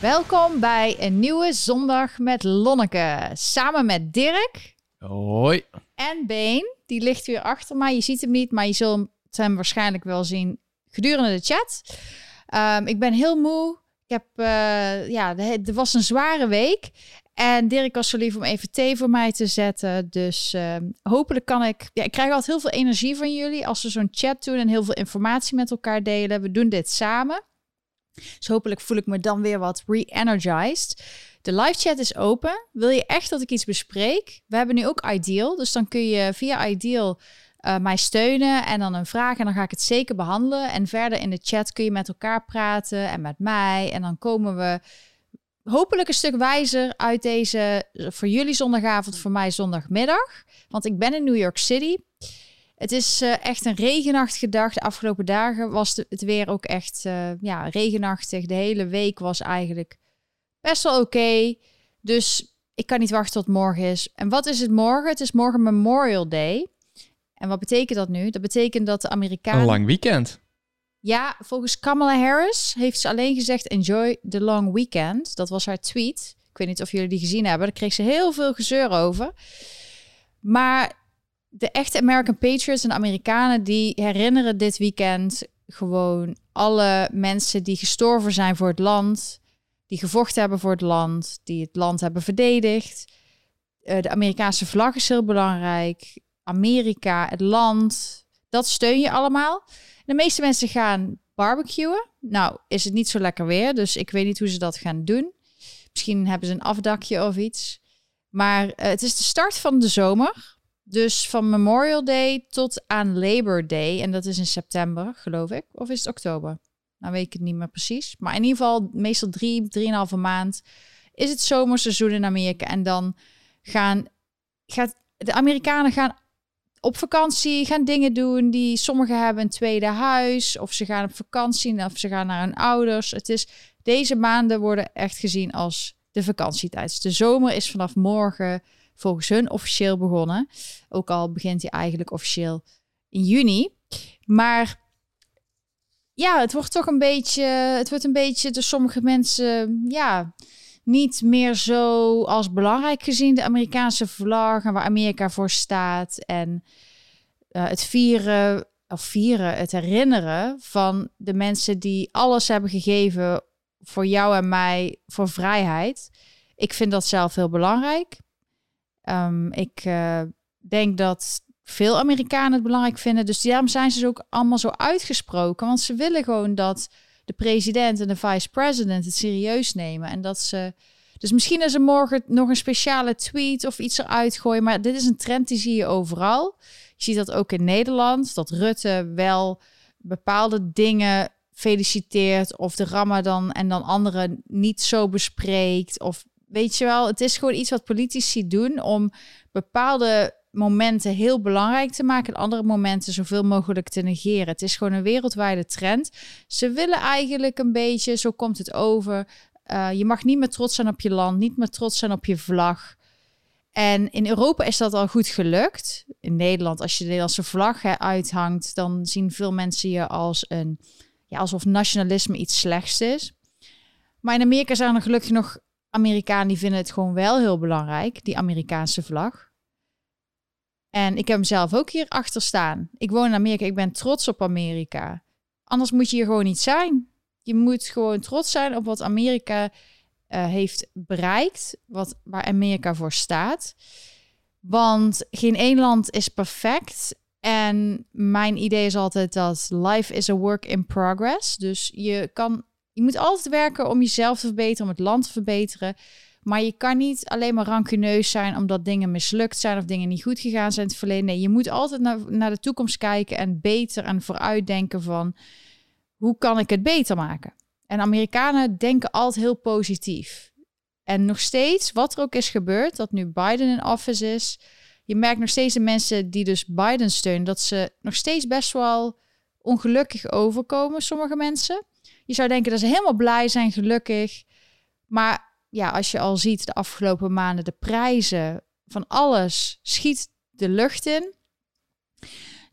Welkom bij een nieuwe zondag met Lonneke. Samen met Dirk Hoi. en Been. Die ligt weer achter mij. Je ziet hem niet, maar je zult hem waarschijnlijk wel zien gedurende de chat. Ehm, ik ben heel moe. Ik heb, eh, ja, het was een zware week. En Dirk was zo lief om even thee voor mij te zetten. Dus ehm, hopelijk kan ik... Ja, ik krijg altijd heel veel energie van jullie als we zo'n chat doen en heel veel informatie met elkaar delen. We doen dit samen. Dus hopelijk voel ik me dan weer wat re-energized. De live chat is open. Wil je echt dat ik iets bespreek? We hebben nu ook Ideal. Dus dan kun je via Ideal uh, mij steunen en dan een vraag. En dan ga ik het zeker behandelen. En verder in de chat kun je met elkaar praten en met mij. En dan komen we hopelijk een stuk wijzer uit deze voor jullie zondagavond, voor mij zondagmiddag. Want ik ben in New York City. Het is uh, echt een regenachtige dag. De afgelopen dagen was het weer ook echt uh, ja, regenachtig. De hele week was eigenlijk best wel oké. Okay. Dus ik kan niet wachten tot morgen is. En wat is het morgen? Het is morgen Memorial Day. En wat betekent dat nu? Dat betekent dat de Amerikanen... Een lang weekend. Ja, volgens Kamala Harris heeft ze alleen gezegd enjoy the long weekend. Dat was haar tweet. Ik weet niet of jullie die gezien hebben. Daar kreeg ze heel veel gezeur over. Maar de echte American Patriots en Amerikanen die herinneren dit weekend gewoon alle mensen die gestorven zijn voor het land, die gevochten hebben voor het land, die het land hebben verdedigd. Uh, de Amerikaanse vlag is heel belangrijk. Amerika, het land, dat steun je allemaal. De meeste mensen gaan barbecuen. Nou, is het niet zo lekker weer, dus ik weet niet hoe ze dat gaan doen. Misschien hebben ze een afdakje of iets. Maar uh, het is de start van de zomer. Dus van Memorial Day tot aan Labor Day. En dat is in september, geloof ik. Of is het oktober? Nou weet ik het niet meer precies. Maar in ieder geval meestal drie, drieënhalve maand is het zomerseizoen in Amerika. En dan gaan gaat, de Amerikanen gaan op vakantie, gaan dingen doen die sommigen hebben een tweede huis. Of ze gaan op vakantie of ze gaan naar hun ouders. Het is, deze maanden worden echt gezien als de vakantietijd. Dus de zomer is vanaf morgen volgens hun officieel begonnen. Ook al begint hij eigenlijk officieel in juni. Maar ja, het wordt toch een beetje, het wordt een beetje door sommige mensen, ja, niet meer zo als belangrijk gezien. De Amerikaanse vlag en waar Amerika voor staat. En uh, het vieren, of vieren, het herinneren van de mensen die alles hebben gegeven voor jou en mij voor vrijheid. Ik vind dat zelf heel belangrijk. Um, ik uh, denk dat veel Amerikanen het belangrijk vinden. Dus daarom zijn ze ook allemaal zo uitgesproken. Want ze willen gewoon dat de president en de vice-president het serieus nemen. En dat ze. Dus misschien is er morgen nog een speciale tweet of iets eruit gooien. Maar dit is een trend die zie je overal. Je ziet dat ook in Nederland. Dat Rutte wel bepaalde dingen feliciteert. Of de Ramadan en dan anderen niet zo bespreekt. Of weet je wel, het is gewoon iets wat politici doen om bepaalde momenten heel belangrijk te maken en andere momenten zoveel mogelijk te negeren. Het is gewoon een wereldwijde trend. Ze willen eigenlijk een beetje, zo komt het over. Uh, je mag niet meer trots zijn op je land, niet meer trots zijn op je vlag. En in Europa is dat al goed gelukt. In Nederland, als je de Nederlandse vlag uithangt, dan zien veel mensen je als een, ja, alsof nationalisme iets slechts is. Maar in Amerika zijn er gelukkig nog Amerikanen die vinden het gewoon wel heel belangrijk, die Amerikaanse vlag. En ik heb hem zelf ook hier achter staan. Ik woon in Amerika, ik ben trots op Amerika. Anders moet je hier gewoon niet zijn. Je moet gewoon trots zijn op wat Amerika uh, heeft bereikt, wat, waar Amerika voor staat. Want geen één land is perfect. En mijn idee is altijd dat life is a work in progress. Dus je kan, je moet altijd werken om jezelf te verbeteren, om het land te verbeteren. Maar je kan niet alleen maar rancuneus zijn omdat dingen mislukt zijn of dingen niet goed gegaan zijn in het verleden. Nee, je moet altijd naar, naar de toekomst kijken en beter en vooruitdenken van hoe kan ik het beter maken. En Amerikanen denken altijd heel positief. En nog steeds, wat er ook is gebeurd, dat nu Biden in office is, je merkt nog steeds de mensen die dus Biden steunen, dat ze nog steeds best wel ongelukkig overkomen, sommige mensen. Je zou denken dat ze helemaal blij zijn, gelukkig. Maar ja, als je al ziet de afgelopen maanden, de prijzen van alles schiet de lucht in.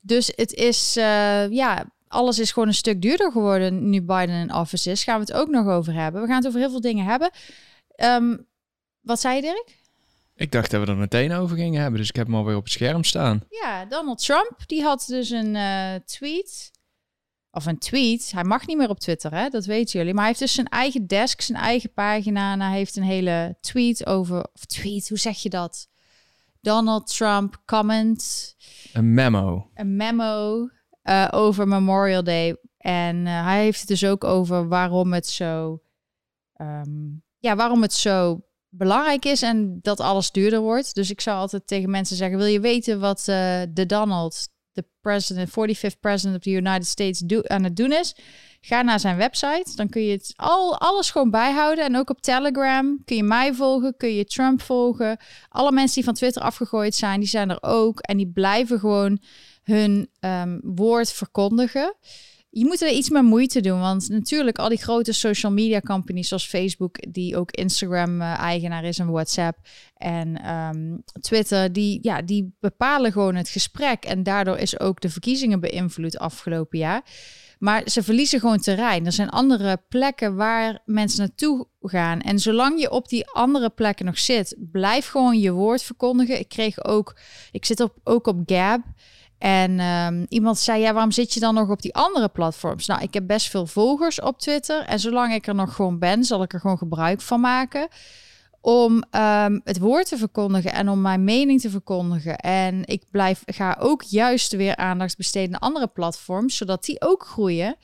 Dus het is, uh, ja, alles is gewoon een stuk duurder geworden nu Biden in office is. Gaan we het ook nog over hebben. We gaan het over heel veel dingen hebben. Ehm, wat zei je, Dirk? Ik dacht dat we er meteen over gingen hebben, dus ik heb hem alweer op het scherm staan. Ja, Donald Trump, die had dus een uh, tweet. Of een tweet. Hij mag niet meer op Twitter, hè? dat weten jullie. Maar hij heeft dus zijn eigen desk, zijn eigen pagina. En hij heeft een hele tweet over. Of tweet, hoe zeg je dat? Donald Trump comment. Een memo. Een memo uh, over Memorial Day. En uh, hij heeft het dus ook over waarom het zo. Um, ja, waarom het zo belangrijk is en dat alles duurder wordt. Dus ik zou altijd tegen mensen zeggen: wil je weten wat uh, de Donald, de president, 45th president of the United States, do, aan het doen is? Ga naar zijn website. Dan kun je het al alles gewoon bijhouden. En ook op Telegram kun je mij volgen, kun je Trump volgen. Alle mensen die van Twitter afgegooid zijn, die zijn er ook. En die blijven gewoon hun um, woord verkondigen je moet er iets meer moeite doen. Want natuurlijk, al die grote social media companies zoals Facebook, die ook Instagram-eigenaar is en WhatsApp en um, Twitter, die, ja, die bepalen gewoon het gesprek. En daardoor is ook de verkiezingen beïnvloed afgelopen jaar. Maar ze verliezen gewoon terrein. Er zijn andere plekken waar mensen naartoe gaan. En zolang je op die andere plekken nog zit, blijf gewoon je woord verkondigen. Ik kreeg ook, ik zit op, ook op Gab. En um, iemand zei, ja, waarom zit je dan nog op die andere platforms? Nou, ik heb best veel volgers op Twitter. En zolang ik er nog gewoon ben, zal ik er gewoon gebruik van maken. Om um, het woord te verkondigen en om mijn mening te verkondigen. En ik blijf, ga ook juist weer aandacht besteden aan andere platforms, zodat die ook groeien.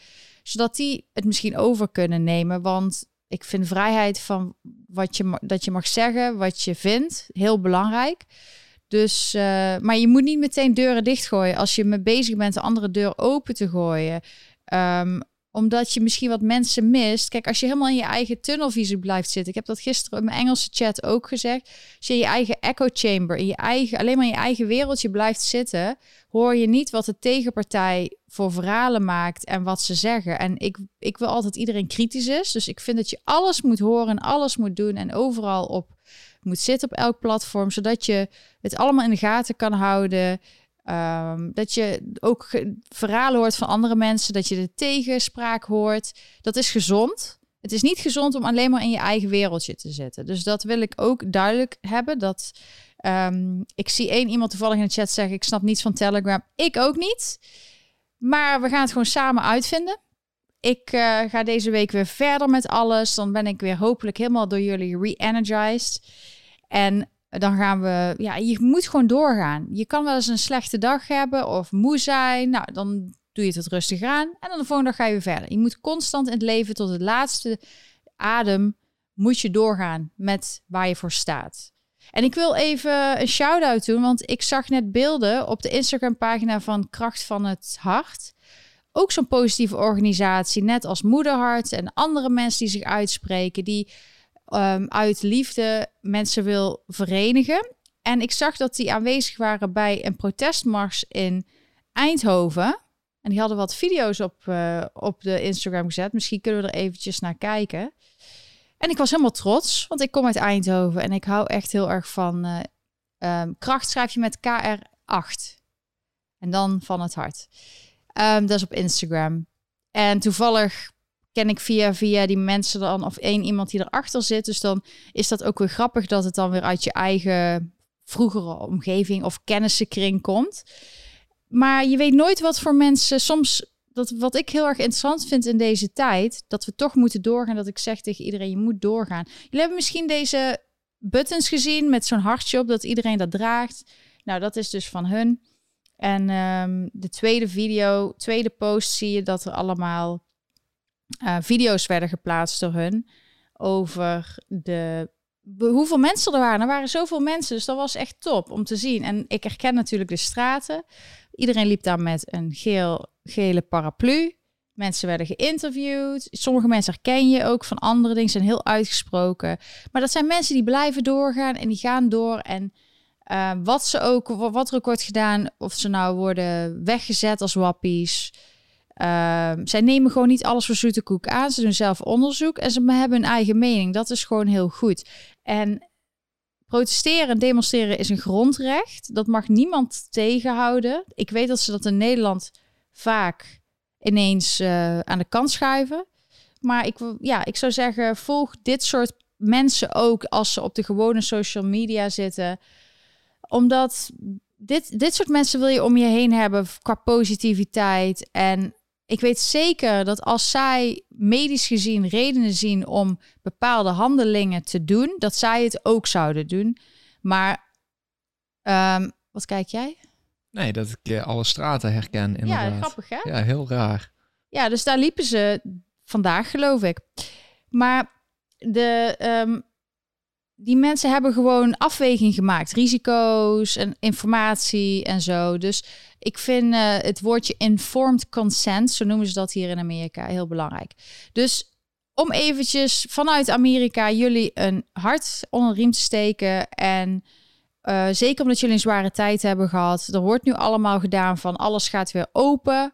Zodat die het misschien over kunnen nemen. Want ik vind vrijheid van wat je, dat je mag zeggen, wat je vindt, heel belangrijk. Dus, uh, maar je moet niet meteen deuren dichtgooien als je mee bezig bent de andere deur open te gooien. Um, omdat je misschien wat mensen mist. Kijk, als je helemaal in je eigen tunnelvisie blijft zitten. Ik heb dat gisteren in mijn Engelse chat ook gezegd. Als je in je eigen echo chamber, in je eigen, alleen maar in je eigen wereldje blijft zitten, hoor je niet wat de tegenpartij voor verhalen maakt en wat ze zeggen. En ik, ik wil altijd iedereen kritisch is. Dus ik vind dat je alles moet horen en alles moet doen en overal op moet zitten op elk platform, zodat je het allemaal in de gaten kan houden. Um, dat je ook verhalen hoort van andere mensen, dat je de tegenspraak hoort. Dat is gezond. Het is niet gezond om alleen maar in je eigen wereldje te zitten. Dus dat wil ik ook duidelijk hebben. Dat um, ik zie één iemand toevallig in de chat zeggen: Ik snap niets van Telegram. Ik ook niet. Maar we gaan het gewoon samen uitvinden. Ik uh, ga deze week weer verder met alles. Dan ben ik weer hopelijk helemaal door jullie re-energized. En dan gaan we, ja, je moet gewoon doorgaan. Je kan wel eens een slechte dag hebben of moe zijn. Nou, dan doe je het rustig aan. En dan de volgende dag ga je weer verder. Je moet constant in het leven tot het laatste adem moet je doorgaan met waar je voor staat. En ik wil even een shout-out doen, want ik zag net beelden op de Instagram-pagina van Kracht van het Hart. Ook zo'n positieve organisatie, net als Moederhart en andere mensen die zich uitspreken, die um, uit liefde mensen wil verenigen. En ik zag dat die aanwezig waren bij een protestmars in Eindhoven. En die hadden wat video's op, uh, op de Instagram gezet. Misschien kunnen we er eventjes naar kijken. En ik was helemaal trots, want ik kom uit Eindhoven en ik hou echt heel erg van uh, um, kracht. Schrijf je met KR8 en dan van het hart. Um, dat is op Instagram. En toevallig ken ik via, via die mensen dan, of één iemand die erachter zit. Dus dan is dat ook weer grappig dat het dan weer uit je eigen vroegere omgeving of kennissenkring komt. Maar je weet nooit wat voor mensen soms. Dat, wat ik heel erg interessant vind in deze tijd, dat we toch moeten doorgaan. Dat ik zeg tegen iedereen: je moet doorgaan. Jullie hebben misschien deze buttons gezien met zo'n hartje op, dat iedereen dat draagt. Nou, dat is dus van hun. En um, de tweede video, tweede post, zie je dat er allemaal uh, video's werden geplaatst door hun over de hoeveel mensen er waren. Er waren zoveel mensen, dus dat was echt top om te zien. En ik herken natuurlijk de straten. Iedereen liep daar met een geel, gele paraplu. Mensen werden geïnterviewd. Sommige mensen herken je ook van andere dingen, zijn heel uitgesproken. Maar dat zijn mensen die blijven doorgaan en die gaan door. En uh, wat ze ook, wat er ook wordt gedaan, of ze nou worden weggezet als wappies uh, zij nemen gewoon niet alles voor zoete koek aan. Ze doen zelf onderzoek en ze hebben hun eigen mening. Dat is gewoon heel goed. En protesteren en demonstreren is een grondrecht. Dat mag niemand tegenhouden. Ik weet dat ze dat in Nederland vaak. ineens eh, aan de kant schuiven. Maar ik, ja, ik zou zeggen, volg dit soort mensen ook als ze op de gewone social media zitten. Omdat dit, dit soort mensen wil je om je heen hebben qua positiviteit. En ik weet zeker dat als zij medisch gezien redenen zien om bepaalde handelingen te doen, dat zij het ook zouden doen. Maar ehm, wat kijk jij? Nee, dat ik eh, alle straten herken inderdaad. Ja, grappig hè? Ja, heel raar. Ja, dus daar liepen ze vandaag, geloof ik. Maar de, ehm, die mensen hebben gewoon afweging gemaakt. Risico's en informatie en zo. Dus ik vind eh, het woordje informed consent, zo noemen ze dat hier in Amerika, heel belangrijk. Dus om eventjes vanuit Amerika jullie een hart onder de riem te steken en... eh, zeker omdat jullie een zware tijd hebben gehad. Er wordt nu allemaal gedaan van alles gaat weer open.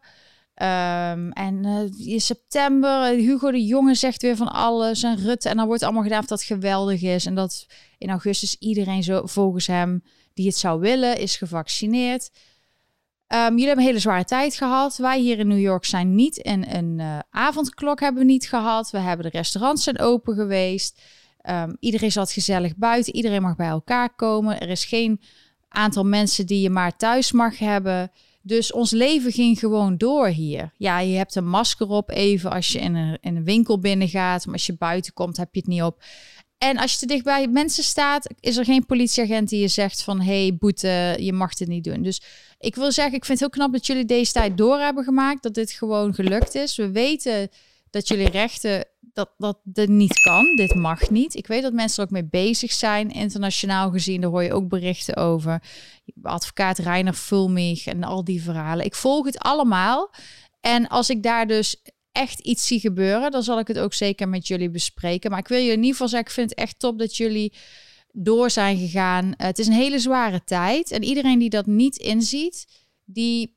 Ehm, en eh, in september, eh, Hugo de Jonge zegt weer van alles. En Rutte. En dan wordt allemaal gedaan of dat geweldig is. En dat in augustus iedereen zo volgens hem die het zou willen, is gevaccineerd. Ehm, jullie hebben een hele zware tijd gehad. Wij hier in New York zijn niet in een eh, avondklok hebben we niet gehad. We hebben de restaurants zijn open geweest. Ehm, iedereen zat gezellig buiten. Iedereen mag bij elkaar komen. Er is geen aantal mensen die je maar thuis mag hebben. Dus ons leven ging gewoon door hier. Ja, je hebt een masker op even als je in een, in een winkel binnengaat. Maar als je buiten komt, heb je het niet op. En als je te dicht bij mensen staat, is er geen politieagent die je zegt van... hey, boete, je mag dit niet doen. Dus ik wil zeggen, ik vind het heel knap dat jullie deze tijd door hebben gemaakt. Dat dit gewoon gelukt is. We weten dat jullie rechten, dat, dat dit niet kan. Dit mag niet. Ik weet dat mensen er ook mee bezig zijn. Internationaal gezien, daar hoor je ook berichten over. Advocaat Reiner Fulmich en al die verhalen. Ik volg het allemaal. En als ik daar dus echt iets zie gebeuren, dan zal ik het ook zeker met jullie bespreken. Maar ik wil je in ieder geval zeggen, ik vind het echt top dat jullie door zijn gegaan. Eh, het is een hele zware tijd. En iedereen die dat niet inziet, die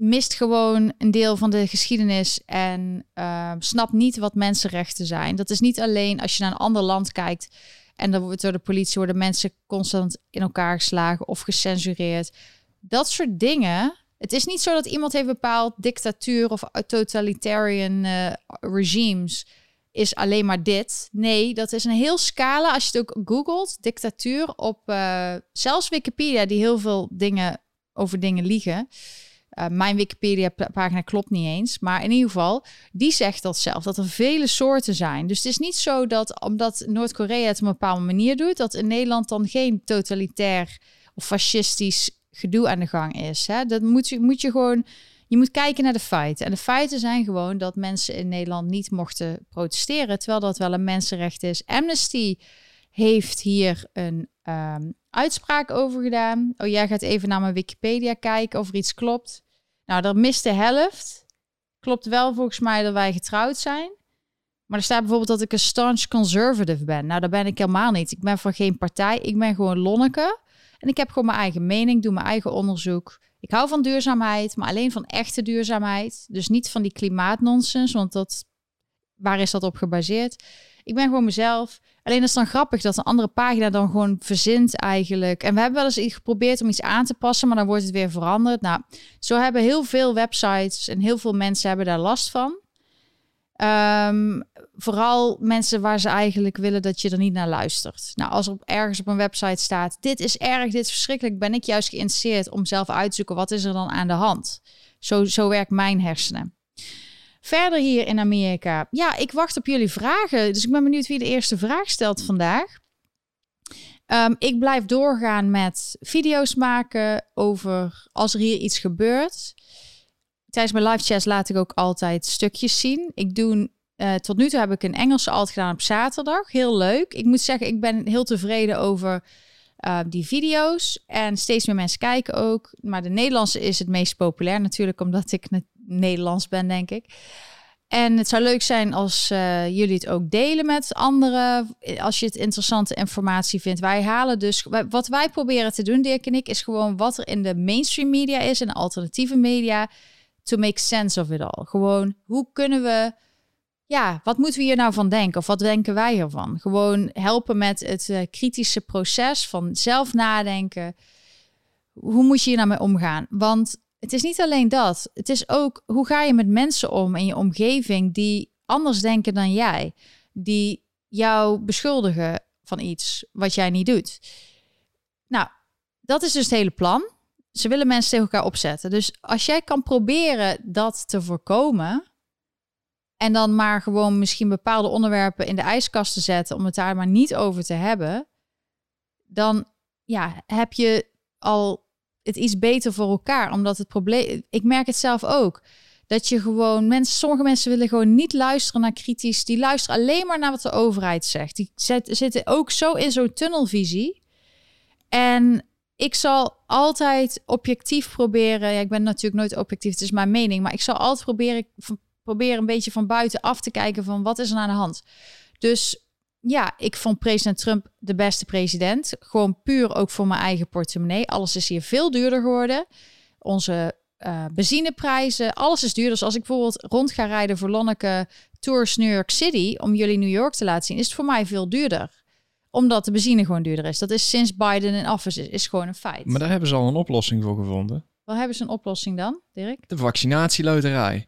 mist gewoon een deel van de geschiedenis en uh, snapt niet wat mensenrechten zijn. Dat is niet alleen als je naar een ander land kijkt en dan wordt door de politie worden mensen constant in elkaar geslagen of gecensureerd. Dat soort dingen. Het is niet zo dat iemand heeft bepaald dictatuur of totalitarian uh, regimes is alleen maar dit. Nee, dat is een heel scala. Als je het ook googelt, dictatuur op uh, zelfs Wikipedia, die heel veel dingen over dingen liegen. Uh, mijn Wikipedia-pagina klopt niet eens. Maar in ieder geval, die zegt dat zelf, dat er vele soorten zijn. Dus het is niet zo dat omdat Noord-Korea het op een bepaalde manier doet, dat in Nederland dan geen totalitair of fascistisch gedoe aan de gang is. Hè? Dat moet je, moet je gewoon. Je moet kijken naar de feiten. En de feiten zijn gewoon dat mensen in Nederland niet mochten protesteren, terwijl dat wel een mensenrecht is. Amnesty heeft hier een um, uitspraak over gedaan. Oh, jij gaat even naar mijn Wikipedia kijken of er iets klopt. Nou, er mist de helft. Klopt wel volgens mij dat wij getrouwd zijn. Maar er staat bijvoorbeeld dat ik een staunch conservative ben. Nou, dat ben ik helemaal niet. Ik ben van geen partij. Ik ben gewoon Lonneke. En ik heb gewoon mijn eigen mening, doe mijn eigen onderzoek. Ik hou van duurzaamheid, maar alleen van echte duurzaamheid. Dus niet van die klimaatnonsens, want dat, waar is dat op gebaseerd? Ik ben gewoon mezelf. Alleen is dan grappig dat een andere pagina dan gewoon verzint eigenlijk. En we hebben wel eens geprobeerd om iets aan te passen, maar dan wordt het weer veranderd. Nou, zo hebben heel veel websites en heel veel mensen hebben daar last van. Um, vooral mensen waar ze eigenlijk willen dat je er niet naar luistert. Nou, als er ergens op een website staat: dit is erg, dit is verschrikkelijk, ben ik juist geïnteresseerd om zelf uit te zoeken wat is er dan aan de hand. Zo, zo werkt mijn hersenen. Verder hier in Amerika. Ja, ik wacht op jullie vragen. Dus ik ben benieuwd wie de eerste vraag stelt vandaag. Um, ik blijf doorgaan met video's maken over als er hier iets gebeurt. Tijdens mijn live chats laat ik ook altijd stukjes zien. Ik doe uh, tot nu toe heb ik een Engelse alt gedaan op zaterdag. Heel leuk. Ik moet zeggen, ik ben heel tevreden over uh, die video's. En steeds meer mensen kijken ook. Maar de Nederlandse is het meest populair natuurlijk, omdat ik Nederlands ben, denk ik. En het zou leuk zijn als uh, jullie het ook delen met anderen. Als je het interessante informatie vindt. Wij halen dus. Wat wij proberen te doen, Dirk en ik, is gewoon wat er in de mainstream media is en alternatieve media. To make sense of it all. Gewoon, hoe kunnen we ja, wat moeten we hier nou van denken? Of wat denken wij ervan? Gewoon helpen met het uh, kritische proces van zelf nadenken. Hoe moet je hier nou mee omgaan? Want het is niet alleen dat. Het is ook hoe ga je met mensen om in je omgeving die anders denken dan jij, die jou beschuldigen van iets wat jij niet doet. Nou, dat is dus het hele plan. Ze willen mensen tegen elkaar opzetten. Dus als jij kan proberen dat te voorkomen. En dan maar gewoon misschien bepaalde onderwerpen in de ijskast te zetten om het daar maar niet over te hebben. Dan ja, heb je al het iets beter voor elkaar. Omdat het probleem. Ik merk het zelf ook. Dat je gewoon mensen, sommige mensen willen gewoon niet luisteren naar kritisch. Die luisteren alleen maar naar wat de overheid zegt. Die zitten ook zo in zo'n tunnelvisie. En ik zal altijd objectief proberen. Ja, ik ben natuurlijk nooit objectief, het is mijn mening. Maar ik zal altijd proberen, proberen een beetje van buiten af te kijken van wat is er aan de hand. Dus ja, ik vond president Trump de beste president. Gewoon puur ook voor mijn eigen portemonnee. Alles is hier veel duurder geworden. Onze uh, benzineprijzen, alles is duurder. Dus als ik bijvoorbeeld rond ga rijden voor Lonneke Tours New York City... om jullie New York te laten zien, is het voor mij veel duurder omdat de benzine gewoon duurder is. Dat is sinds Biden in office is, is gewoon een feit. Maar daar hebben ze al een oplossing voor gevonden. Wat hebben ze een oplossing dan, Dirk? De vaccinatieloterij. Oh,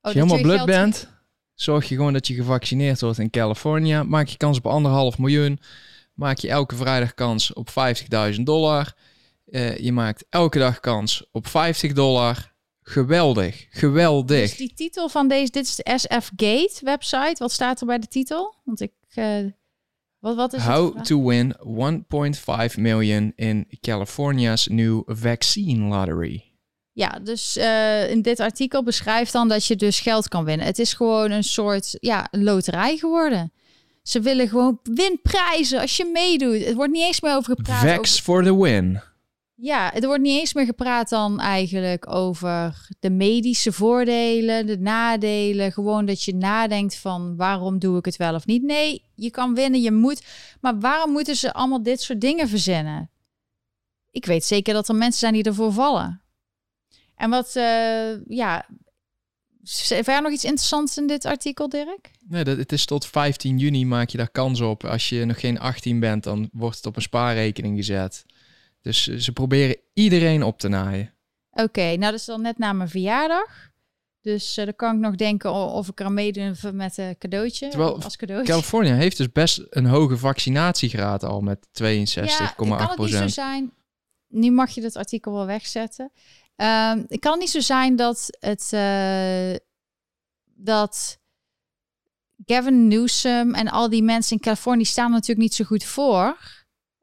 Als je helemaal blut bent, zorg je gewoon dat je gevaccineerd wordt in Californië. Maak je kans op anderhalf miljoen. Maak je elke vrijdag kans op 50.000 dollar. Uh, je maakt elke dag kans op 50 dollar. Geweldig, geweldig. Dus die titel van deze, dit is de SF Gate website. Wat staat er bij de titel? Want ik... Uh, wat, wat is How to win 1.5 million in California's new vaccine lottery. Ja, dus uh, in dit artikel beschrijft dan dat je dus geld kan winnen. Het is gewoon een soort ja, loterij geworden. Ze willen gewoon winprijzen als je meedoet. Het wordt niet eens meer over gepraat. Vax over... for the win. Ja, het wordt niet eens meer gepraat dan eigenlijk over de medische voordelen, de nadelen. Gewoon dat je nadenkt van waarom doe ik het wel of niet. Nee, je kan winnen, je moet. Maar waarom moeten ze allemaal dit soort dingen verzinnen? Ik weet zeker dat er mensen zijn die ervoor vallen. En wat, uh, ja, er nog iets interessants in dit artikel, Dirk? Nee, dat, het is tot 15 juni maak je daar kans op. Als je nog geen 18 bent, dan wordt het op een spaarrekening gezet. Dus eh, ze proberen iedereen op te naaien. Oké, nou dat is dan net na mijn verjaardag. Dus uh, dan kan ik nog denken of ik er meedoen met een cadeautje. Terwijl als cadeautje. Californië heeft dus best een hoge vaccinatiegraad al met 62,8 ja, kan het niet zo zijn. Nu mag je het artikel wel wegzetten. Um, het kan niet zo zijn dat het uh, dat Gavin Newsom en al die mensen in Californië staan natuurlijk niet zo goed voor,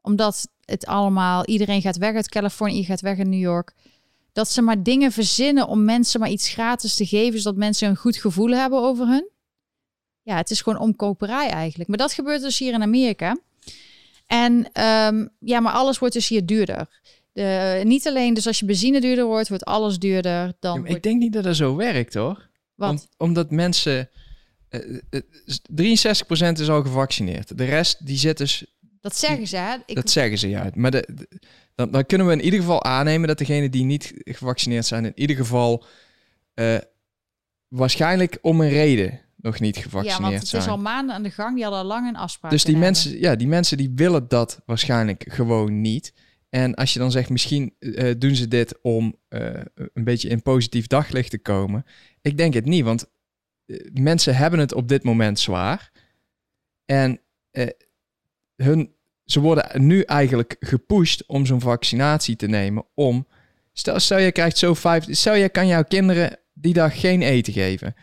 omdat het allemaal, iedereen gaat weg uit Californië, gaat weg in New York. Dat ze maar dingen verzinnen om mensen maar iets gratis te geven, zodat mensen een goed gevoel hebben over hun. Ja, het is gewoon omkoperij eigenlijk. Maar dat gebeurt dus hier in Amerika. En ehm, ja, maar alles wordt dus hier duurder. De, niet alleen, dus als je benzine duurder wordt, wordt alles duurder. Dan Ik denk niet dat dat zo werkt hoor. Wat? omdat mensen. Uh, uh, 63% is al gevaccineerd. De rest die zit dus dat zeggen ze, hè? Ik... Dat zeggen ze, ja. Maar de, dan, dan, kunnen we in ieder geval aannemen dat degenen die niet gevaccineerd zijn, in ieder geval uh, waarschijnlijk om een reden nog niet gevaccineerd zijn. Ja, want het is al maanden aan de gang. Die hadden al lang een afspraak. Dus die mensen, ja, die mensen die willen dat waarschijnlijk gewoon niet. En als je dan zegt, misschien uh, doen ze dit om uh, een beetje in positief daglicht te komen. Ik denk het niet, want mensen hebben het op dit moment zwaar. En hun, ze worden nu eigenlijk gepusht om zo'n vaccinatie te nemen. Om, stel, stel je krijgt zo vijf, stel je kan jouw kinderen die dag geen eten geven.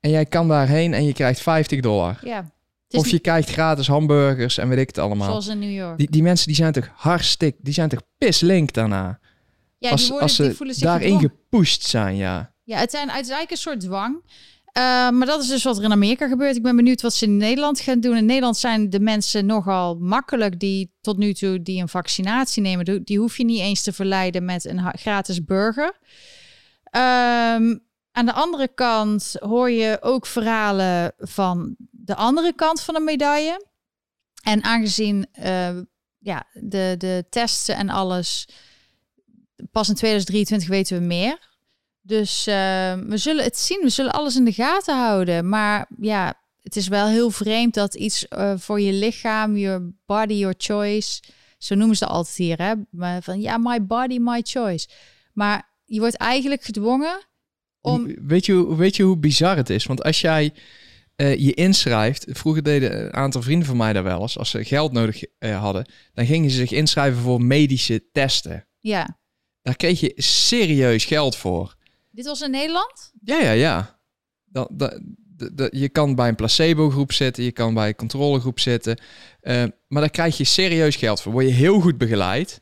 En jij kan daarheen en je krijgt 50 dollar. Ja. Of je krijgt gratis hamburgers en weet ik het allemaal. Zoals in New York. Die, die mensen die zijn toch hartstikke, die zijn toch pislink daarna. Ja, als, die worden, als ze die voelen zich daarin gepusht zijn, ja. Ja, het zijn uiteindelijk een soort dwang. Uh, maar dat is dus wat er in Amerika gebeurt. Ik ben benieuwd wat ze in Nederland gaan doen. In Nederland zijn de mensen nogal makkelijk die tot nu toe die een vaccinatie nemen. Die hoef je niet eens te verleiden met een gratis burger. Um, aan de andere kant hoor je ook verhalen van de andere kant van de medaille. En aangezien uh, ja, de, de testen en alles pas in 2023 weten we meer. Dus uh, we zullen het zien, we zullen alles in de gaten houden. Maar ja, het is wel heel vreemd dat iets uh, voor je lichaam, your body, your choice, zo noemen ze altijd hier, hè? Maar van ja, my body, my choice. Maar je wordt eigenlijk gedwongen om... Weet je, hoe- weet je hoe bizar het is? Want als jij eh, je inschrijft... Vroeger deden een aantal vrienden van mij daar wel eens. Als ze geld nodig eh, hadden... dan gingen ze zich inschrijven voor medische testen. Ja, Daar kreeg je serieus geld voor. dit was in Nederland? Ja, ja, ja. Dan, da- de- de- je kan bij een placebo-groep zitten, je kan bij een controlegroep zitten. eh, maar daar krijg je serieus geld voor. Word je heel goed begeleid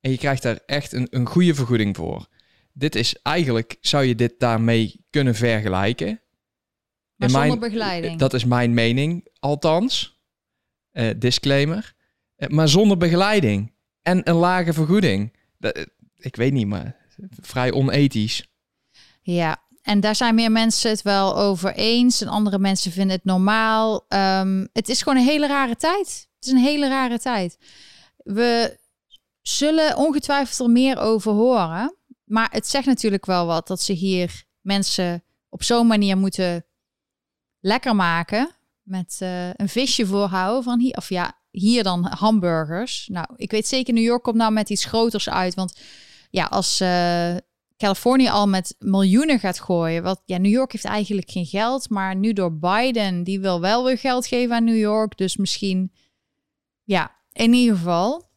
en je krijgt daar echt een, een goede vergoeding voor. Dit is eigenlijk, zou je dit daarmee kunnen vergelijken? Maar zonder mijn- begeleiding. Dat is mijn mening, althans. Eh, disclaimer. Eh, maar zonder begeleiding en een lage vergoeding. Dat, eh, ik weet niet, maar vrij onethisch. Ja, en daar zijn meer mensen het wel over eens. En andere mensen vinden het normaal. Ehm, het is gewoon een hele rare tijd. Het is een hele rare tijd. We zullen ongetwijfeld er meer over horen. Maar het zegt natuurlijk wel wat dat ze hier mensen op zo'n manier moeten lekker maken. Met eh, een visje voorhouden van hier. Of ja, hier dan hamburgers. Nou, ik weet zeker, New York komt nou met iets groters uit. Want ja, als eh, Californië al met miljoenen gaat gooien. Wat ja, New York heeft eigenlijk geen geld, maar nu door Biden, die wil wel weer geld geven aan New York. Dus misschien, ja, in ieder geval.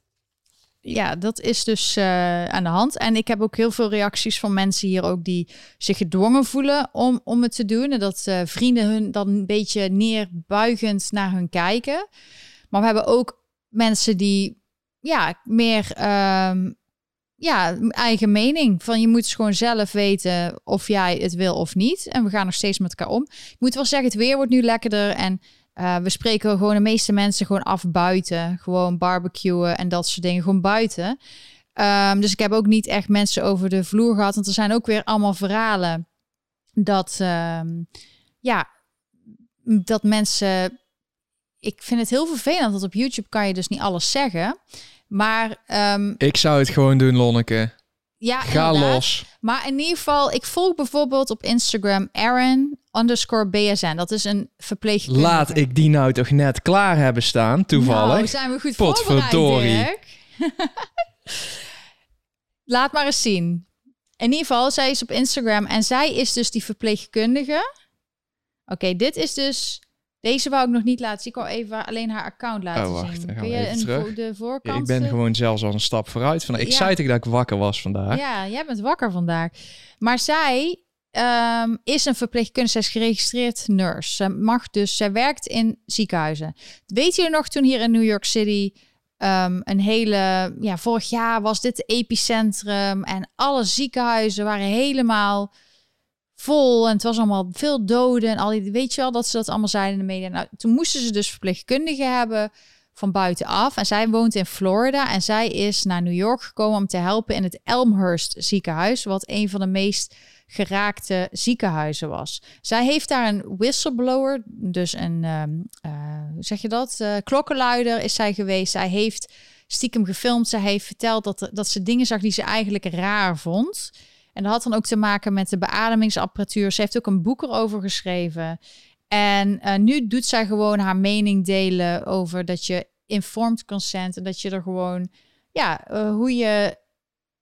Ja, dat is dus eh, aan de hand. En ik heb ook heel veel reacties van mensen hier ook die zich gedwongen voelen om, om het te doen. En dat eh, vrienden hun dan een beetje neerbuigend naar hun kijken. Maar we hebben ook mensen die ja, meer ehm, ja, eigen mening. Van je moet gewoon zelf weten of jij het wil of niet. En we gaan nog steeds met elkaar om. Ik moet wel zeggen, het weer wordt nu lekkerder. En eh, we spreken gewoon de meeste mensen gewoon af buiten. Gewoon barbecuen en dat soort dingen. Gewoon buiten. Ehm, dus ik heb ook niet echt mensen over de vloer gehad. Want er zijn ook weer allemaal verhalen dat, ehm, ja, dat mensen. Ik vind het heel vervelend, want op YouTube kan je dus niet alles zeggen. Maar ehm, Ik zou het gewoon doen, Lonneke. Ja, Ga inderdaad. los. Maar in ieder geval, ik volg bijvoorbeeld op Instagram Aaron underscore BSN. Dat is een verpleegkundige. Laat ik die nou toch net klaar hebben staan, toevallig. Nou, zijn we goed voorbereid, Dirk. Laat maar eens zien. In ieder geval, zij is op Instagram en zij is dus die verpleegkundige. Oké, dit is dus... Deze wou ik nog niet laten zien. Ik wou even alleen haar account laten Oh, wacht, zien. Kun je een vo- de Ja, voorkant... ik ben eh, gewoon zelfs al een stap vooruit. Vandaag. Ik Ja. zei dat ik wakker was vandaag. Ja, jij bent wakker vandaag. Maar zij ehm, is een verpleegkundige, zij is geregistreerd nurse. Ze mag dus, zij werkt in ziekenhuizen. Weet je nog toen hier in New York City ehm, een hele, ja, vorig jaar was dit het epicentrum en alle ziekenhuizen waren helemaal vol en het was allemaal veel doden en al die, weet je wel dat ze dat allemaal zeiden in de media. Nou, toen moesten ze dus verpleegkundigen hebben van buitenaf. En zij woont in Florida en zij is naar New York gekomen om te helpen in het Elmhurst ziekenhuis, wat een van de meest geraakte ziekenhuizen was. Zij heeft daar een whistleblower, dus een, ehm, eh, hoe zeg je dat, Eh, klokkenluider is zij geweest. Zij heeft stiekem gefilmd. Zij heeft verteld dat, dat ze dingen zag die ze eigenlijk raar vond. En dat had dan ook te maken met de beademingsapparatuur. Ze heeft ook een boek erover geschreven. En eh, nu doet zij gewoon haar mening delen over dat je informed consent en dat je er gewoon, ja, eh, hoe je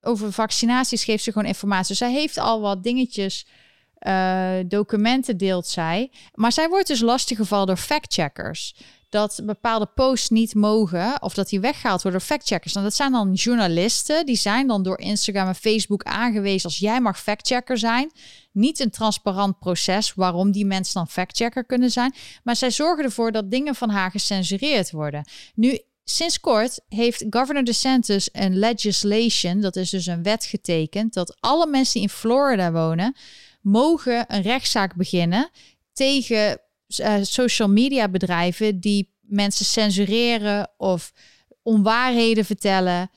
over vaccinaties geeft ze gewoon informatie. Dus zij heeft al wat dingetjes, eh, documenten deelt zij. Maar zij wordt dus lastiggevallen door factcheckers. Dat bepaalde posts niet mogen of dat die weggehaald worden door factcheckers. Nou, dat zijn dan journalisten. Die zijn dan door Instagram en Facebook aangewezen als jij mag factchecker zijn. Niet een transparant proces waarom die mensen dan factchecker kunnen zijn. Maar zij zorgen ervoor dat dingen van haar gecensureerd worden. Nu, sinds kort heeft Governor DeSantis een legislation, dat is dus een wet getekend, dat alle mensen die in Florida wonen, mogen een rechtszaak beginnen tegen eh, social media bedrijven die mensen censureren of onwaarheden vertellen.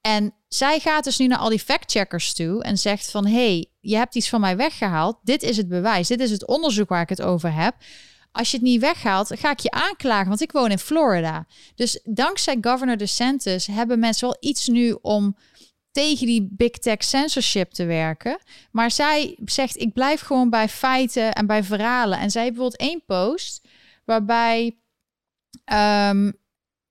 En zij gaat dus nu naar al die factcheckers toe en zegt van... hey, je hebt iets van mij weggehaald. Dit is het bewijs. Dit is het onderzoek waar ik het over heb. Als je het niet weghaalt, ga ik je aanklagen, want ik woon in Florida. Dus dankzij Governor DeSantis hebben mensen wel iets nu om tegen die big tech censorship te werken. Maar zij zegt, ik blijf gewoon bij feiten en bij verhalen. En zij heeft bijvoorbeeld één post waarbij ehm,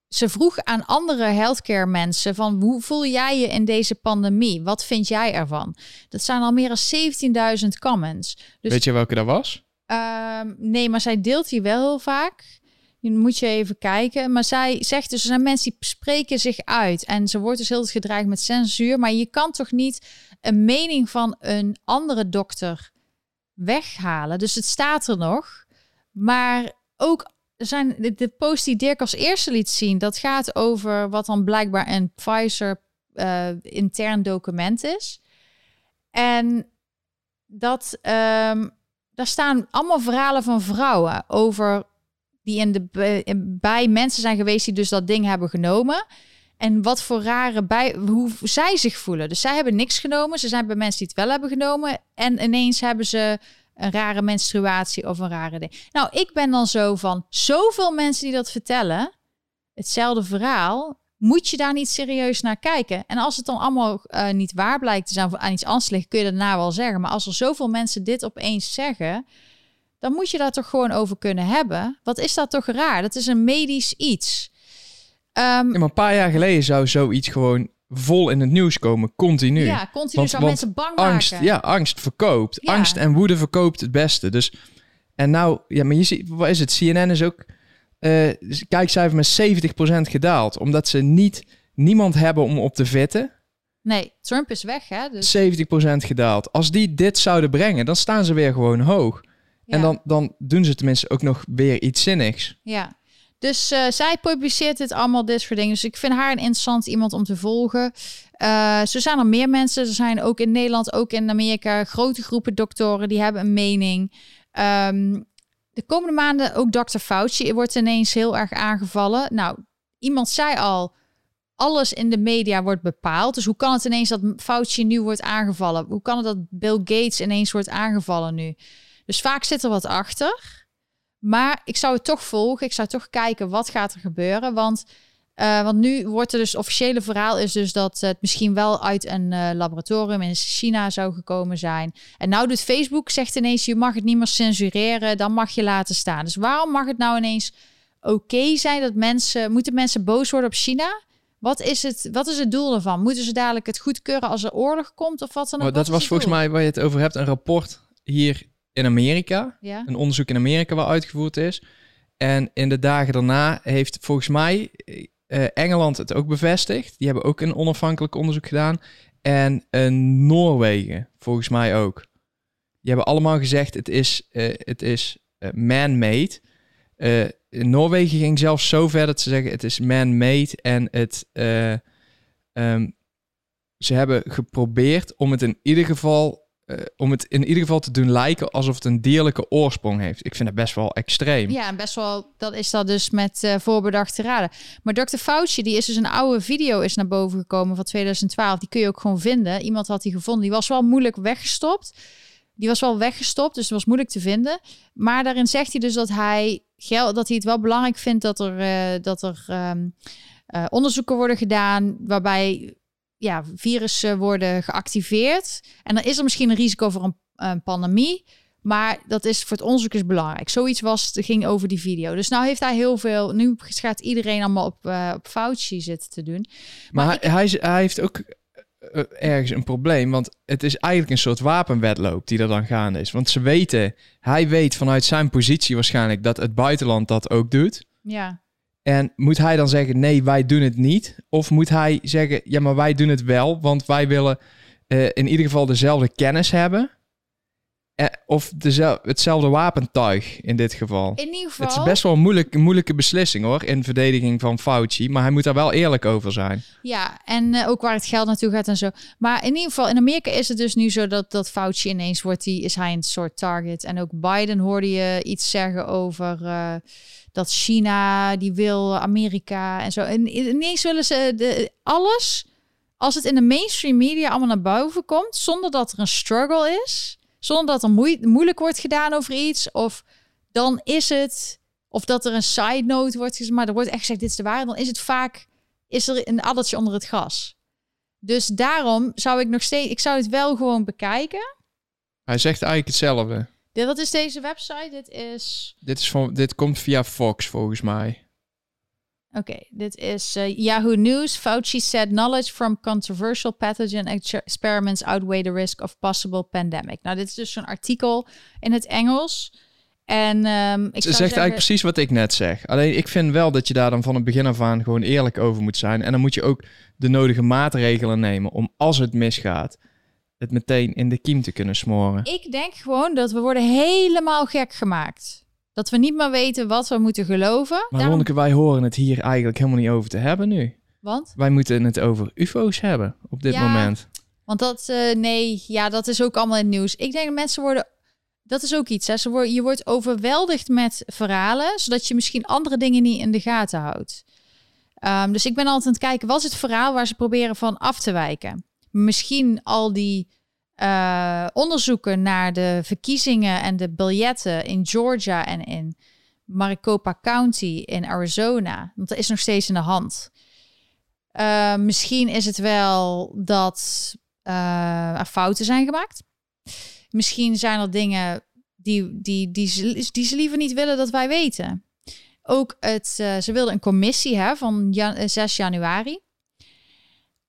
ze vroeg aan andere healthcare mensen van hoe voel jij je in deze pandemie? Wat vind jij ervan? Dat zijn al meer dan 17.000 comments. Dus, Weet je welke dat was? Ehm, nee, maar zij deelt die wel heel vaak. Je moet je even kijken. Maar zij zegt dus, er zijn mensen die spreken zich uit. En ze wordt dus heel gedreigd met censuur. Maar je kan toch niet een mening van een andere dokter weghalen. Dus het staat er nog. Maar ook zijn de, post die Dirk als eerste liet zien, dat gaat over wat dan blijkbaar een Pfizer uh, intern document is. En dat um, daar staan allemaal verhalen van vrouwen over die in de bij mensen zijn geweest die dus dat ding hebben genomen. En wat voor rare bij hoe zij zich voelen. Dus zij hebben niks genomen. Ze zijn bij mensen die het wel hebben genomen. En ineens hebben ze een rare menstruatie of een rare ding. Nou, ik ben dan zo van zoveel mensen die dat vertellen, hetzelfde verhaal, moet je daar niet serieus naar kijken. En als het dan allemaal uh, niet waar blijkt te zijn of aan iets anders ligt, kun je daarna wel zeggen. Maar als er zoveel mensen dit opeens zeggen, dan moet je daar toch gewoon over kunnen hebben. Wat is dat toch raar? Dat is een medisch iets. Um, ja, maar een paar jaar geleden zou zoiets gewoon vol in het nieuws komen, continu. Ja, continu want, zou mensen bang angst, maken. Ja, angst verkoopt. Ja. Angst en woede verkoopt het beste. Dus, en nou, ja, maar je ziet, wat is het? CNN is ook, uh, kijkcijfer met 70% gedaald. Omdat ze niet, niemand hebben om op te vitten. Nee, Trump is weg, hè? Dus... 70% gedaald. Als die dit zouden brengen, dan staan ze weer gewoon hoog. En dan, dan doen ze tenminste ook nog weer iets zinnigs. Ja, dus uh, zij publiceert dit allemaal, dit soort dingen. Dus ik vind haar een interessant iemand om te volgen. Uh, zo zijn er meer mensen. Er zijn ook in Nederland, ook in Amerika, grote groepen doktoren die hebben een mening. Um, de komende maanden ook Dr. Fauci wordt ineens heel erg aangevallen. Nou, iemand zei al, alles in de media wordt bepaald. Dus hoe kan het ineens dat Fauci nu wordt aangevallen? Hoe kan het dat Bill Gates ineens wordt aangevallen nu? Dus vaak zit er wat achter. Maar ik zou het toch volgen. Ik zou toch kijken wat gaat er gebeuren. Want, uh, want nu wordt er dus officiële verhaal is dus dat het misschien wel uit een uh, laboratorium in China zou gekomen zijn. En nou doet Facebook zegt ineens je mag het niet meer censureren, dan mag je laten staan. Dus waarom mag het nou ineens oké okay zijn dat mensen moeten mensen boos worden op China? Wat is, het, wat is het doel ervan? Moeten ze dadelijk het goedkeuren als er oorlog komt of wat dan ook? Oh, dat was volgens mij waar je het over hebt, een rapport hier in Amerika. Ja. Een onderzoek in Amerika waar uitgevoerd is. En in de dagen daarna heeft volgens mij uh, Engeland het ook bevestigd. Die hebben ook een onafhankelijk onderzoek gedaan. En uh, Noorwegen volgens mij ook. Die hebben allemaal gezegd het is, uh, het is man-made. in Noorwegen ging zelfs zo ver dat ze zeggen het is man-made. En het, um, ze hebben geprobeerd om het in ieder geval uh, om het in ieder geval te doen lijken alsof het een dierlijke oorsprong heeft. Ik vind het best wel extreem. Ja, en best wel, dat is dat dus met uh, voorbedachte raden. Maar Dr. Fauci, die is dus een oude video is naar boven gekomen van 2012. Die kun je ook gewoon vinden. Iemand had die gevonden. Die was wel moeilijk weggestopt. Die was wel weggestopt, dus het was moeilijk te vinden. Maar daarin zegt hij dus dat hij, dat hij het wel belangrijk vindt dat er, uh, dat er um, onderzoeken worden gedaan waarbij ja, virussen worden geactiveerd. En dan is er misschien een risico voor een, een pandemie. Maar dat is voor het onderzoek is belangrijk. Zoiets was, het ging over die video. Dus nou heeft hij heel veel. Nu gaat iedereen allemaal op, uh, op Fauci zitten te doen. Maar, maar hij, ik, hij, hij, heeft ook uh, ergens een probleem. Want het is eigenlijk een soort wapenwedloop die er dan gaande is. Want ze weten, hij weet vanuit zijn positie waarschijnlijk dat het buitenland dat ook doet. Ja. En moet hij dan zeggen, nee, wij doen het niet? Of moet hij zeggen, ja, maar wij doen het wel, want wij willen uh, in ieder geval dezelfde kennis hebben? Uh, of dezelfde, hetzelfde wapentuig in dit geval. In ieder geval. Het is best wel een moeilijke, moeilijke beslissing hoor, in verdediging van Fauci. Maar hij moet daar wel eerlijk over zijn. Ja, en uh, ook waar het geld naartoe gaat en zo. Maar in ieder geval, in Amerika is het dus nu zo dat, dat Fauci ineens wordt, die, is hij een soort target. En ook Biden hoorde je iets zeggen over dat China die wil Amerika en zo. En ineens willen ze de, alles, als het in de mainstream media allemaal naar boven komt, zonder dat er een struggle is, zonder dat er moe moeilijk wordt gedaan over iets, of dan is het, of dat er een side note wordt gezegd, maar er wordt echt gezegd dit is de waarheid, dan is het vaak, is er een addertje onder het gras. Dus daarom zou ik nog steeds, ik zou het wel gewoon bekijken. Hij zegt eigenlijk hetzelfde. Dit, wat is deze website? Dit is... Dit, is van, dit komt via Fox, volgens mij. Oké, dit is uh, Yahoo News. Fauci said knowledge from controversial pathogen experiments outweigh the risk of possible pandemic. Nou, dit is dus een artikel in het Engels. En um, ik Ze zegt eigenlijk precies wat ik net zeg. Alleen ik vind wel dat je daar dan van het begin af aan gewoon eerlijk over moet zijn. En dan moet je ook de nodige maatregelen nemen om als het misgaat, het meteen in de kiem te kunnen smoren. Ik denk gewoon dat we worden helemaal gek gemaakt. Dat we niet meer weten wat we moeten geloven. Maar Daarom... wij horen het hier eigenlijk helemaal niet over te hebben nu. Want? Wij moeten het over UFO's hebben op dit moment. Want dat, uh, nee, ja, dat is ook allemaal in het nieuws. Ik denk dat mensen worden, dat is ook iets. Hè? Ze worden, je wordt overweldigd met verhalen, zodat je misschien andere dingen niet in de gaten houdt. Um, dus ik ben altijd aan het kijken, wat is het verhaal waar ze proberen van af te wijken? Misschien al die uh, onderzoeken naar de verkiezingen en de biljetten in Georgia en in Maricopa County in Arizona. Want dat is nog steeds in de hand. Uh, misschien is het wel dat uh, er fouten zijn gemaakt. Misschien zijn er dingen die, die, die, ze, die ze liever niet willen dat wij weten. Ook het, ze wilden een commissie hè, van jan 6 januari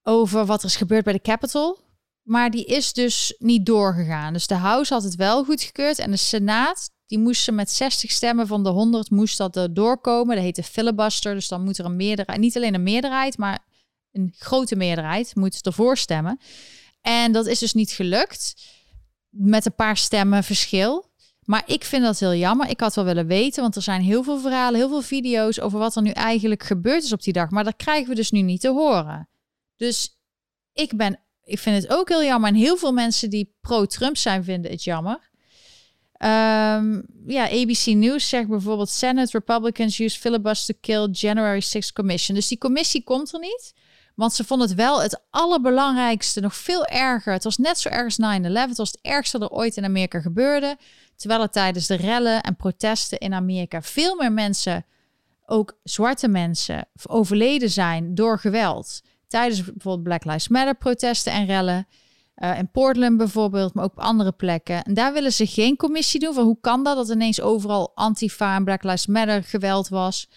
over wat er is gebeurd bij de Capitol. Maar die is dus niet doorgegaan. Dus de House had het wel goedgekeurd. En de Senaat, die moest ze met 60 stemmen van de 100 moest dat er doorkomen. Dat heet de filibuster. Dus dan moet er een meerderheid, niet alleen een meerderheid, maar een grote meerderheid moet ervoor stemmen. En dat is dus niet gelukt. Met een paar stemmen verschil. Maar ik vind dat heel jammer. Ik had wel willen weten, want er zijn heel veel verhalen, heel veel video's over wat er nu eigenlijk gebeurd is op die dag. Maar dat krijgen we dus nu niet te horen. Dus ik ben ik vind het ook heel jammer. En heel veel mensen die pro-Trump zijn, vinden het jammer. Um, ja, ABC News zegt bijvoorbeeld... Senate Republicans use filibuster to kill January 6 commission. Dus die commissie komt er niet. Want ze vonden het wel het allerbelangrijkste, nog veel erger. Het was net zo erg als 9-11. Het was het ergste dat er ooit in Amerika gebeurde. Terwijl er tijdens de rellen en protesten in Amerika veel meer mensen, ook zwarte mensen, overleden zijn door geweld tijdens bijvoorbeeld Black Lives Matter protesten en rellen. Uh, in Portland bijvoorbeeld, maar ook op andere plekken. En daar willen ze geen commissie doen van hoe kan dat dat ineens overal Antifa en Black Lives Matter geweld was.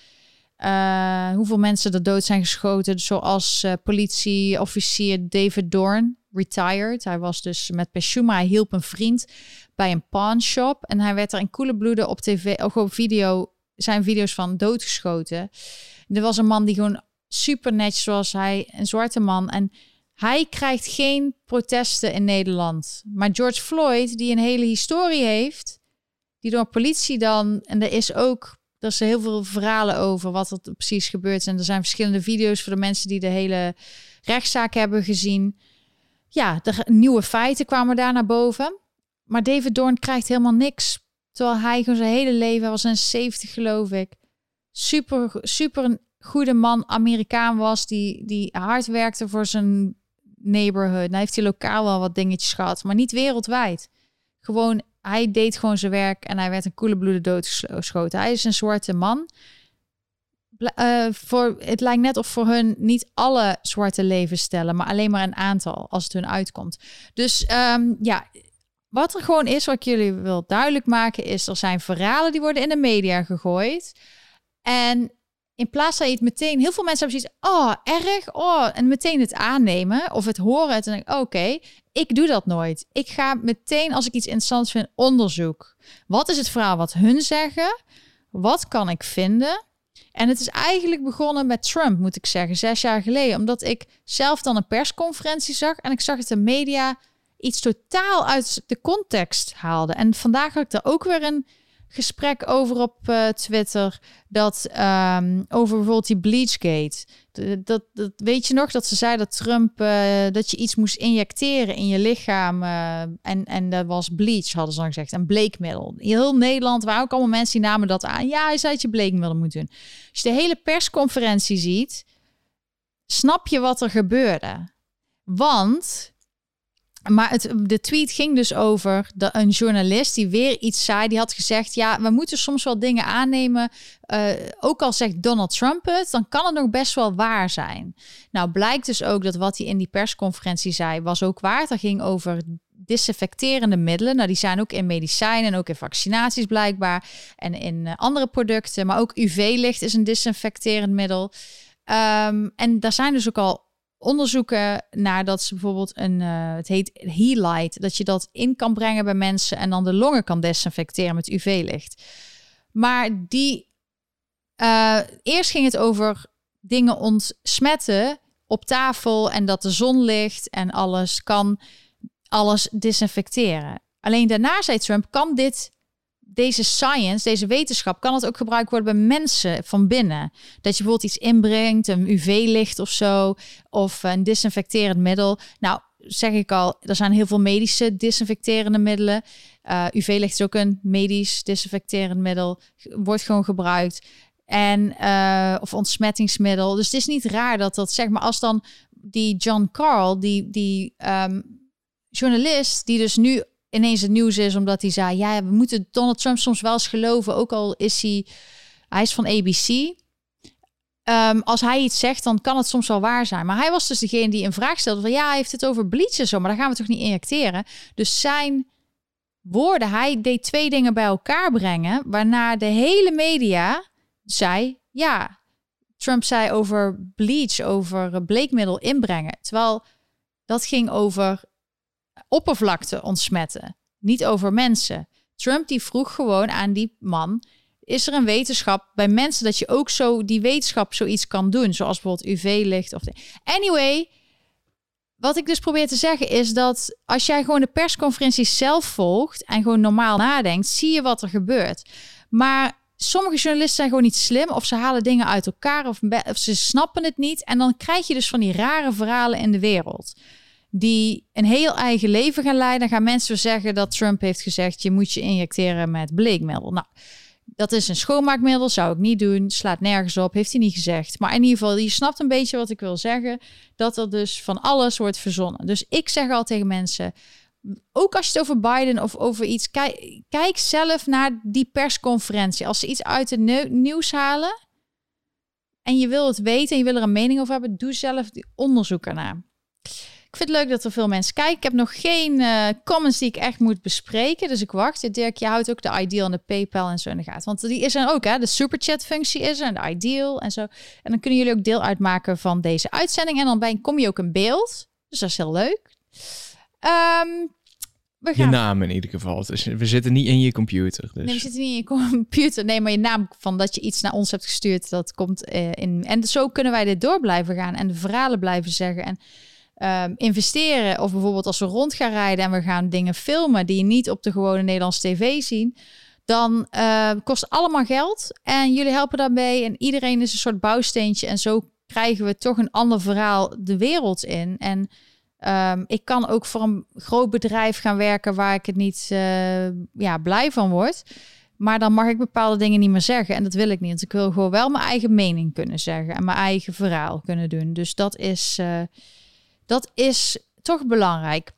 Uh, hoeveel mensen er dood zijn geschoten, zoals uh, politieofficier David Dorn, retired. Hij was dus met pensioen, maar hij hielp een vriend bij een pawn shop. En hij werd er in koele bloeden op tv, of op video, zijn video's van doodgeschoten. Er was een man die gewoon super netjes zoals hij, een zwarte man. En hij krijgt geen protesten in Nederland. Maar George Floyd, die een hele historie heeft, die door politie dan, en er is ook, er zijn heel veel verhalen over wat er precies gebeurt. En er zijn verschillende video's voor de mensen die de hele rechtszaak hebben gezien. Ja, de nieuwe feiten kwamen daar naar boven. Maar David Dorn krijgt helemaal niks. Terwijl hij gewoon zijn hele leven, was een 70 geloof ik. Super, super goede man, Amerikaan was, die, die hard werkte voor zijn neighborhood. Nou heeft hij lokaal wel wat dingetjes gehad, maar niet wereldwijd. Gewoon, hij deed gewoon zijn werk en hij werd een koele bloeden doodgeschoten. Hij is een zwarte man. Uh, voor, het lijkt net of voor hun niet alle zwarte levens stellen, maar alleen maar een aantal als het hun uitkomt. Dus um, ja, wat er gewoon is, wat jullie wil duidelijk maken, is er zijn verhalen die worden in de media gegooid. En in plaats dat je het meteen, heel veel mensen hebben zoiets, oh, erg, oh, en meteen het aannemen of het horen en denk oké, ik doe dat nooit. Ik ga meteen, als ik iets interessants vind, onderzoek. Wat is het verhaal wat hun zeggen? Wat kan ik vinden? En het is eigenlijk begonnen met Trump, moet ik zeggen, zes jaar geleden. Omdat ik zelf dan een persconferentie zag en ik zag het de media iets totaal uit de context haalde. En vandaag had ik er ook weer een gesprek over op uh, Twitter. Dat um, over bijvoorbeeld die Bleachgate. Dat, dat, weet je nog dat ze zei dat Trump uh, dat je iets moest injecteren in je lichaam. Uh, en, en dat was bleach, hadden ze dan gezegd. En bleekmiddel. Heel Nederland waren ook allemaal mensen die namen dat aan. Ja, hij zei dat je bleekmiddel moet doen. Als je de hele persconferentie ziet, snap je wat er gebeurde. Want maar het, de tweet ging dus over een journalist die weer iets zei. Die had gezegd: Ja, we moeten soms wel dingen aannemen. Uh, ook al zegt Donald Trump het, dan kan het nog best wel waar zijn. Nou, blijkt dus ook dat wat hij in die persconferentie zei, was ook waar. Het ging over disinfecterende middelen. Nou, die zijn ook in medicijnen en ook in vaccinaties blijkbaar. En in andere producten. Maar ook UV-licht is een disinfecterend middel. Ehm, en daar zijn dus ook al onderzoeken naar dat ze bijvoorbeeld een, uh, het heet Healight, dat je dat in kan brengen bij mensen en dan de longen kan desinfecteren met UV-licht. Maar die, uh, eerst ging het over dingen ontsmetten op tafel en dat de zon ligt en alles kan alles desinfecteren. Alleen daarna zei Trump, kan dit deze science, deze wetenschap, kan het ook gebruikt worden bij mensen van binnen. Dat je bijvoorbeeld iets inbrengt, een UV-licht of zo, of een disinfecterend middel. Nou, zeg ik al, er zijn heel veel medische disinfecterende middelen. Eh, UV-licht is ook een medisch disinfecterend middel, wordt gewoon gebruikt. En, uh, of ontsmettingsmiddel. Dus het is niet raar dat dat, zeg maar, als dan die John Carl, die, die um, journalist, die dus nu ineens het nieuws is omdat hij zei: ja, we moeten Donald Trump soms wel eens geloven, ook al is hij, hij is van ABC. Ehm, als hij iets zegt, dan kan het soms wel waar zijn. Maar hij was dus degene die een vraag stelde van ja, hij heeft het over bleach en zo, maar dan gaan we toch niet injecteren. Dus zijn woorden, hij deed twee dingen bij elkaar brengen, waarna de hele media zei ja, Trump zei over bleach, over bleekmiddel inbrengen, terwijl dat ging over oppervlakte ontsmetten, niet over mensen. Trump die vroeg gewoon aan die man: is er een wetenschap bij mensen dat je ook zo die wetenschap zoiets kan doen, zoals bijvoorbeeld UV-licht of de... anyway. Wat ik dus probeer te zeggen is dat als jij gewoon de persconferenties zelf volgt en gewoon normaal nadenkt, zie je wat er gebeurt. Maar sommige journalisten zijn gewoon niet slim of ze halen dingen uit elkaar of, of ze snappen het niet en dan krijg je dus van die rare verhalen in de wereld die een heel eigen leven gaan leiden. Gaan mensen zeggen dat Trump heeft gezegd: je moet je injecteren met bleekmiddel. Nou, dat is een schoonmaakmiddel, zou ik niet doen. Slaat nergens op, heeft hij niet gezegd. Maar in ieder geval, je snapt een beetje wat ik wil zeggen. Dat er dus van alles wordt verzonnen. Dus ik zeg al tegen mensen. Ook als je het over Biden of over iets. Kijk, kijk zelf naar die persconferentie. Als ze iets uit het nieuws halen. En je wil het weten en je wil er een mening over hebben. Doe zelf die onderzoek ernaar. Ik vind het leuk dat er veel mensen kijken. Ik heb nog geen uh, comments die ik echt moet bespreken. Dus ik wacht. Dirk, je houdt ook de Ideal en de PayPal en zo in de gaten. Want die is er ook, hè? De superchat functie is er en de Ideal en zo. En dan kunnen jullie ook deel uitmaken van deze uitzending. En dan bij, kom je ook in beeld. Dus dat is heel leuk. Um, we gaan... Je naam in ieder geval. Dus we zitten niet in je computer. Dus. Nee, we zitten niet in je computer. Nee, maar je naam van dat je iets naar ons hebt gestuurd, dat komt uh, in. En zo kunnen wij dit door blijven gaan en de verhalen blijven zeggen. En um, investeren. Of bijvoorbeeld als we rond gaan rijden en we gaan dingen filmen die je niet op de gewone Nederlandse tv zien. Dan uh, kost allemaal geld. En jullie helpen daarbij. En iedereen is een soort bouwsteentje. En zo krijgen we toch een ander verhaal de wereld in. En um, ik kan ook voor een groot bedrijf gaan werken waar ik het niet uh, ja, blij van word. Maar dan mag ik bepaalde dingen niet meer zeggen. En dat wil ik niet. Want ik wil gewoon wel mijn eigen mening kunnen zeggen. En mijn eigen verhaal kunnen doen. Dus dat is. Uh, dat is toch belangrijk.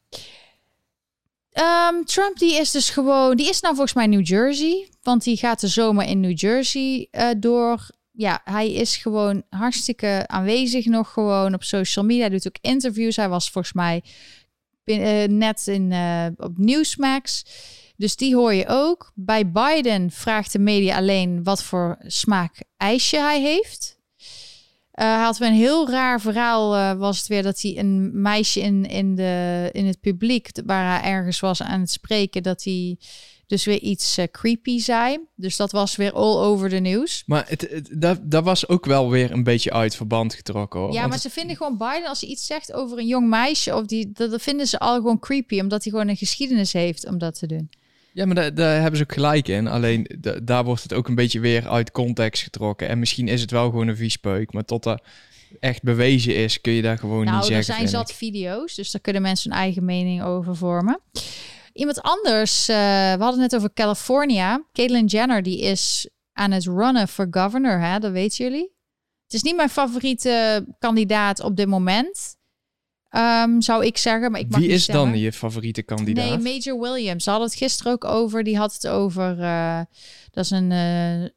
Um, Trump die is dus gewoon, die is nou volgens mij New Jersey, want die gaat de zomer in New Jersey uh, door. Ja, hij is gewoon hartstikke aanwezig nog gewoon op social media. Hij doet ook interviews. Hij was volgens mij uh, net in, uh, op Newsmax. Dus die hoor je ook. Bij Biden vraagt de media alleen wat voor smaak ijsje hij heeft. Hij had weer een heel raar verhaal. Uh, was het weer dat hij een meisje in, in, de, in het publiek, waar hij ergens was aan het spreken, dat hij dus weer iets uh, creepy zei. Dus dat was weer all over de nieuws. Maar het, het, dat, dat was ook wel weer een beetje uit verband getrokken. Hoor. Ja, maar ze vinden gewoon Biden, als hij iets zegt over een jong meisje, of die, dat, dat vinden ze al gewoon creepy, omdat hij gewoon een geschiedenis heeft om dat te doen. Ja, maar daar, daar hebben ze ook gelijk in. Alleen daar wordt het ook een beetje weer uit context getrokken. En misschien is het wel gewoon een viespeuk, maar tot dat echt bewezen is, kun je daar gewoon nou, niet zeggen. Nou, er zijn zat video's, dus daar kunnen mensen hun eigen mening over vormen. Iemand anders, uh, we hadden het over California. Caitlyn Jenner, die is aan het runnen voor governor, hè? dat weten jullie. Het is niet mijn favoriete kandidaat op dit moment. Um, zou ik zeggen. Maar ik mag Wie is dan je favoriete kandidaat? Nee, Major Williams. Ze hadden het gisteren ook over. Die had het over. Uh, dat is een uh,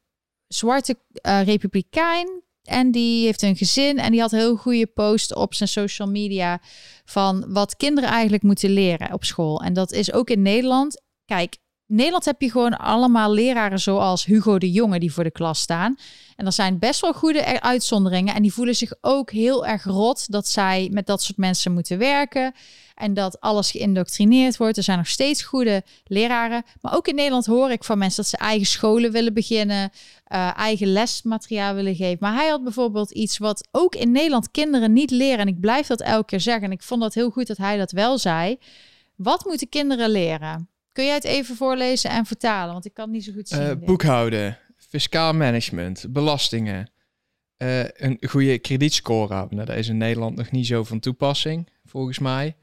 zwarte uh, republikein. En die heeft een gezin en die had heel goede post op zijn social media van wat kinderen eigenlijk moeten leren op school. En dat is ook in Nederland. Kijk, in Nederland heb je gewoon allemaal leraren zoals Hugo de Jonge die voor de klas staan. En er zijn best wel goede uitzonderingen. En die voelen zich ook heel erg rot dat zij met dat soort mensen moeten werken. En dat alles geïndoctrineerd wordt. Er zijn nog steeds goede leraren. Maar ook in Nederland hoor ik van mensen dat ze eigen scholen willen beginnen. Uh, eigen lesmateriaal willen geven. Maar hij had bijvoorbeeld iets wat ook in Nederland kinderen niet leren. En ik blijf dat elke keer zeggen. En ik vond dat heel goed dat hij dat wel zei. Wat moeten kinderen leren? Kun jij het even voorlezen en vertalen? Want ik kan het niet zo goed zien. Uh, boekhouden, fiscaal management, belastingen. Uh, een goede kredietscore hebben. Nou, dat is in Nederland nog niet zo van toepassing, volgens mij.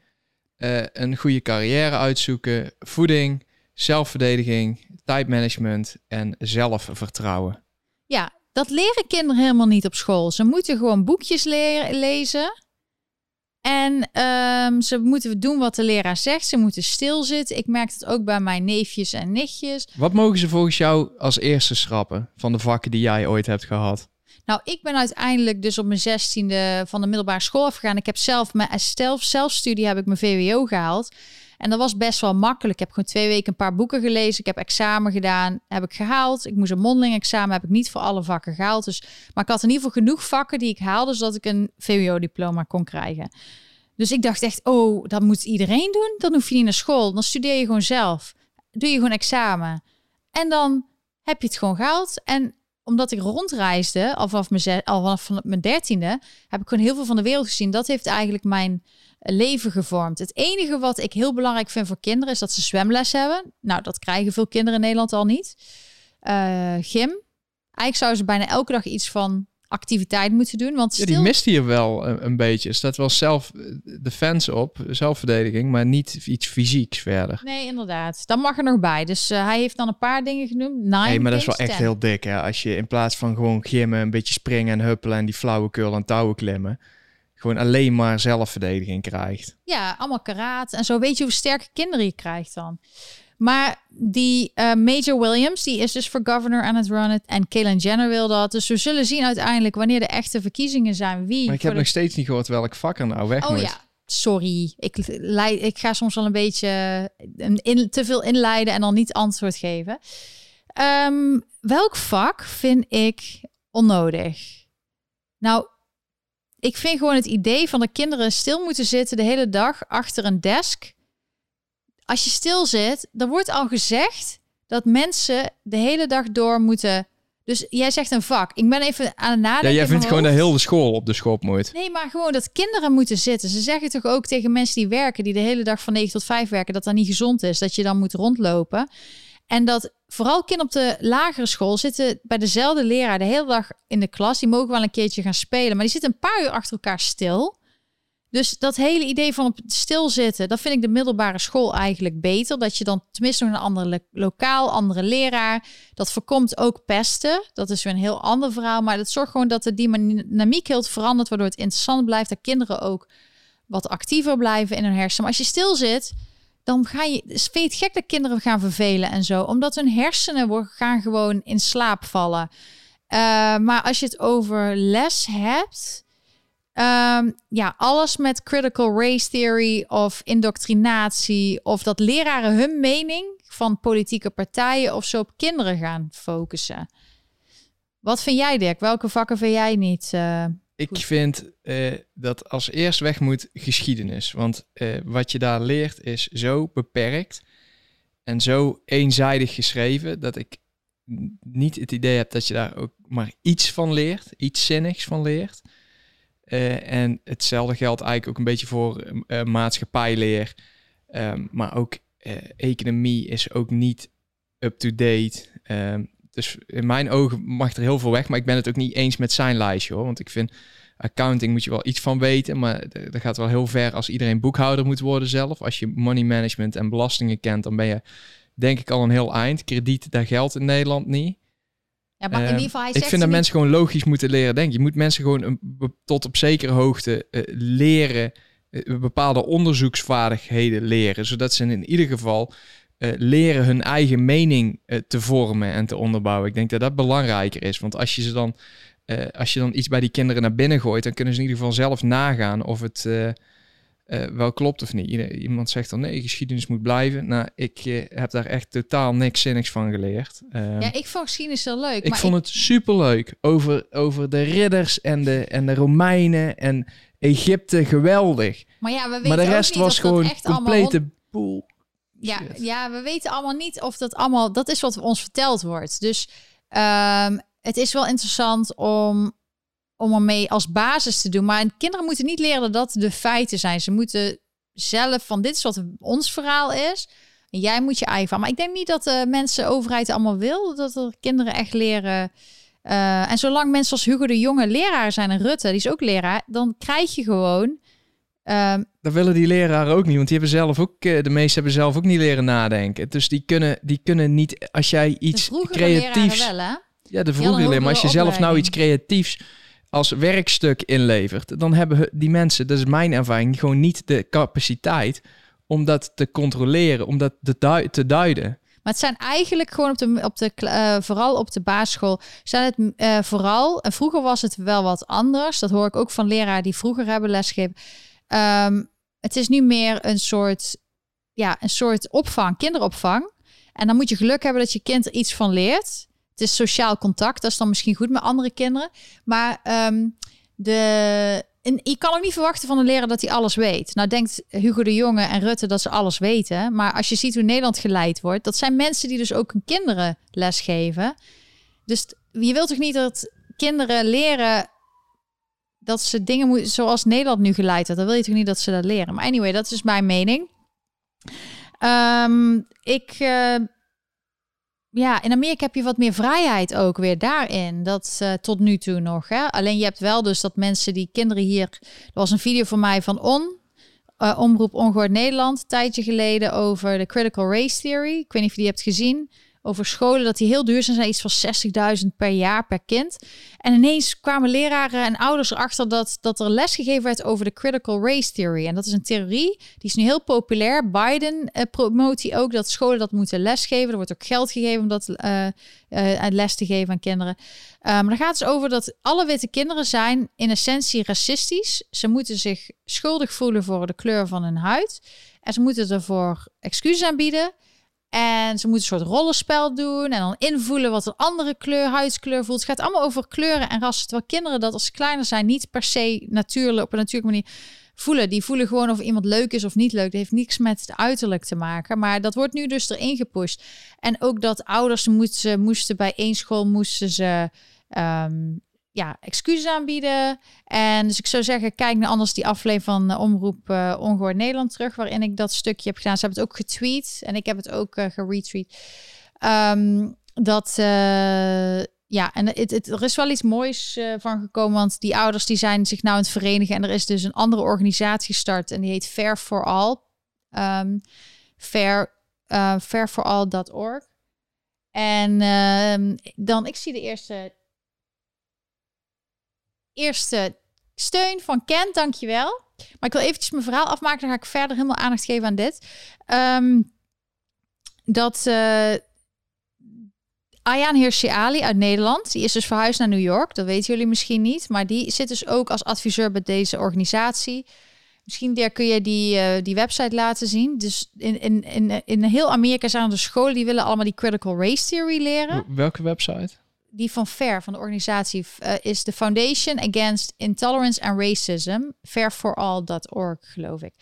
Uh, een goede carrière uitzoeken, voeding, zelfverdediging, tijdmanagement en zelfvertrouwen. Ja, dat leren kinderen helemaal niet op school. Ze moeten gewoon boekjes leren, lezen. En um, ze moeten doen wat de leraar zegt. Ze moeten stilzitten. Ik merk het ook bij mijn neefjes en nichtjes. Wat mogen ze volgens jou als eerste schrappen van de vakken die jij ooit hebt gehad? Nou, ik ben uiteindelijk dus op mijn zestiende van de middelbare school afgegaan. Ik heb zelf mijn zelf, zelfstudie heb ik mijn VWO gehaald. En dat was best wel makkelijk. Ik heb gewoon twee weken een paar boeken gelezen. Ik heb examen gedaan, heb ik gehaald. Ik moest een mondeling examen, heb ik niet voor alle vakken gehaald. Dus, maar ik had in ieder geval genoeg vakken die ik haalde, zodat ik een VWO-diploma kon krijgen. Dus ik dacht echt, oh, dat moet iedereen doen. Dan hoef je niet naar school. Dan studeer je gewoon zelf. Doe je gewoon examen. En dan heb je het gewoon gehaald. En omdat ik rondreisde, vanaf mijn, al vanaf mijn dertiende, heb ik gewoon heel veel van de wereld gezien. Dat heeft eigenlijk mijn leven gevormd. Het enige wat ik heel belangrijk vind voor kinderen is dat ze zwemles hebben. Nou, dat krijgen veel kinderen in Nederland al niet. Uh, gym. Eigenlijk zouden ze bijna elke dag iets van activiteit moeten doen. Want stil... ja, die mist hier wel een, een beetje. Er staat wel zelf defense op, zelfverdediging, maar niet iets fysieks verder. Nee, inderdaad. Dan mag er nog bij. Dus uh, hij heeft dan een paar dingen genoemd. Nee, maar dat is wel echt heel dik, hè? Als je in plaats van gewoon gimmen, een beetje springen en huppelen en die flauwekul en touwen klimmen, gewoon alleen maar zelfverdediging krijgt. Ja, allemaal karaat en zo. Weet je hoe sterke kinderen je krijgt dan? Maar die uh, Major Williams, die is dus voor governor aan het runnen. En Caitlyn Jenner wil dat. Dus we zullen zien uiteindelijk wanneer de echte verkiezingen zijn. Wie maar ik heb nog steeds niet gehoord welk vak er nou weg oh, moet. ja, sorry. Ik, ik ga soms wel een beetje in, te veel inleiden en dan niet antwoord geven. Ehm, welk vak vind ik onnodig? Nou, ik vind gewoon het idee van de kinderen stil moeten zitten de hele dag achter een desk. Als je stil zit, dan wordt al gezegd dat mensen de hele dag door moeten. Dus jij zegt een vak. Ik ben even aan het nadenken. Ja, jij vindt gewoon de school op de schop moet. Nee, maar gewoon dat kinderen moeten zitten. Ze zeggen toch ook tegen mensen die werken, die de hele dag van 9 tot 5 werken, dat dat niet gezond is. Dat je dan moet rondlopen. En dat vooral kinderen op de lagere school zitten bij dezelfde leraar de hele dag in de klas. Die mogen wel een keertje gaan spelen, maar die zitten een paar uur achter elkaar stil. Dus dat hele idee van op stilzitten, dat vind ik de middelbare school eigenlijk beter. Dat je dan tenminste nog een andere lokaal, andere leraar. Dat voorkomt ook pesten. Dat is weer een heel ander verhaal. Maar dat zorgt gewoon dat de dynamiek heel verandert, waardoor het interessant blijft. Dat kinderen ook wat actiever blijven in hun hersenen. Maar als je stil zit, dan ga je, het gek dat kinderen gaan vervelen en zo. Omdat hun hersenen gaan gewoon in slaap vallen. Uh, maar als je het over les hebt, um, ja, alles met critical race theory of indoctrinatie of dat leraren hun mening van politieke partijen of zo op kinderen gaan focussen. Wat vind jij, Dirk? Welke vakken vind jij niet? Uh, ik vind uh, dat als eerst weg moet geschiedenis. Want uh, wat je daar leert is zo beperkt en zo eenzijdig geschreven dat ik niet het idee heb dat je daar ook maar iets van leert, iets zinnigs van leert. Uh, en hetzelfde geldt eigenlijk ook een beetje voor maatschappijleer. Um, maar ook economie is ook niet up-to-date. Um, dus in mijn ogen mag er heel veel weg, maar ik ben het ook niet eens met zijn lijstje hoor. Want ik vind accounting moet je wel iets van weten, maar dat gaat wel heel ver als iedereen boekhouder moet worden zelf. Als je money management en belastingen kent, dan ben je denk ik al een heel eind. Krediet, daar geldt in Nederland niet. Ja, maar in ieder geval, hij ik vind dat mensen gewoon logisch moeten leren denken. Je moet mensen gewoon een, tot op zekere hoogte uh, leren, uh, bepaalde onderzoeksvaardigheden leren, zodat ze in ieder geval uh, leren hun eigen mening uh, te vormen en te onderbouwen. Ik denk dat dat belangrijker is. Want als je ze dan eh, als je dan iets bij die kinderen naar binnen gooit, dan kunnen ze in ieder geval zelf nagaan of het eh, eh, wel klopt of niet. Ieder- Iemand zegt dan nee, geschiedenis moet blijven. Nou, ik eh, heb daar echt totaal niks zinnigs van geleerd. Ehm, Ja, ik vond geschiedenis heel leuk. ik maar vond het superleuk over, over de ridders en de, en de Romeinen en Egypte geweldig. maar ja, we weten Maar de ook rest niet was gewoon allemaal complete boel. Ja, Shit. ja, we weten allemaal niet of dat allemaal... Dat is wat ons verteld wordt. Dus ehm, het is wel interessant om, om ermee als basis te doen. Maar kinderen moeten niet leren dat dat de feiten zijn. Ze moeten zelf van dit is wat ons verhaal is. En jij moet je eigen van. Maar ik denk niet dat de mensen, de overheid allemaal wil. Dat er kinderen echt leren... eh, en zolang mensen als Hugo de Jonge leraar zijn en Rutte, die is ook leraar, dan krijg je gewoon ehm, Dat willen die leraren ook niet, want die hebben zelf ook, eh, de meeste hebben zelf ook niet leren nadenken. Dus die kunnen, die kunnen niet, als jij de iets vroegere creatiefs... leraren wel, hè? Ja, de vroegere leren, maar als je zelf nou iets creatiefs als werkstuk inlevert, dan hebben he- die mensen, dat is mijn ervaring, gewoon niet de capaciteit om dat te controleren, om dat te, dui- te duiden. Maar het zijn eigenlijk gewoon op de, op de eh, vooral op de basisschool, zijn het eh, vooral, en vroeger was het wel wat anders, dat hoor ik ook van leraren die vroeger hebben lesgegeven. Ehm, het is nu meer een soort, ja, een soort opvang, kinderopvang. En dan moet je geluk hebben dat je kind er iets van leert. Het is sociaal contact, dat is dan misschien goed met andere kinderen. Maar ehm, de, je kan ook niet verwachten van een leraar dat hij alles weet. Nou denkt Hugo de Jonge en Rutte dat ze alles weten. Maar als je ziet hoe Nederland geleid wordt, dat zijn mensen die dus ook hun kinderen lesgeven. Dus je wilt toch niet dat kinderen leren dat ze dingen moeten zoals Nederland nu geleid wordt. Dan wil je toch niet dat ze dat leren. Maar anyway, dat is mijn mening. Ehm, ik, eh, ja, in Amerika heb je wat meer vrijheid ook weer daarin. Dat eh, tot nu toe nog. Hè? Alleen je hebt wel dus dat mensen die kinderen hier. Er was een video van mij van On. eh, Omroep Ongehoord Nederland. Een tijdje geleden over de Critical Race Theory. Ik weet niet of je die hebt gezien. Over scholen, dat die heel duur zijn. iets van 60.000 per jaar per kind. En ineens kwamen leraren en ouders erachter dat, dat er les gegeven werd over de Critical Race Theory. En dat is een theorie, die is nu heel populair. Biden eh, promoot die ook, dat scholen dat moeten lesgeven. Er wordt ook geld gegeven om dat eh, eh, les te geven aan kinderen. Eh, maar dan gaat het dus over dat alle witte kinderen zijn in essentie racistisch. Ze moeten zich schuldig voelen voor de kleur van hun huid. En ze moeten ervoor excuses aanbieden. En ze moeten een soort rollenspel doen en dan invoelen wat een andere kleur, huidskleur voelt. Het gaat allemaal over kleuren en rassen. Terwijl kinderen dat als ze kleiner zijn niet per se natuurlijk op een natuurlijke manier voelen. Die voelen gewoon of iemand leuk is of niet leuk. Dat heeft niks met het uiterlijk te maken. Maar dat wordt nu dus erin gepusht. En ook dat ouders moesten, moesten bij één school moesten ze ehm, ja, excuses aanbieden. En dus ik zou zeggen, kijk naar anders die aflevering van eh, Omroep eh Ongehoord Nederland terug, waarin ik dat stukje heb gedaan. Ze hebben het ook getweet en ik heb het ook eh geretweet. Ehm, dat, ja, en het, het, er is wel iets moois van gekomen, want die ouders die zijn zich nou aan het verenigen en er is dus een andere organisatie gestart en die heet Fair for All. Ehm fair, fairforall.org. En ehm, dan, ik zie de eerste eerste steun van Kent, dankjewel. Maar ik wil eventjes mijn verhaal afmaken, dan ga ik verder helemaal aandacht geven aan dit. Ehm, dat uh, Ayaan Hirsi Ali uit Nederland, die is dus verhuisd naar New York. Dat weten jullie misschien niet, maar die zit dus ook als adviseur bij deze organisatie. Misschien Dirk, kun je die, uh, die website laten zien. Dus in, in, in, in heel Amerika zijn er de scholen die willen allemaal die critical race theory leren. Welke website? Die van FAIR, van de organisatie, uh, is de Foundation Against Intolerance and Racism, fairforall.org, geloof ik.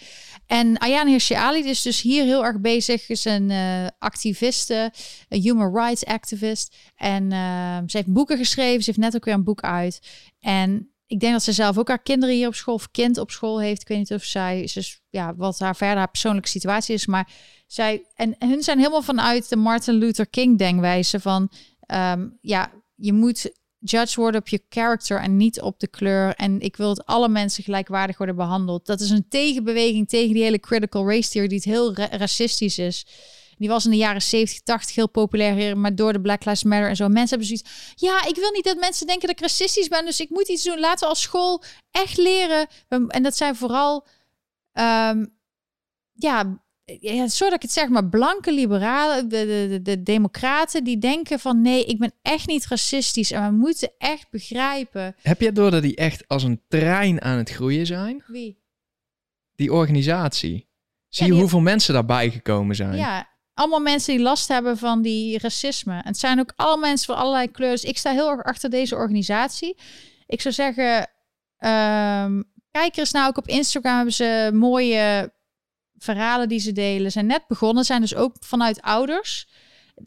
En Ayaan Hirsi Ali is dus hier heel erg bezig, is een uh, activiste, een human rights activist. En uh, ze heeft boeken geschreven, ze heeft net ook weer een boek uit. En ik denk dat ze zelf ook haar kinderen hier op school, of kind op school heeft. Ik weet niet of zij, dus, ja, wat haar verder haar persoonlijke situatie is, maar zij, en, hun zijn helemaal vanuit de Martin Luther King denkwijze van, um, ja, je moet judge worden op je character en niet op de kleur. En ik wil dat alle mensen gelijkwaardig worden behandeld. Dat is een tegenbeweging tegen die hele critical race theory die heel ra racistisch is. Die was in de jaren 70, 80 heel populair, maar door de Black Lives Matter en zo. Mensen hebben zoiets, ja, ik wil niet dat mensen denken dat ik racistisch ben, dus ik moet iets doen. Laten we als school echt leren. En dat zijn vooral, um, ja, ja, sorry dat ik het zeg, maar blanke liberalen, de, de, de, de democraten, die denken van nee, ik ben echt niet racistisch en we moeten echt begrijpen. Heb je door dat die echt als een trein aan het groeien zijn? Wie? Die organisatie. Zie je hoeveel mensen daarbij gekomen zijn? Ja, allemaal mensen die last hebben van die racisme. En het zijn ook allemaal mensen van allerlei kleuren. Dus ik sta heel erg achter deze organisatie. Ik zou zeggen, ehm, kijk eens nou ook op Instagram. Hebben ze mooie verhalen die ze delen. Zijn net begonnen, zijn dus ook vanuit ouders.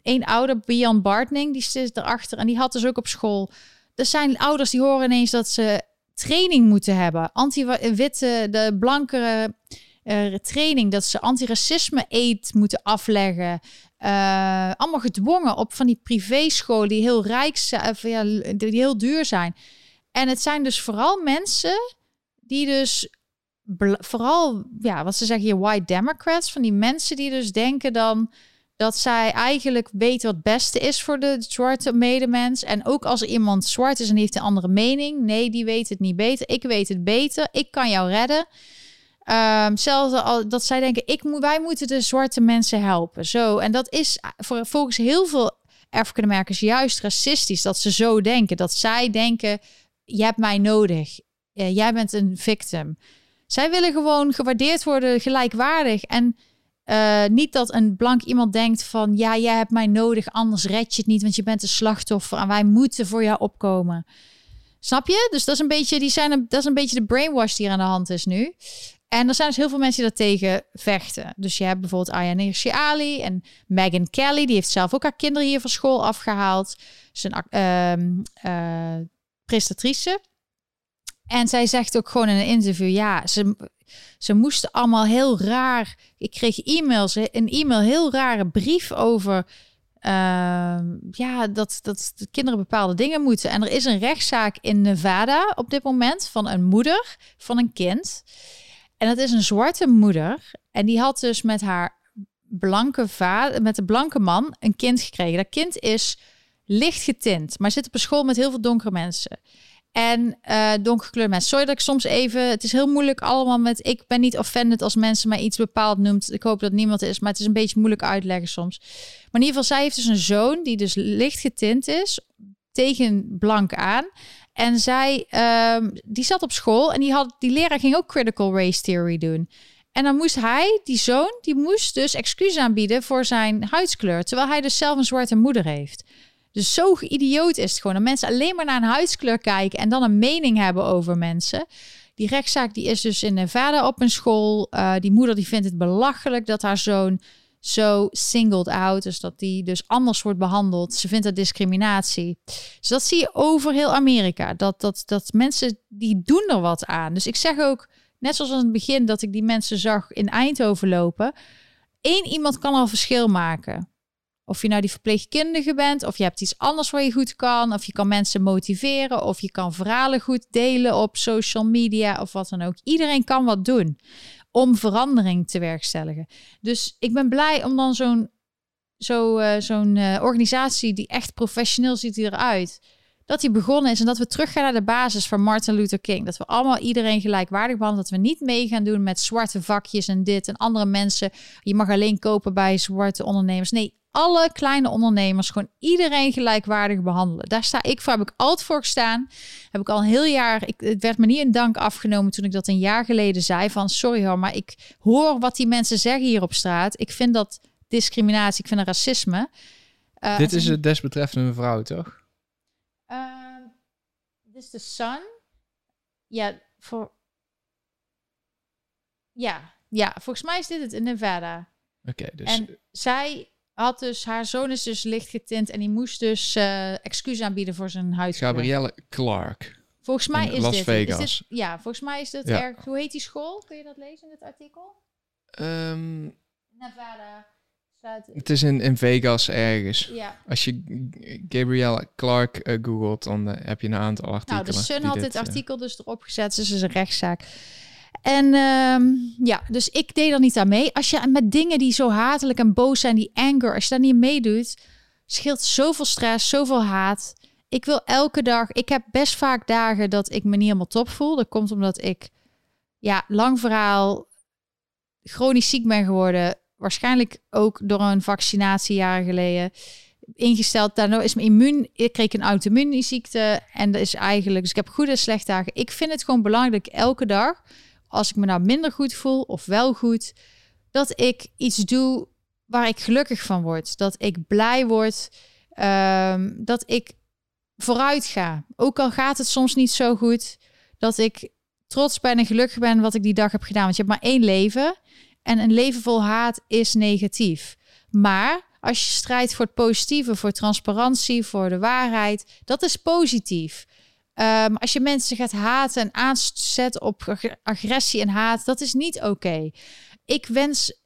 Eén ouder, Bian Bartning, die zit erachter. En die had dus ook op school. Er zijn ouders die horen ineens dat ze training moeten hebben. Anti-witte, de blankere eh, training. Dat ze antiracisme eet moeten afleggen. Eh, allemaal gedwongen op van die privéscholen die heel rijk zijn, ja, die heel duur zijn. En het zijn dus vooral mensen die dus vooral, ja, wat ze zeggen hier, white democrats, van die mensen die dus denken dan dat zij eigenlijk weten wat het beste is voor de zwarte medemens. En ook als iemand zwart is en heeft een andere mening, nee, die weet het niet beter. Ik weet het beter. Ik kan jou redden. Ehm zelfs al dat zij denken, ik moet, wij moeten de zwarte mensen helpen. Zo, en dat is voor, volgens heel veel African-Americans juist racistisch dat ze zo denken. Dat zij denken, je hebt mij nodig. Eh, jij bent een victim. Zij willen gewoon gewaardeerd worden, gelijkwaardig. En eh, niet dat een blank iemand denkt van, ja, jij hebt mij nodig, anders red je het niet, want je bent een slachtoffer en wij moeten voor jou opkomen. Snap je? Dus dat is een beetje, die zijn dat is een beetje de brainwash die er aan de hand is nu. En er zijn dus heel veel mensen die daartegen vechten. Dus je hebt bijvoorbeeld Aya Hirsi Ali en Megan Kelly. Die heeft zelf ook haar kinderen hier van school afgehaald. Ze een ehm, eh, prestatrice. En zij zegt ook gewoon in een interview... ja, ze, ze moesten allemaal heel raar... Ik kreeg e-mails, een e-mail, heel rare brief over... ehm, ja, dat, dat de kinderen bepaalde dingen moeten. En er is een rechtszaak in Nevada op dit moment... van een moeder van een kind... En dat is een zwarte moeder. En die had dus met haar blanke vader, met de blanke man, een kind gekregen. Dat kind is licht getint, maar zit op een school met heel veel donkere mensen. En eh donkerkleurde mensen. Sorry dat ik soms even. Het is heel moeilijk allemaal met. Ik ben niet offended als mensen mij iets bepaald noemt. Ik hoop dat niemand is, maar het is een beetje moeilijk uitleggen soms. Maar in ieder geval, zij heeft dus een zoon die dus licht getint is tegen blank aan. En zij, ehm, die zat op school en die, had, die leraar ging ook critical race theory doen. En dan moest hij, die zoon, die moest dus excuus aanbieden voor zijn huidskleur. Terwijl hij dus zelf een zwarte moeder heeft. Dus zo idioot is het gewoon. Dat mensen alleen maar naar een huidskleur kijken en dan een mening hebben over mensen. Die rechtszaak die is dus in Nevada op een school. Eh, die moeder die vindt het belachelijk dat haar zoon zo singled out. Dus dat die dus anders wordt behandeld. Ze vindt dat discriminatie. Dus dat zie je over heel Amerika. Dat, dat, dat mensen die doen er wat aan. Dus ik zeg ook, net zoals aan het begin dat ik die mensen zag in Eindhoven lopen. Eén iemand kan al verschil maken. Of je nou die verpleegkundige bent, of je hebt iets anders waar je goed kan, of je kan mensen motiveren, of je kan verhalen goed delen op social media of wat dan ook. Iedereen kan wat doen om verandering te werkstelligen. Dus ik ben blij om dan zo'n zo, eh, zo'n eh, organisatie die echt professioneel ziet eruit, dat die begonnen is en dat we teruggaan naar de basis van Martin Luther King. Dat we allemaal iedereen gelijkwaardig behandelen. Dat we niet mee gaan doen met zwarte vakjes en dit en andere mensen. Je mag alleen kopen bij zwarte ondernemers. Nee, alle kleine ondernemers, gewoon iedereen gelijkwaardig behandelen. Daar sta ik voor, heb ik altijd voor gestaan. Heb ik al een heel jaar, ik, het werd me niet in dank afgenomen toen ik dat een jaar geleden zei van sorry hoor, maar ik hoor wat die mensen zeggen hier op straat. Ik vind dat discriminatie, ik vind dat racisme. Uh, Dit is het desbetreffende mevrouw, toch? Is de Sun. Ja, voor... Ja, ja, volgens mij is dit het in Nevada. Oké, dus... En zij had dus, haar zoon is dus licht getint en die moest dus uh, excuus aanbieden voor zijn huidskleur. Gabrielle Clark. Volgens mij is Las dit, Vegas. is dit. Ja, volgens mij is dit Ja. erg. Hoe heet die school? Kun je dat lezen in het artikel? Ehm, Nevada. Staat, het is in, in Vegas ergens. ja. Als je Gabrielle Clark eh, googelt, dan eh, heb je een aantal artikelen. Nou, de Sun had dit eh, artikel dus erop gezet. Dus het is een rechtszaak. En ehm, ja, dus ik deed er niet aan mee. Als je met dingen die zo hatelijk en boos zijn, die anger, als je daar niet meedoet, scheelt zoveel stress, zoveel haat. Ik wil elke dag, ik heb best vaak dagen dat ik me niet helemaal top voel. Dat komt omdat ik, ja, lang verhaal, chronisch ziek ben geworden, waarschijnlijk ook door een vaccinatie jaren geleden ingesteld. Daardoor is mijn immuun, ik kreeg een auto-immuunziekte en dat is eigenlijk, dus ik heb goede en slechte dagen. Ik vind het gewoon belangrijk elke dag, als ik me nou minder goed voel of wel goed, dat ik iets doe waar ik gelukkig van word. Dat ik blij word, ehm, dat ik vooruit ga. Ook al gaat het soms niet zo goed, dat ik trots ben en gelukkig ben wat ik die dag heb gedaan. Want je hebt maar één leven en een leven vol haat is negatief. Maar als je strijdt voor het positieve, voor transparantie, voor de waarheid, dat is positief. Ehm, als je mensen gaat haten en aanzet op agressie en haat, dat is niet oké. Ik wens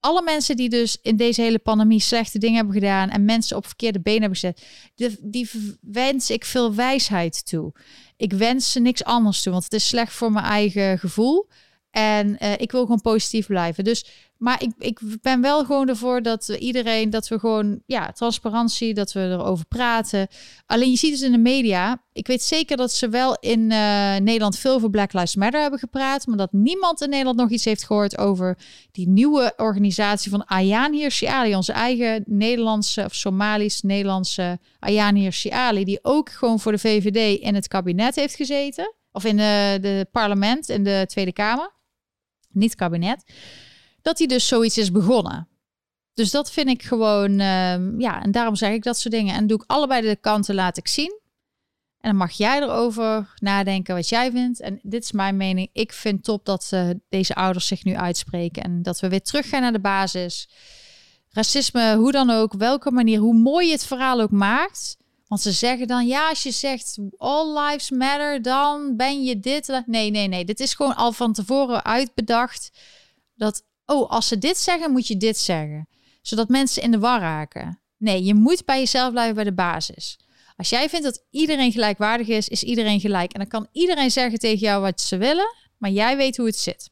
alle mensen die dus in deze hele pandemie slechte dingen hebben gedaan en mensen op verkeerde benen hebben gezet, die, die wens ik veel wijsheid toe. Ik wens ze niks anders toe, want het is slecht voor mijn eigen gevoel. En uh, ik wil gewoon positief blijven. Dus maar ik, ik ben wel gewoon ervoor dat iedereen, dat we gewoon, ja, transparantie, dat we erover praten. Alleen je ziet dus in de media, ik weet zeker dat ze wel in uh, Nederland veel over Black Lives Matter hebben gepraat, maar dat niemand in Nederland nog iets heeft gehoord over die nieuwe organisatie van Ayaan Hirsi Ali, onze eigen Nederlandse of Somalisch-Nederlandse Ayaan Hirsi Ali, die ook gewoon voor de VVD in het kabinet heeft gezeten, of in de, de parlement, in de Tweede Kamer, niet kabinet dat hij dus zoiets is begonnen. Dus dat vind ik gewoon, ehm, ja, en daarom zeg ik dat soort dingen. En doe ik allebei de kanten, laat ik zien. En dan mag jij erover nadenken wat jij vindt. En dit is mijn mening. Ik vind top dat uh, deze ouders zich nu uitspreken. En dat we weer teruggaan naar de basis. Racisme, hoe dan ook, welke manier, hoe mooi je het verhaal ook maakt. Want ze zeggen dan, ja, als je zegt all lives matter, dan ben je dit. Nee, nee, nee. Dit is gewoon al van tevoren uitbedacht. Dat oh, als ze dit zeggen, moet je dit zeggen. Zodat mensen in de war raken. Nee, je moet bij jezelf blijven bij de basis. Als jij vindt dat iedereen gelijkwaardig is, is iedereen gelijk. En dan kan iedereen zeggen tegen jou wat ze willen, maar jij weet hoe het zit.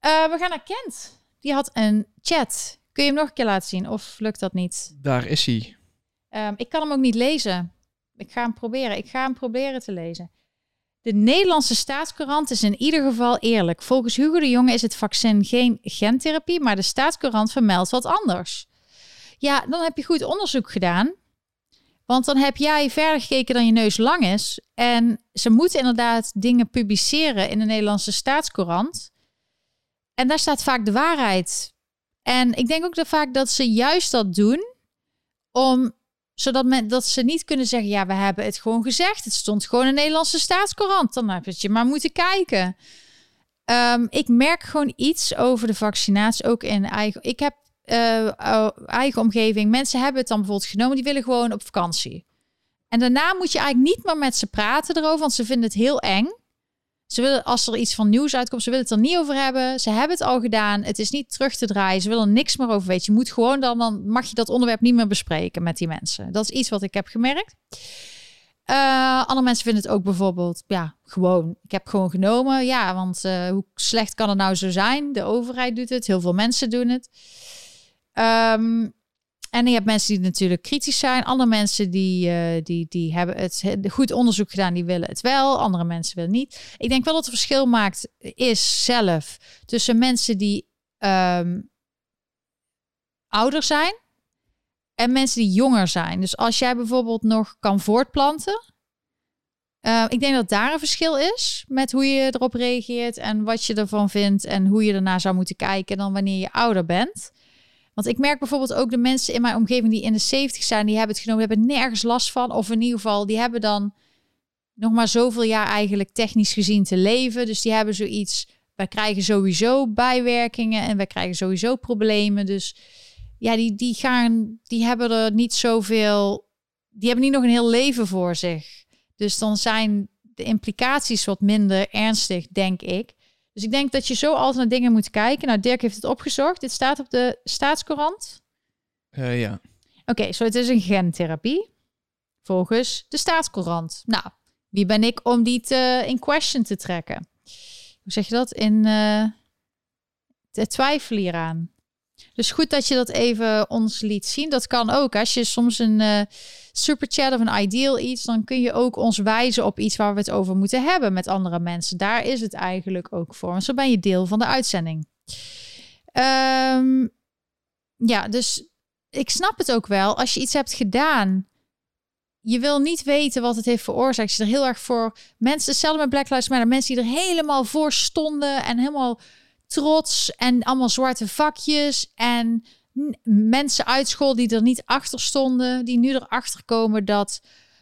Uh, we gaan naar Kent. Die had een chat. Kun je hem nog een keer laten zien of lukt dat niet? Daar is hij. Um, ik kan hem ook niet lezen. Ik ga hem proberen. Ik ga hem proberen te lezen. De Nederlandse staatscourant is in ieder geval eerlijk. Volgens Hugo de Jonge is het vaccin geen gentherapie, maar de staatscourant vermeldt wat anders. Ja, dan heb je goed onderzoek gedaan. Want dan heb jij verder gekeken dan je neus lang is. En ze moeten inderdaad dingen publiceren in de Nederlandse staatscourant. En daar staat vaak de waarheid. En ik denk ook dat vaak dat ze juist dat doen om zodat men, dat ze niet kunnen zeggen, ja, we hebben het gewoon gezegd. Het stond gewoon in de Nederlandse staatscourant. Dan heb je maar moeten kijken. Um, ik merk gewoon iets over de vaccinatie, ook in eigen... Ik heb uh, eigen omgeving. Mensen hebben het dan bijvoorbeeld genomen, die willen gewoon op vakantie. En daarna moet je eigenlijk niet meer met ze praten erover, want ze vinden het heel eng. Ze willen, als er iets van nieuws uitkomt, ze willen het er niet over hebben. Ze hebben het al gedaan. Het is niet terug te draaien. Ze willen er niks meer over weten. Je moet gewoon dan, dan mag je dat onderwerp niet meer bespreken met die mensen. Dat is iets wat ik heb gemerkt. Uh, andere mensen vinden het ook bijvoorbeeld, ja, gewoon. Ik heb gewoon genomen. Ja, want uh, hoe slecht kan het nou zo zijn? De overheid doet het. Heel veel mensen doen het. Um, en je hebt mensen die natuurlijk kritisch zijn. Andere mensen die, uh, die, die hebben het goed onderzoek gedaan, die willen het wel. Andere mensen willen niet. Ik denk wel dat het verschil maakt, is zelf tussen mensen die um, ouder zijn en mensen die jonger zijn. Dus als jij bijvoorbeeld nog kan voortplanten. Uh, ik denk dat daar een verschil is met hoe je erop reageert en wat je ervan vindt en hoe je ernaar zou moeten kijken dan wanneer je ouder bent. Want ik merk bijvoorbeeld ook de mensen in mijn omgeving die in de 70 zijn, die hebben het genomen, hebben nergens last van. Of in ieder geval, die hebben dan nog maar zoveel jaar eigenlijk technisch gezien te leven. Dus die hebben zoiets. Wij krijgen sowieso bijwerkingen en wij krijgen sowieso problemen. Dus ja, die, die gaan, die hebben er niet zoveel. Die hebben niet nog een heel leven voor zich. Dus dan zijn de implicaties wat minder ernstig, denk ik. Dus ik denk dat je zo altijd naar dingen moet kijken. Nou, Dirk heeft het opgezocht. Dit staat op de staatscourant. Uh, ja. Oké, zo so het is een gentherapie. Volgens de staatscourant. Nou, wie ben ik om die te, in question te trekken? Hoe zeg je dat? In uh, de twijfel hieraan. Dus goed dat je dat even ons liet zien. Dat kan ook. Als je soms een uh, superchat of een ideal iets, dan kun je ook ons wijzen op iets waar we het over moeten hebben met andere mensen. Daar is het eigenlijk ook voor. Zo ben je deel van de uitzending. Ehm, ja, dus ik snap het ook wel. Als je iets hebt gedaan, je wil niet weten wat het heeft veroorzaakt. Je er heel erg voor mensen, hetzelfde met Black Lives Matter, mensen die er helemaal voor stonden en helemaal trots en allemaal zwarte vakjes en mensen uit school die er niet achter stonden, die nu erachter komen dat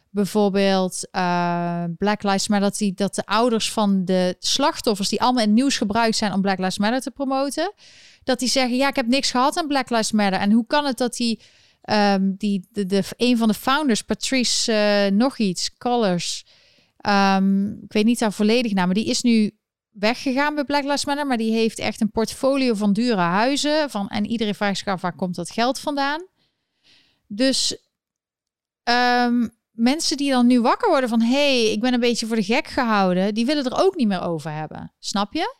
bijvoorbeeld uh, Black Lives Matter, dat, die, dat de ouders van de slachtoffers, die allemaal in nieuws gebruikt zijn om Black Lives Matter te promoten, dat die zeggen, ja, ik heb niks gehad aan Black Lives Matter. En hoe kan het dat die, um, die de, de, een van de founders, Patrice uh, nog iets, Colors, um, ik weet niet haar volledige naam, maar die is nu weggegaan bij Black Lives Matter, maar die heeft echt een portfolio van dure huizen. Van, en iedereen vraagt zich af, waar komt dat geld vandaan? Dus um, mensen die dan nu wakker worden van... hey, ik ben een beetje voor de gek gehouden... die willen er ook niet meer over hebben. Snap je?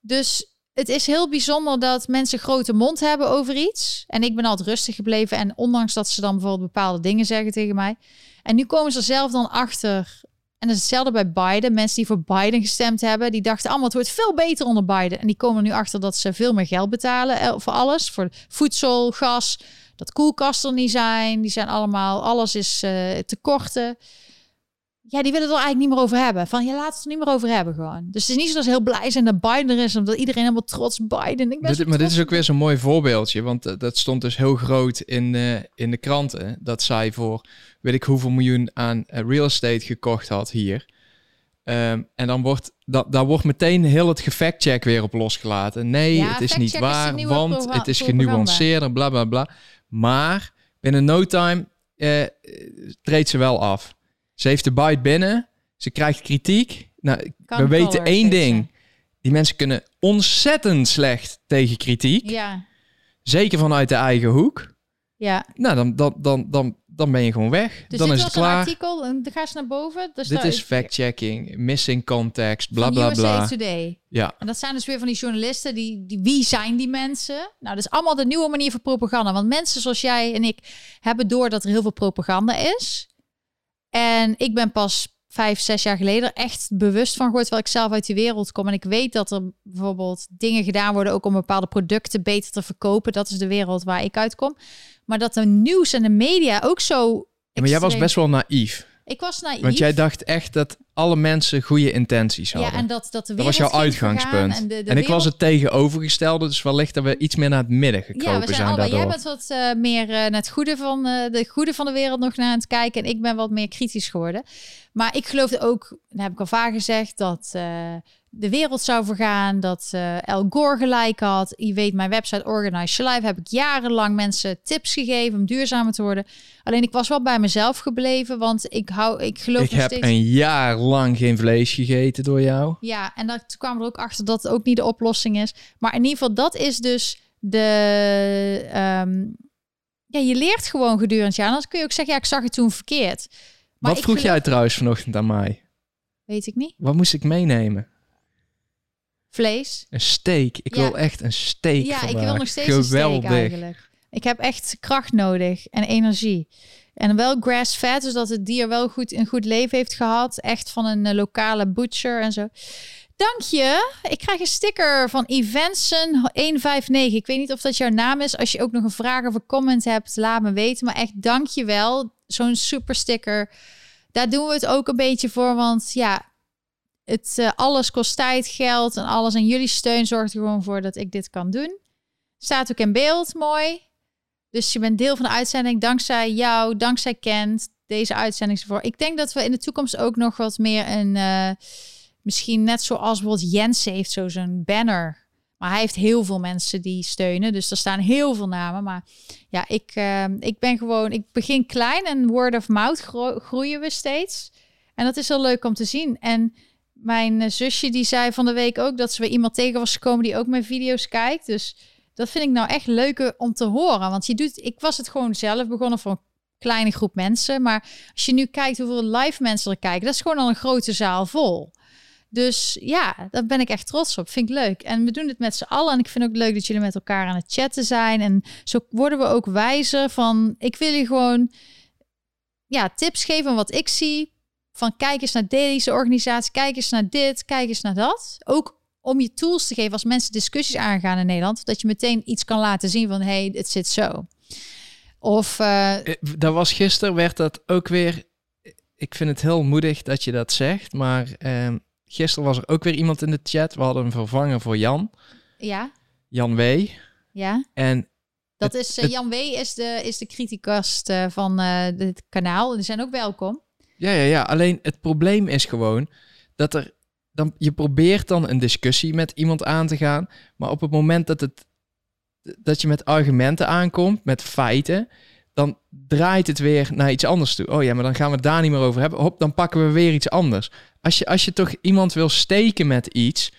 Dus het is heel bijzonder dat mensen grote mond hebben over iets. En ik ben altijd rustig gebleven. En ondanks dat ze dan bijvoorbeeld bepaalde dingen zeggen tegen mij. En nu komen ze zelf dan achter. En dat is hetzelfde bij Biden. Mensen die voor Biden gestemd hebben, die dachten allemaal het wordt veel beter onder Biden. En die komen nu achter dat ze veel meer geld betalen eh, voor alles. Voor voedsel, gas, dat koelkasten niet zijn. Die zijn allemaal, alles is uh, tekorten. Ja, die willen het er eigenlijk niet meer over hebben. Van, je laat het er niet meer over hebben gewoon. Dus het is niet zo dat ze heel blij zijn dat Biden er is. Omdat iedereen helemaal trots Biden. Ik ben dit, maar dit is ook weer zo'n mooi voorbeeldje. Want uh, dat stond dus heel groot in, uh, in de kranten. Dat zij voor weet ik hoeveel miljoen aan uh, real estate gekocht had hier. Um, en dan wordt, dat, daar wordt meteen heel het gefact-check weer op losgelaten. Nee, ja, het is niet waar, want het is genuanceerder, bla bla bla. Maar binnen no time treedt ze wel af. Ze heeft de bite binnen. Ze krijgt kritiek. Nou, we weten één ding. Die mensen kunnen ontzettend slecht tegen kritiek. Ja. Zeker vanuit de eigen hoek. Ja. Nou, dan, dan, dan, dan, dan ben je gewoon weg. Dus dan is het klaar. Een artikel, dan ga je naar boven. Dus dit is fact-checking, missing context, bla bla bla. Today. Ja. En dat zijn dus weer van die journalisten die, die wie zijn die mensen? Nou, dat is allemaal de nieuwe manier van propaganda. Want mensen zoals jij en ik hebben door dat er heel veel propaganda is. En ik ben pas vijf, zes jaar geleden echt bewust van gehoord, terwijl ik zelf uit die wereld kom. En ik weet dat er bijvoorbeeld dingen gedaan worden ook om bepaalde producten beter te verkopen. Dat is de wereld waar ik uitkom. Maar dat de nieuws en de media ook zo. Ja, maar jij was best wel naïef. Ik was naïef. Want jij dacht echt dat alle mensen goede intenties hadden. Ja, en dat, dat, de dat was jouw uitgangspunt. En, de, de en ik was het tegenovergestelde, dus wellicht dat we iets meer naar het midden gekropen ja, we zijn, zijn Jij bent wat uh, meer uh, naar het goede van, uh, de goede van de wereld nog naar het kijken. En ik ben wat meer kritisch geworden. Maar ik geloofde ook, dat heb ik al vaak gezegd, dat de wereld zou vergaan, dat uh, El Gore gelijk had. Je weet, mijn website Organize Your Life heb ik jarenlang mensen tips gegeven om duurzamer te worden. Alleen ik was wel bij mezelf gebleven, want ik hou, ik geloof Ik heb een jaar lang geen vlees gegeten door jou. Ja, en daar kwam er ook achter dat het ook niet de oplossing is. Maar in ieder geval, dat is dus de... Um, ja, je leert gewoon gedurende jaar. Anders kun je ook zeggen, ja, ik zag het toen verkeerd. Maar Wat vroeg geloof... jij trouwens vanochtend aan mij? Weet ik niet. Wat moest ik meenemen? Vlees. Een steak. Ik wil echt een steak. Ja, ik wil nog steeds Geweldig. een steak eigenlijk. Ik heb echt kracht nodig en energie. En wel grass-fed, dus dat het dier wel goed een goed leven heeft gehad. Echt van een uh, lokale butcher en zo. Dank je. Ik krijg een sticker van Evensen159. Ik weet niet of dat jouw naam is. Als je ook nog een vraag of een comment hebt, laat me weten. Maar echt dank je wel. Zo'n super sticker. Daar doen we het ook een beetje voor. Want ja, het, uh, alles kost tijd, geld en alles. En jullie steun zorgt er gewoon voor dat ik dit kan doen. Staat ook in beeld, mooi. Dus je bent deel van de uitzending dankzij jou, dankzij Kent, deze uitzending voor. Ik denk dat we in de toekomst ook nog wat meer een, uh, misschien net zoals bijvoorbeeld Jens heeft zo zo'n banner. Maar hij heeft heel veel mensen die steunen, dus er staan heel veel namen. Maar ja, ik, uh, ik ben gewoon, ik begin klein en word of mouth groeien we steeds. En dat is heel leuk om te zien. En mijn eh, zusje die zei van de week ook dat ze weer iemand tegen was gekomen die ook mijn video's kijkt. Dus dat vind ik nou echt leuk om te horen. Want je doet, ik was het gewoon zelf begonnen voor een kleine groep mensen. Maar als je nu kijkt hoeveel live mensen er kijken, dat is gewoon al een grote zaal vol. Dus ja, daar ben ik echt trots op. Vind ik leuk. En we doen het met z'n allen. En ik vind ook leuk dat jullie met elkaar aan het chatten zijn. En zo worden we ook wijzer van, ik wil je gewoon ja, tips geven wat ik zie van kijk eens naar deze organisatie, kijk eens naar dit, kijk eens naar dat. Ook om je tools te geven als mensen discussies aangaan in Nederland, dat je meteen iets kan laten zien van hey, het zit zo. Of uh, dat was gisteren werd dat ook weer. Ik vind het heel moedig dat je dat zegt, maar uh, gisteren was er ook weer iemand in de chat. We hadden een vervanger voor Jan. Ja. Jan W. Ja. En dat is uh, Jan W. is de is de criticast uh, van het kanaal. Die zijn ook welkom. Ja, ja, ja. Alleen het probleem is gewoon dat er dan je probeert dan een discussie met iemand aan te gaan, maar op het moment dat het dat je met argumenten aankomt, met feiten, dan draait het weer naar iets anders toe. Oh ja, maar dan gaan we het daar niet meer over hebben. Hop, dan pakken we weer iets anders. Als je, als je toch iemand wil steken met iets,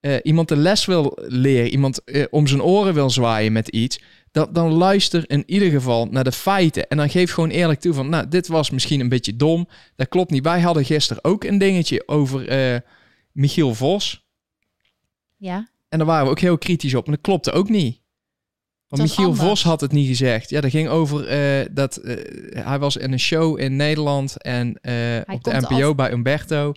uh, iemand de les wil leren, iemand uh, om zijn oren wil zwaaien met iets, dan, dan luister in ieder geval naar de feiten. En dan geef gewoon eerlijk toe van, nou, dit was misschien een beetje dom. Dat klopt niet. Wij hadden gisteren ook een dingetje over uh, Michiel Vos. Ja. En daar waren we ook heel kritisch op. En dat klopte ook niet. Want Michiel Vos had het niet gezegd. Ja, dat ging over uh, dat uh, hij was in een show in Nederland en uh, op de NPO bij Umberto.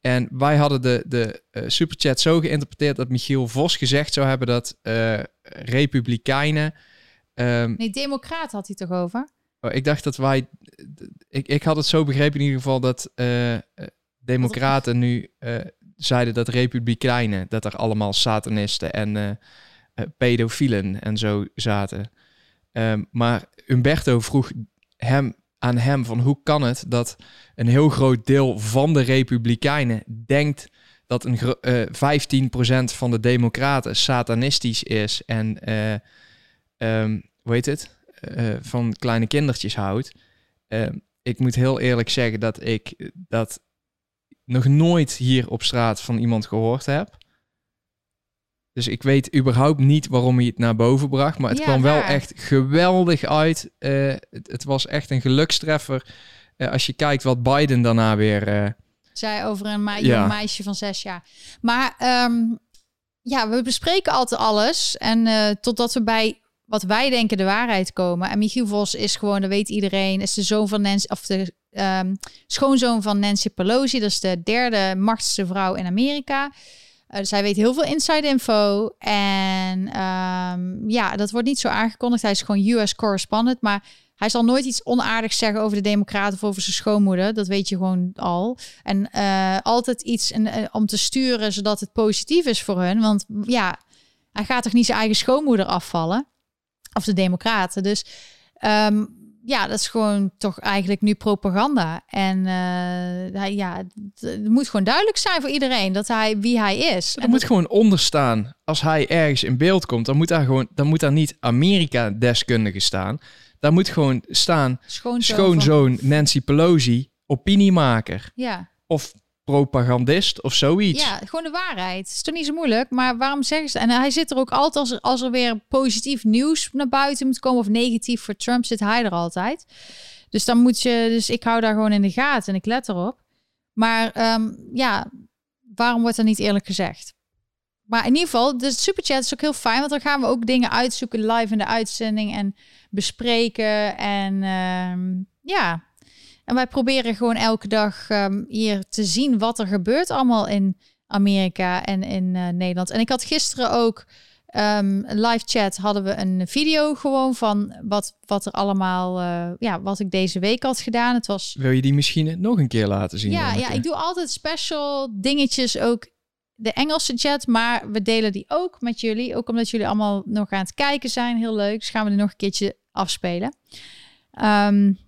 En wij hadden de, de superchat zo geïnterpreteerd dat Michiel Vos gezegd zou hebben dat republikeinen... Um, nee, democraat had hij toch over? Oh, ik dacht dat wij... Ik, ik had het zo begrepen in ieder geval dat democraten nu zeiden dat republikeinen, dat er allemaal satanisten en pedofielen en zo zaten. Um, maar Umberto vroeg hem aan hem van hoe kan het dat een heel groot deel van de republikeinen denkt dat een uh, eh, 15% van de democraten satanistisch is en uh, um, hoe heet het? Uh, van kleine kindertjes houdt. Ehm, ik moet heel eerlijk zeggen dat ik dat nog nooit hier op straat van iemand gehoord heb. Dus ik weet überhaupt niet waarom hij het naar boven bracht. Maar het kwam wel echt geweldig uit. Uh, het, het, was echt een gelukstreffer. Uh, als je kijkt wat Biden daarna weer... Uh... Zei over een me ja. meisje van zes jaar. Maar um, ja, we bespreken altijd alles. En totdat we bij wat wij denken de waarheid komen. En Michiel Vos is gewoon, dat weet iedereen, is de zoon van Nancy, of de um, schoonzoon van Nancy Pelosi. Dat is de derde machtigste vrouw in Amerika. Uh, dus hij weet heel veel inside info. En um, ja, dat wordt niet zo aangekondigd. Hij is gewoon US correspondent. Maar hij zal nooit iets onaardigs zeggen over de Democraten of over zijn schoonmoeder. Dat weet je gewoon al. En uh, altijd iets uh, om te sturen zodat het positief is voor hun. Want ja, hij gaat toch niet zijn eigen schoonmoeder afvallen? Of de Democraten. Dus um, ja, dat is gewoon toch eigenlijk nu propaganda. En uh, ja, het moet gewoon duidelijk zijn voor iedereen dat hij wie hij is. Er moet gewoon onder staan. Als hij ergens in beeld komt, dan moet daar gewoon, dan moet daar niet Amerika-deskundige staan. Daar moet gewoon staan schoonzoon, schoonzoon Nancy Pelosi, opiniemaker. Ja. Of propagandist of zoiets. Ja, gewoon de waarheid. Is toch niet zo moeilijk, maar waarom zeggen ze... En hij zit er ook altijd als er, als er weer positief nieuws naar buiten moet komen... of negatief voor Trump, zit hij er altijd. Dus dan moet je... Dus ik hou daar gewoon in de gaten en ik let erop. Maar um, ja, waarom wordt er niet eerlijk gezegd? Maar in ieder geval, de superchat is ook heel fijn... want dan gaan we ook dingen uitzoeken live in de uitzending... en bespreken en um, ja... En wij proberen gewoon elke dag um, hier te zien wat er gebeurt allemaal in Amerika en in uh, Nederland. En ik had gisteren ook um, live chat hadden we een video gewoon van wat, wat er allemaal, uh, ja, wat ik deze week had gedaan. Het was. Wil je die misschien nog een keer laten zien? Ja, ja, ik doe altijd special dingetjes ook. De Engelse chat, maar we delen die ook met jullie. Ook omdat jullie allemaal nog aan het kijken zijn. Heel leuk. Dus gaan we er nog een keertje afspelen. Um,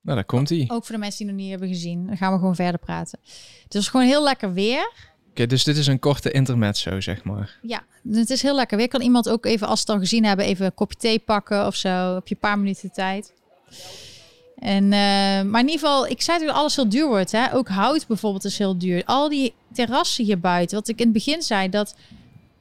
nou, daar komt hij. Ook voor de mensen die nog niet hebben gezien. Dan gaan we gewoon verder praten. Het is gewoon heel lekker weer. Oké, dus dit is een korte intermezzo, zeg maar. Ja, het is heel lekker weer. Kan iemand ook even, als ze het al gezien hebben, even een kopje thee pakken of zo. Heb je een paar minuten tijd. En, uh, maar in ieder geval, ik zei dat alles heel duur wordt. Hè? Ook hout bijvoorbeeld is heel duur. Al die terrassen hier buiten, wat ik in het begin zei, dat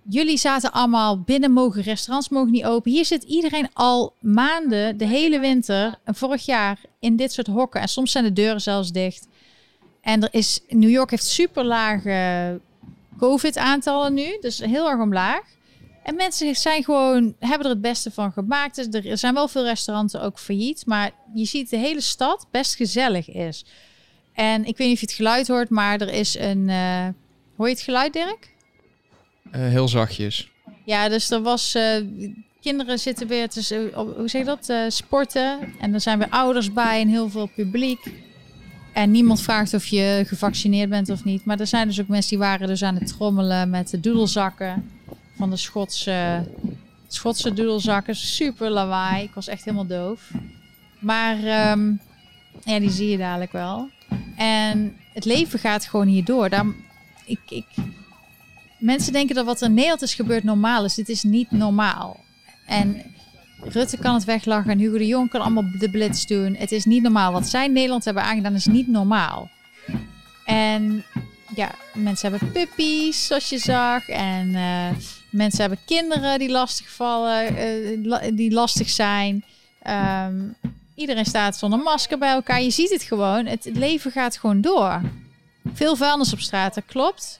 jullie zaten allemaal binnen mogen, restaurants mogen niet open. Hier zit iedereen al maanden, de hele winter vorig jaar in dit soort hokken. En soms zijn de deuren zelfs dicht. En er is, New York heeft super lage COVID-aantallen nu, dus heel erg omlaag. En mensen zijn gewoon, hebben er het beste van gemaakt. Dus er zijn wel veel restaurants ook failliet, maar je ziet de hele stad best gezellig is. En ik weet niet of je het geluid hoort, maar er is een, uh, hoor je het geluid Dirk? Eh, heel zachtjes. Ja, dus er was. eh, kinderen zitten weer op- hoe zeg je dat? eh, sporten. En er zijn weer ouders bij en heel veel publiek. En niemand vraagt of je gevaccineerd bent of niet. Maar er zijn dus ook mensen die waren dus aan het trommelen met de doedelzakken van de Schotse, Schotse doedelzakken. Super lawaai. Ik was echt helemaal doof. Maar ehm, ja, die zie je dadelijk wel. En het leven gaat gewoon hierdoor. Ik, ik, mensen denken dat wat er in Nederland is gebeurd normaal is. Dit is niet normaal. En Rutte kan het weglachen en Hugo de Jong kan allemaal de blitz doen. Het is niet normaal. Wat zij in Nederland hebben aangedaan is niet normaal. En ja, mensen hebben puppies, zoals je zag. En eh, mensen hebben kinderen die lastig vallen, eh, die lastig zijn. Ehm, iedereen staat zonder masker bij elkaar. Je ziet het gewoon. Het leven gaat gewoon door. Veel vuilnis op straat, dat klopt.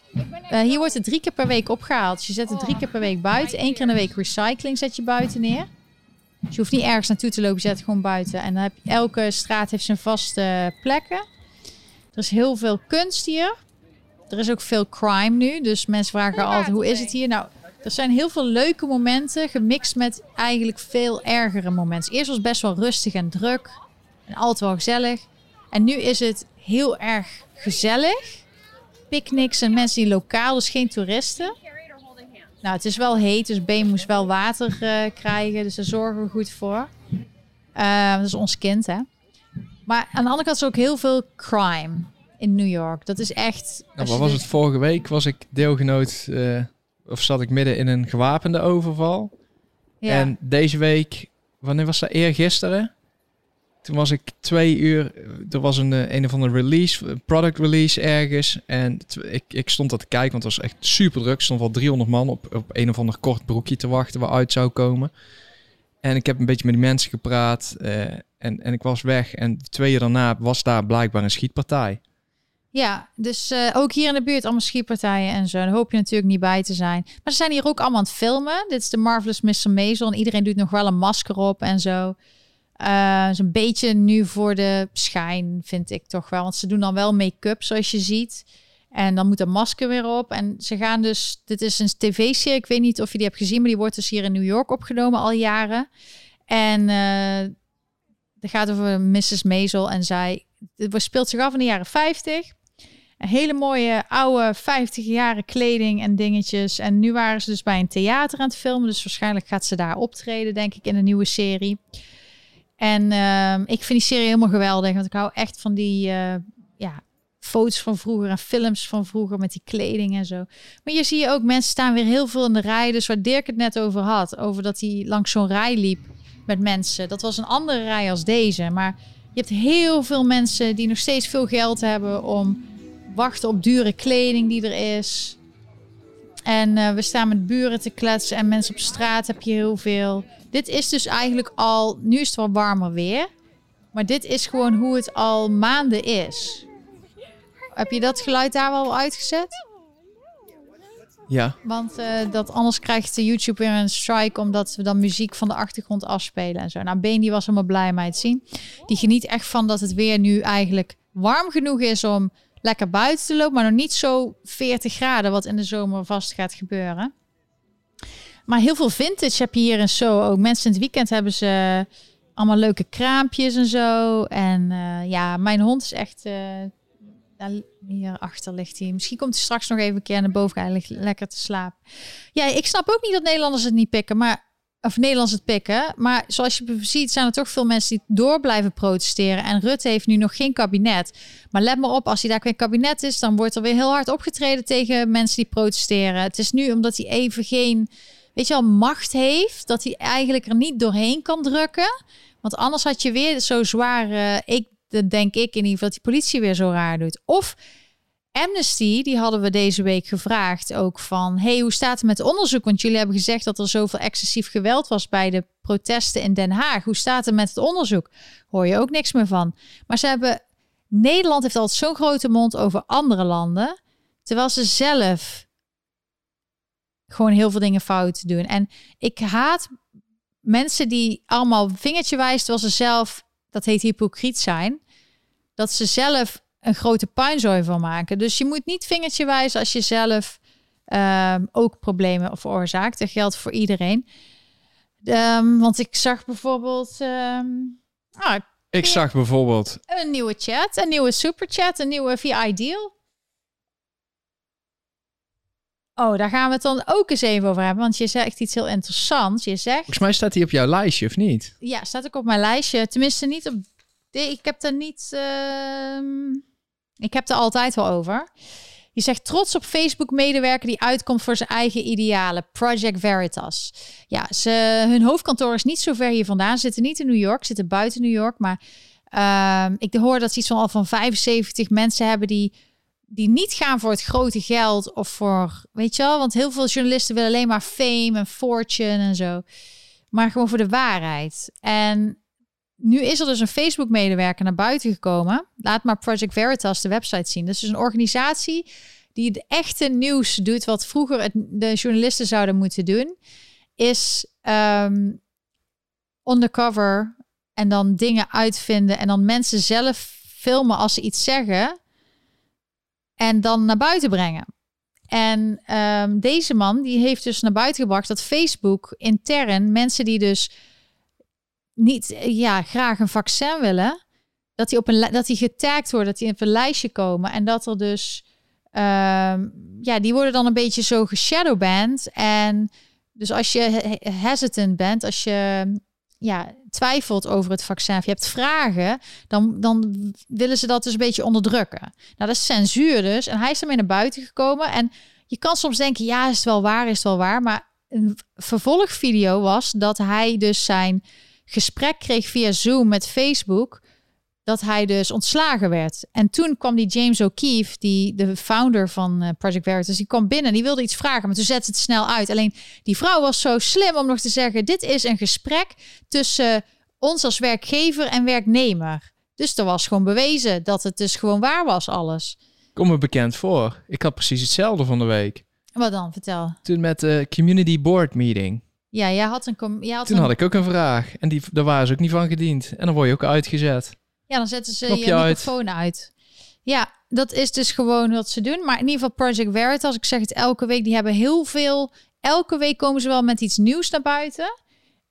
Eh, hier wordt het drie keer per week opgehaald. Dus je zet het drie keer per week buiten. Eén keer in de week recycling zet je buiten neer. Dus je hoeft niet ergens naartoe te lopen, je zet het gewoon buiten. En dan heb je, elke straat heeft zijn vaste plekken. Er is heel veel kunst hier. Er is ook veel crime nu. Dus mensen vragen altijd, hoe is het hier? Nou, er zijn heel veel leuke momenten gemixt met eigenlijk veel ergere momenten. Eerst was het best wel rustig en druk. En altijd wel gezellig. En nu is het heel erg gezellig. Picknicks en mensen die lokaal, dus geen toeristen. Nou, het is wel heet, dus Ben moest wel water eh, krijgen. Dus daar zorgen we goed voor. Eh, dat is ons kind, hè. Maar aan de andere kant is er ook heel veel crime in New York. Dat is echt... Nou, wat was het vorige week? Was ik deelgenoot eh, of zat ik midden in een gewapende overval? Ja. En deze week, wanneer was dat? Eergisteren? Toen was ik twee uur, er was een, eh, een of andere release, product release ergens. En ik, ik stond dat te kijken, want het was echt super druk. Stond wel 300 man op, op een of ander kort broekje te wachten waar uit zou komen. En ik heb een beetje met die mensen gepraat eh, en, en ik was weg. En twee uur daarna was daar blijkbaar een schietpartij. Ja, dus eh, ook hier in de buurt allemaal schietpartijen en zo. Daar hoop je natuurlijk niet bij te zijn. Maar ze zijn hier ook allemaal aan het filmen. Dit is de Marvelous Mr. Maisel. En iedereen doet nog wel een masker op en zo. Eh is een beetje nu voor de schijn, vind ik toch wel. Want ze doen dan wel make-up, zoals je ziet. En dan moet een masker weer op. En ze gaan dus... Dit is een tv-serie. Ik weet niet of je die hebt gezien. Maar die wordt dus hier in New York opgenomen al jaren. En eh het gaat over Mrs. Maisel. En zij... Het speelt zich af in de jaren 50. Een hele mooie oude 50 jaren kleding en dingetjes. En nu waren ze dus bij een theater aan het filmen. Dus waarschijnlijk gaat ze daar optreden, denk ik, in een nieuwe serie. En ehm, ik vind die serie helemaal geweldig. Want ik hou echt van die eh, ja, foto's van vroeger en films van vroeger met die kleding en zo. Maar hier zie je ook mensen staan weer heel veel in de rij. Dus waar Dirk het net over had. Over dat hij langs zo'n rij liep met mensen. Dat was een andere rij als deze. Maar je hebt heel veel mensen die nog steeds veel geld hebben om wachten op dure kleding die er is. En eh, we staan met buren te kletsen en mensen op straat heb je heel veel. Dit is dus eigenlijk al, nu is het wel warmer weer. Maar dit is gewoon hoe het al maanden is. Heb je dat geluid daar wel uitgezet? Ja, Want eh, dat anders krijgt de YouTube weer een strike omdat we dan muziek van de achtergrond afspelen en zo. Nou, Been die was helemaal blij mij te zien. Die geniet echt van dat het weer nu eigenlijk warm genoeg is om lekker buiten te lopen, maar nog niet zo 40 graden wat in de zomer vast gaat gebeuren. Maar heel veel vintage heb je hier in zo ook. Mensen in het weekend hebben ze allemaal leuke kraampjes en zo. En eh, ja, mijn hond is echt. eh daar, hierachter ligt hij. Misschien komt hij straks nog even een keer naar boven ligt lekker te slapen. Ja, ik snap ook niet dat Nederlanders het niet pikken, maar of Nederlanders het pikken. Maar zoals je ziet, zijn er toch veel mensen die door blijven protesteren. En Rutte heeft nu nog geen kabinet. Maar let maar op, als hij daar geen kabinet is, dan wordt er weer heel hard opgetreden tegen mensen die protesteren. Het is nu omdat hij even geen, weet je wel, macht heeft, dat hij eigenlijk er niet doorheen kan drukken. Want anders had je weer zo zwaar, ik denk ik in ieder geval, dat die politie weer zo raar doet. Of Amnesty, die hadden we deze week gevraagd ook van... hey, hoe staat het met onderzoek? Want jullie hebben gezegd dat er zoveel excessief geweld was... bij de protesten in Den Haag. Hoe staat het met het onderzoek? Hoor je ook niks meer van. Maar ze hebben... Nederland heeft altijd zo'n grote mond over andere landen... terwijl ze zelf gewoon heel veel dingen fout doen. En ik haat mensen die allemaal vingertje wijzen... terwijl ze zelf, dat heet hypocriet zijn... dat ze zelf een grote puinzooi van maken. Dus je moet niet vingertje wijzen als je zelf ehm, ook problemen veroorzaakt. Dat geldt voor iedereen. Ehm, want ik zag bijvoorbeeld ehm, ah, Ik zag bijvoorbeeld... een nieuwe chat, een nieuwe superchat, een nieuwe VI deal. Oh, daar gaan we het dan ook eens even over hebben. Want je zegt iets heel interessants. Je zegt, Volgens mij staat hij op jouw lijstje, of niet? ja, staat ook op mijn lijstje. Tenminste, niet op. Ik heb er niet. Ik heb er altijd wel over. Je zegt trots op Facebook-medewerker die uitkomt voor zijn eigen idealen. Project Veritas. Ja, ze, hun hoofdkantoor is niet zo ver hier vandaan. Ze zitten niet in New York, zitten buiten New York. Maar ehm, ik hoor dat ze iets van al van 75 mensen hebben die, die niet gaan voor het grote geld of voor, weet je wel, want heel veel journalisten willen alleen maar fame en fortune en zo. Maar gewoon voor de waarheid. En nu is er dus een Facebook-medewerker naar buiten gekomen. Laat maar Project Veritas de website zien. Dat is dus een organisatie die het echte nieuws doet, wat vroeger de journalisten zouden moeten doen, is ehm, undercover en dan dingen uitvinden en dan mensen zelf filmen als ze iets zeggen en dan naar buiten brengen. En ehm, deze man die heeft dus naar buiten gebracht dat Facebook intern mensen die dus niet eh, ja, graag een vaccin willen, dat die op een dat die getagd worden, dat die op een lijstje komen en dat er dus ehm, ja, die worden dan een beetje zo geshadowband en dus als je he- hesitant bent, als je ja, twijfelt over het vaccin, of je hebt vragen, dan, dan willen ze dat dus een beetje onderdrukken. Nou, dat is censuur dus. En hij is ermee naar buiten gekomen. En je kan soms denken, ja, is het wel waar, is het wel waar. Maar een vervolgvideo was dat hij dus zijn gesprek kreeg via Zoom met Facebook. Dat hij dus ontslagen werd. En toen kwam die James O'Keefe, die de founder van eh, Project Veritas, die kwam binnen. Die wilde iets vragen, maar toen zette het snel uit. Alleen die vrouw was zo slim om nog te zeggen: dit is een gesprek tussen ons als werkgever en werknemer. Dus er was gewoon bewezen dat het dus gewoon waar was, alles. Kom me bekend voor. Ik had precies hetzelfde van de week. Wat dan? Vertel. Toen met de community board meeting. Ja, jij had een... Jij had Toen een had ik ook een vraag. En die, daar waren ze ook niet van gediend. En dan word je ook uitgezet. Ja, dan zetten ze Knopje je uit. microfoon uit. Ja, dat is dus gewoon wat ze doen. Maar in ieder geval Project Veritas, ik zeg het elke week, die hebben heel veel... Elke week komen ze wel met iets nieuws naar buiten.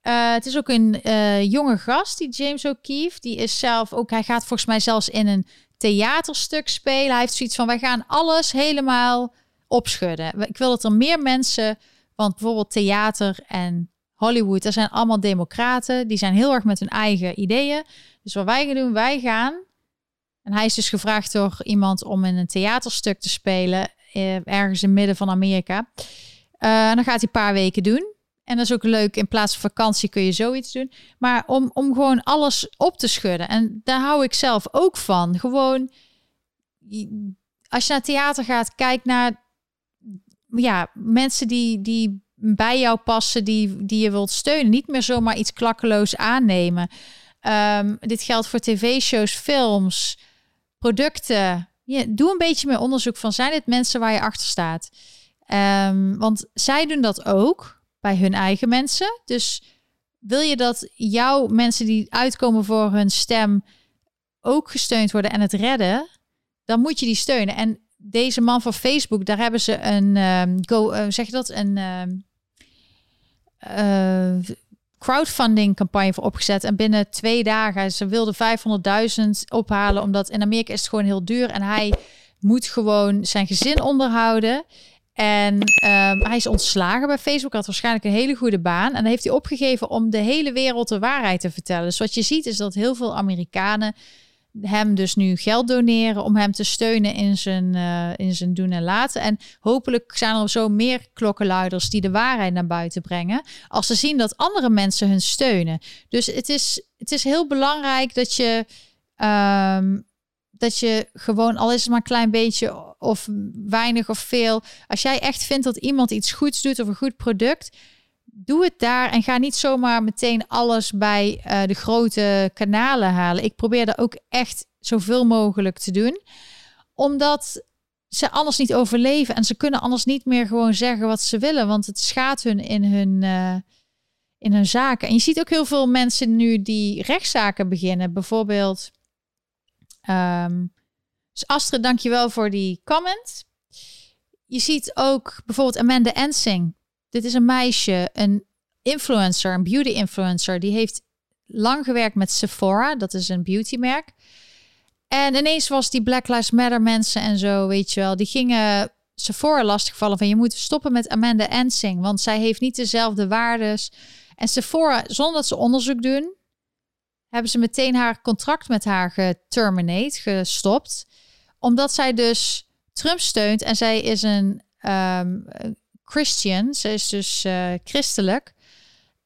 Eh, het is ook een eh, jonge gast, die James O'Keefe. Die is zelf ook, hij gaat volgens mij zelfs in een theaterstuk spelen. Hij heeft zoiets van, wij gaan alles helemaal opschudden. Ik wil dat er meer mensen, want bijvoorbeeld theater en Hollywood, dat zijn allemaal democraten. Die zijn heel erg met hun eigen ideeën. Dus wat wij gaan doen, wij gaan. En hij is dus gevraagd door iemand om in een theaterstuk te spelen. eh, ergens in midden van Amerika. Eh, en dan gaat hij een paar weken doen. En dat is ook leuk. In plaats van vakantie kun je zoiets doen. Maar om, om gewoon alles op te schudden. En daar hou ik zelf ook van. Gewoon, als je naar theater gaat, kijk naar ja, mensen die, die bij jou passen, die, die je wilt steunen. Niet meer zomaar iets klakkeloos aannemen. Ehm, dit geldt voor tv-shows, films, producten. Ja, doe een beetje meer onderzoek van zijn dit mensen waar je achter staat. Ehm, want zij doen dat ook bij hun eigen mensen. Dus wil je dat jouw mensen die uitkomen voor hun stem ook gesteund worden en het redden, dan moet je die steunen. En deze man van Facebook, daar hebben ze een ehm, go, eh, zeg je dat, een ehm, eh, crowdfunding campagne voor opgezet. En binnen twee dagen, ze wilden 500.000 ophalen, omdat in Amerika is het gewoon heel duur. En hij moet gewoon zijn gezin onderhouden. En ehm, hij is ontslagen bij Facebook, had waarschijnlijk een hele goede baan. En heeft hij opgegeven om de hele wereld de waarheid te vertellen. Dus wat je ziet is dat heel veel Amerikanen hem dus nu geld doneren om hem te steunen in zijn, eh, in zijn doen en laten. En hopelijk zijn er zo meer klokkenluiders die de waarheid naar buiten brengen. Als ze zien dat andere mensen hun steunen. Dus het is, het is heel belangrijk dat je. ehm, dat je gewoon, al is het maar een klein beetje of weinig of veel. Als jij echt vindt dat iemand iets goeds doet of een goed product, doe het daar en ga niet zomaar meteen alles bij eh, de grote kanalen halen. Ik probeer dat ook echt zoveel mogelijk te doen, omdat ze anders niet overleven en ze kunnen anders niet meer gewoon zeggen wat ze willen, want het schaadt hun in hun. eh, in hun zaken. En je ziet ook heel veel mensen nu die rechtszaken beginnen. Bijvoorbeeld Ehm dus Astrid, dankjewel voor die comment. je ziet ook bijvoorbeeld Amanda Ensing. Dit is een meisje, een influencer, een beauty influencer. Die heeft lang gewerkt met Sephora. Dat is een beautymerk. En ineens was die Black Lives Matter mensen en zo, weet je wel. Die gingen Sephora lastigvallen van je moet stoppen met Amanda Ensing. Want zij heeft niet dezelfde waardes. En Sephora, zonder dat ze onderzoek doen, hebben ze meteen haar contract met haar geterminate, gestopt. Omdat zij dus Trump steunt en zij is een um, Christian. Ze is dus uh, christelijk.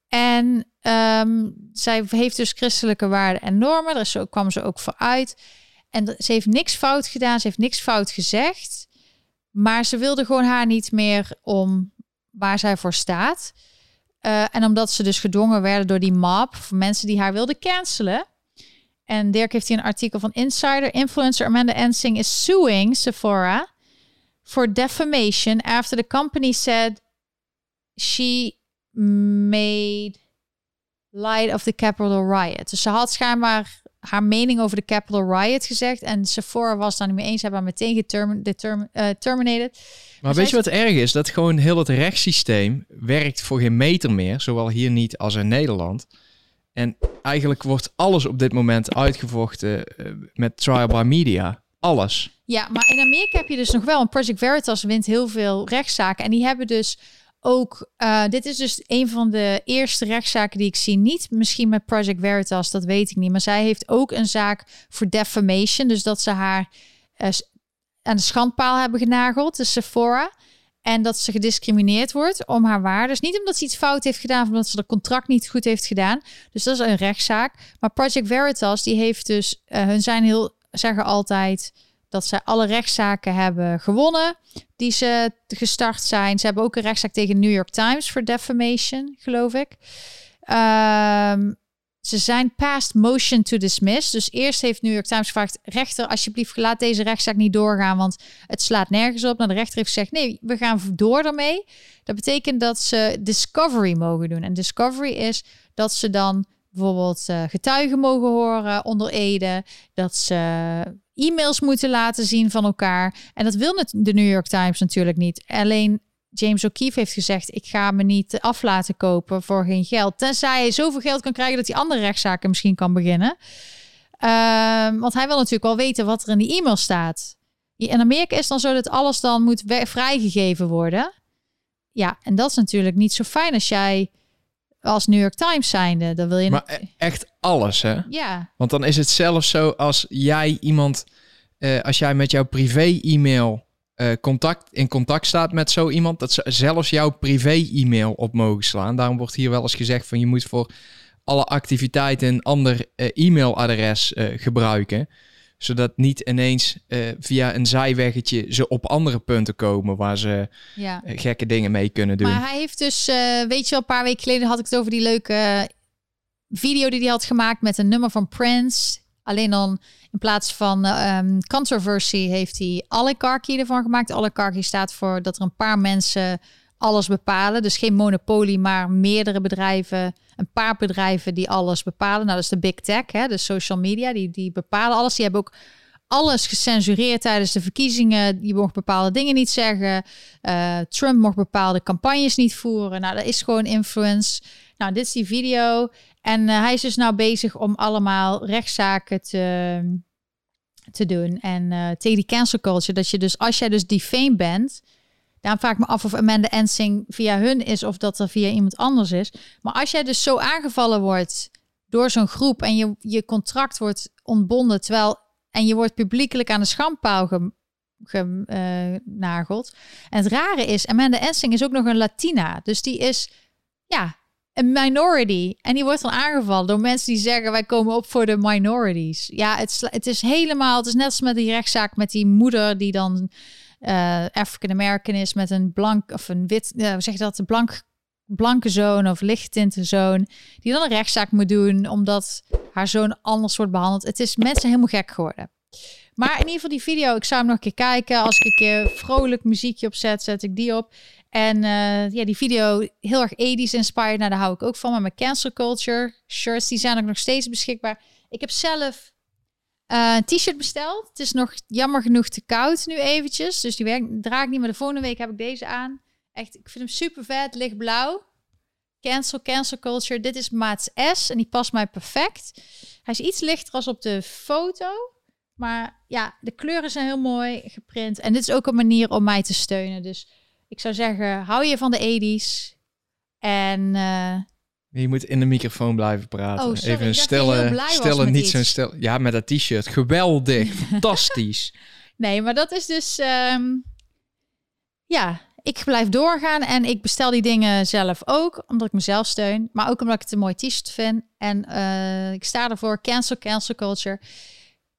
En um, zij heeft dus christelijke waarden en normen. Daar zo kwam ze ook voor uit. En ze heeft niks fout gedaan. Ze heeft niks fout gezegd. Maar ze wilde gewoon haar niet meer om waar zij voor staat. Uh, en omdat ze dus gedwongen werden door die mob van mensen die haar wilden cancelen. En Dirk heeft hier een artikel van Insider. Influencer Amanda Ensing is suing Sephora for defamation after the company said she made light of the Capitol riot. Dus ze had schijnbaar haar mening over de Capitol riot gezegd. En Sephora was dan niet mee eens. Hebben haar meteen geterminated. Uh, maar weet je wat erg is? Dat gewoon heel het rechtssysteem werkt voor geen meter meer. Zowel hier niet als in Nederland. En eigenlijk wordt alles op dit moment uitgevochten uh, met trial by media. Alles. Ja, maar in Amerika heb je dus nog wel een Project Veritas wint heel veel rechtszaken. En die hebben dus ook, uh, dit is dus een van de eerste rechtszaken die ik zie. Niet misschien met Project Veritas, dat weet ik niet. Maar zij heeft ook een zaak voor defamation. Dus dat ze haar uh, aan de schandpaal hebben genageld, de Sephora. En dat ze gediscrimineerd wordt om haar waardes. Niet omdat ze iets fout heeft gedaan, of omdat ze de contract niet goed heeft gedaan. Dus dat is een rechtszaak. Maar Project Veritas, die heeft dus, uh, hun zijn heel, zeggen altijd dat zij alle rechtszaken hebben gewonnen die ze gestart zijn. Ze hebben ook een rechtszaak tegen New York Times voor defamation, geloof ik. Um, ze zijn past motion to dismiss. Dus eerst heeft New York Times gevraagd: rechter, alsjeblieft, laat deze rechtszaak niet doorgaan, want het slaat nergens op. Nou, de rechter heeft gezegd: nee, we gaan door ermee. Dat betekent dat ze discovery mogen doen. En discovery is dat ze dan bijvoorbeeld uh, getuigen mogen horen onder Ede, dat ze e-mails moeten laten zien van elkaar. En dat wil de New York Times natuurlijk niet. Alleen James O'Keefe heeft gezegd: ik ga me niet af laten kopen voor geen geld, tenzij hij zoveel geld kan krijgen dat hij andere rechtszaken misschien kan beginnen. Uh, want hij wil natuurlijk wel weten wat er in die e-mail staat. In Amerika is dan zo dat alles dan moet vrijgegeven worden. Ja, en dat is natuurlijk niet zo fijn als jij als New York Times zijnde. Dan wil je maar e- echt alles, hè? Ja. Want dan is het zelfs zo als jij iemand, uh, als jij met jouw privé-e-mail uh, contact, in contact staat met zo iemand, dat ze zelfs jouw privé-e-mail op mogen slaan. Daarom wordt hier wel eens gezegd van je moet voor alle activiteiten een ander uh, e-mailadres gebruiken zodat niet ineens uh, via een zijweggetje ze op andere punten komen waar ze ja. uh, gekke dingen mee kunnen doen. Maar hij heeft dus, uh, weet je wel, een paar weken geleden had ik het over die leuke video die hij had gemaakt met een nummer van Prince. Alleen dan in plaats van um, controversy heeft hij oligarchy ervan gemaakt. Oligarchy staat voor dat er een paar mensen alles bepalen. Dus geen monopolie, maar meerdere bedrijven, een paar bedrijven die alles bepalen. Nou, dat is de big tech, hè, de social media, die, die bepalen alles. Die hebben ook alles gecensureerd tijdens de verkiezingen. Je mocht bepaalde dingen niet zeggen. Uh, Trump mocht bepaalde campagnes niet voeren. Nou, dat is gewoon influence. Nou, dit is die video. En uh, hij is dus nou bezig om allemaal rechtszaken te, te doen. En uh, tegen die cancel culture, dat je dus als jij dus defame bent Daarom vraag ik me af of Amanda Ensing via hun is of dat er via iemand anders is. Maar als jij dus zo aangevallen wordt door zo'n groep en je, je contract wordt ontbonden, terwijl en je wordt publiekelijk aan de schandpaal genageld. Uh, en het rare is, Amanda Ensing is ook nog een Latina. Dus die is, ja, een minority. En die wordt dan aangevallen door mensen die zeggen: wij komen op voor de minorities. Ja, het, het is helemaal, het is net als met die rechtszaak met die moeder die dan uh, African American is met een blank of een wit, uh, zeg je dat, een blank, blanke zoon of lichttinte zoon, die dan een rechtszaak moet doen omdat haar zoon anders wordt behandeld. Het is mensen helemaal gek geworden. Maar in ieder geval die video, ik zou hem nog een keer kijken. Als ik een keer vrolijk muziekje opzet, zet ik die op. En uh, ja, die video heel erg 80s inspired. Nou, daar hou ik ook van. Maar mijn cancel culture shirts, die zijn ook nog steeds beschikbaar. Ik heb zelf Eh, een t-shirt besteld. Het is nog jammer genoeg te koud nu eventjes. Dus die werk, draag ik niet, maar de volgende week heb ik deze aan. Echt, ik vind hem super vet, lichtblauw. Cancel, cancel culture. Dit is maat S en die past mij perfect. Hij is iets lichter als op de foto. Maar ja, de kleuren zijn heel mooi geprint. En dit is ook een manier om mij te steunen. Dus ik zou zeggen, hou je van de 80s. En uh, je moet in de microfoon blijven praten. Oh, Even een stille, niet zo'n stil. Ja, met dat t-shirt. Geweldig. Fantastisch. Nee, maar dat is dus. ehm, ja, ik blijf doorgaan en ik bestel die dingen zelf ook, omdat ik mezelf steun. Maar ook omdat ik het een mooi t-shirt vind. En eh, ik sta ervoor. Cancel, cancel culture.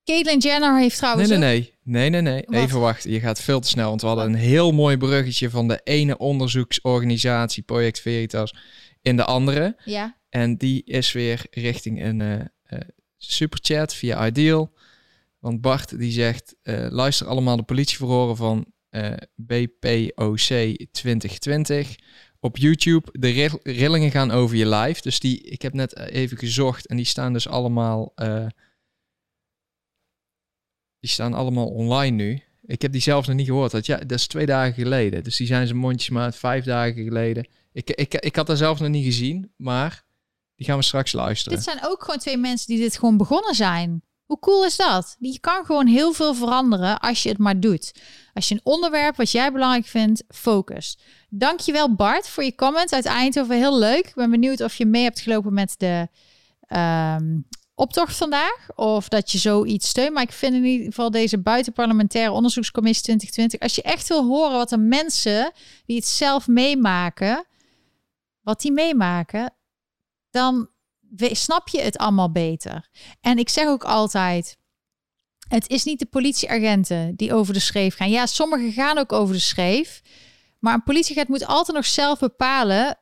Caitlyn Jenner heeft Nee, trouwens. nee, ook- nee. Nee, nee, nee. Wat? Even wachten. Je gaat veel te snel. Want we hadden een heel mooi bruggetje van de ene onderzoeksorganisatie, Project Veritas, in de andere. Ja, En die is weer richting een eh, superchat via Ideal. Want Bart die zegt, eh, luister allemaal de politieverhoren van BPOC 2020 op YouTube. De rill- rillingen gaan over je live. Dus die, ik heb net even gezocht en die staan dus allemaal, die staan allemaal online nu. Ik heb die zelf nog niet gehoord. Dat, ja, dat is twee dagen geleden. Dus die zijn ze mondjesmaat vijf dagen geleden. Ik, ik, ik had dat zelf nog niet gezien, maar die gaan we straks luisteren. dit zijn ook gewoon twee mensen die dit gewoon begonnen zijn. Hoe cool is dat? Je kan gewoon heel veel veranderen als je het maar doet. Als je een onderwerp wat jij belangrijk vindt, focust. Dankjewel Bart voor je comment uit Eindhoven. Heel leuk. Ik ben benieuwd of je mee hebt gelopen met de ehm, optocht vandaag. Of dat je zoiets steunt. Maar ik vind in ieder geval deze buitenparlementaire onderzoekscommissie 2020. Als je echt wil horen wat de mensen die het zelf meemaken, wat die meemaken, dan snap je het allemaal beter. En ik zeg ook altijd, het is niet de politieagenten die over de schreef gaan. Ja, sommigen gaan ook over de schreef. Maar een politieagent moet altijd nog zelf bepalen,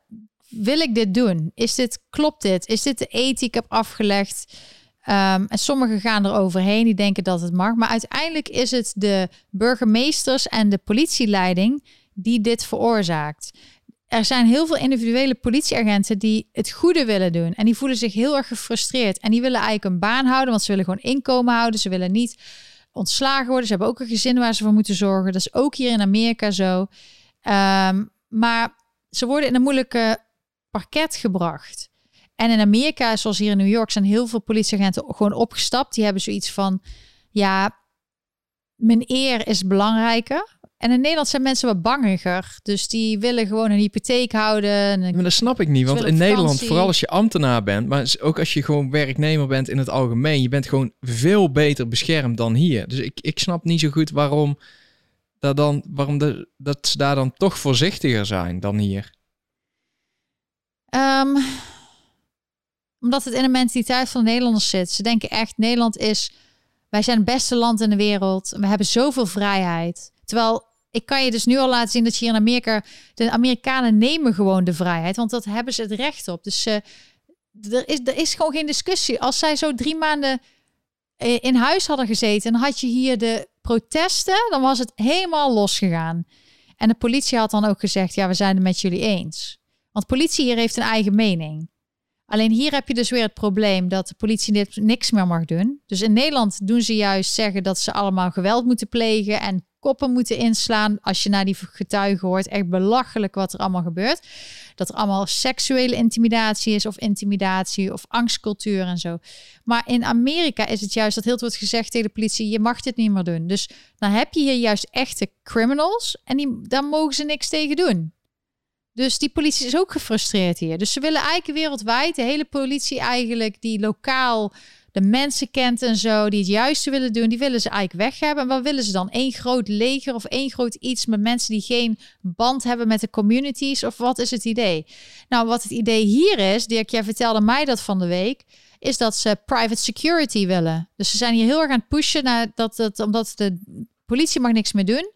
wil ik dit doen? Is dit, klopt dit? Is dit de ethiek heb afgelegd? Ehm, en sommigen gaan er overheen, die denken dat het mag. Maar uiteindelijk is het de burgemeesters en de politieleiding die dit veroorzaakt er zijn heel veel individuele politieagenten die het goede willen doen. En die voelen zich heel erg gefrustreerd. En die willen eigenlijk een baan houden, want ze willen gewoon inkomen houden. Ze willen niet ontslagen worden. Ze hebben ook een gezin waar ze voor moeten zorgen. Dat is ook hier in Amerika zo. Ehm, maar ze worden in een moeilijke parket gebracht. En in Amerika, zoals hier in New York, zijn heel veel politieagenten gewoon opgestapt. Die hebben zoiets van, ja, mijn eer is belangrijker. En in Nederland zijn mensen wat bangiger. Dus die willen gewoon een hypotheek houden. En Maar dat snap ik niet, want in Nederland, vooral als je ambtenaar bent, maar ook als je gewoon werknemer bent in het algemeen, je bent gewoon veel beter beschermd dan hier. Dus ik, ik snap niet zo goed waarom, dat, dan, waarom de, dat ze daar dan toch voorzichtiger zijn dan hier. Ehm, omdat het in de mentaliteit van de Nederlanders zit. Ze denken echt, Nederland is... Wij zijn het beste land in de wereld. We hebben zoveel vrijheid. Terwijl, ik kan je dus nu al laten zien dat je hier in Amerika... De Amerikanen nemen gewoon de vrijheid. Want dat hebben ze het recht op. Dus eh, er, is, er is gewoon geen discussie. Als zij zo drie maanden eh, in huis hadden gezeten... en had je hier de protesten... dan was het helemaal losgegaan. En de politie had dan ook gezegd... ja, we zijn het met jullie eens. Want politie hier heeft een eigen mening. Alleen hier heb je dus weer het probleem dat de politie niks meer mag doen. Dus in Nederland doen ze juist zeggen dat ze allemaal geweld moeten plegen en koppen moeten inslaan. Als je naar die getuigen hoort, echt belachelijk wat er allemaal gebeurt. Dat er allemaal seksuele intimidatie is of intimidatie of angstcultuur en zo. Maar in Amerika is het juist dat heel veel wordt gezegd tegen de politie, je mag dit niet meer doen. Dus dan heb je hier juist echte criminals en die, daar mogen ze niks tegen doen. Dus die politie is ook gefrustreerd hier. Dus ze willen eigenlijk wereldwijd, de hele politie eigenlijk, die lokaal de mensen kent en zo, die het juiste willen doen, die willen ze eigenlijk weg hebben. En wat willen ze dan? Eén groot leger of één groot iets met mensen die geen band hebben met de communities? Of wat is het idee? Nou, wat het idee hier is, Dirk, jij vertelde mij dat van de week, is dat ze private security willen. Dus ze zijn hier heel erg aan het pushen naar dat het, omdat de politie mag niks meer doen,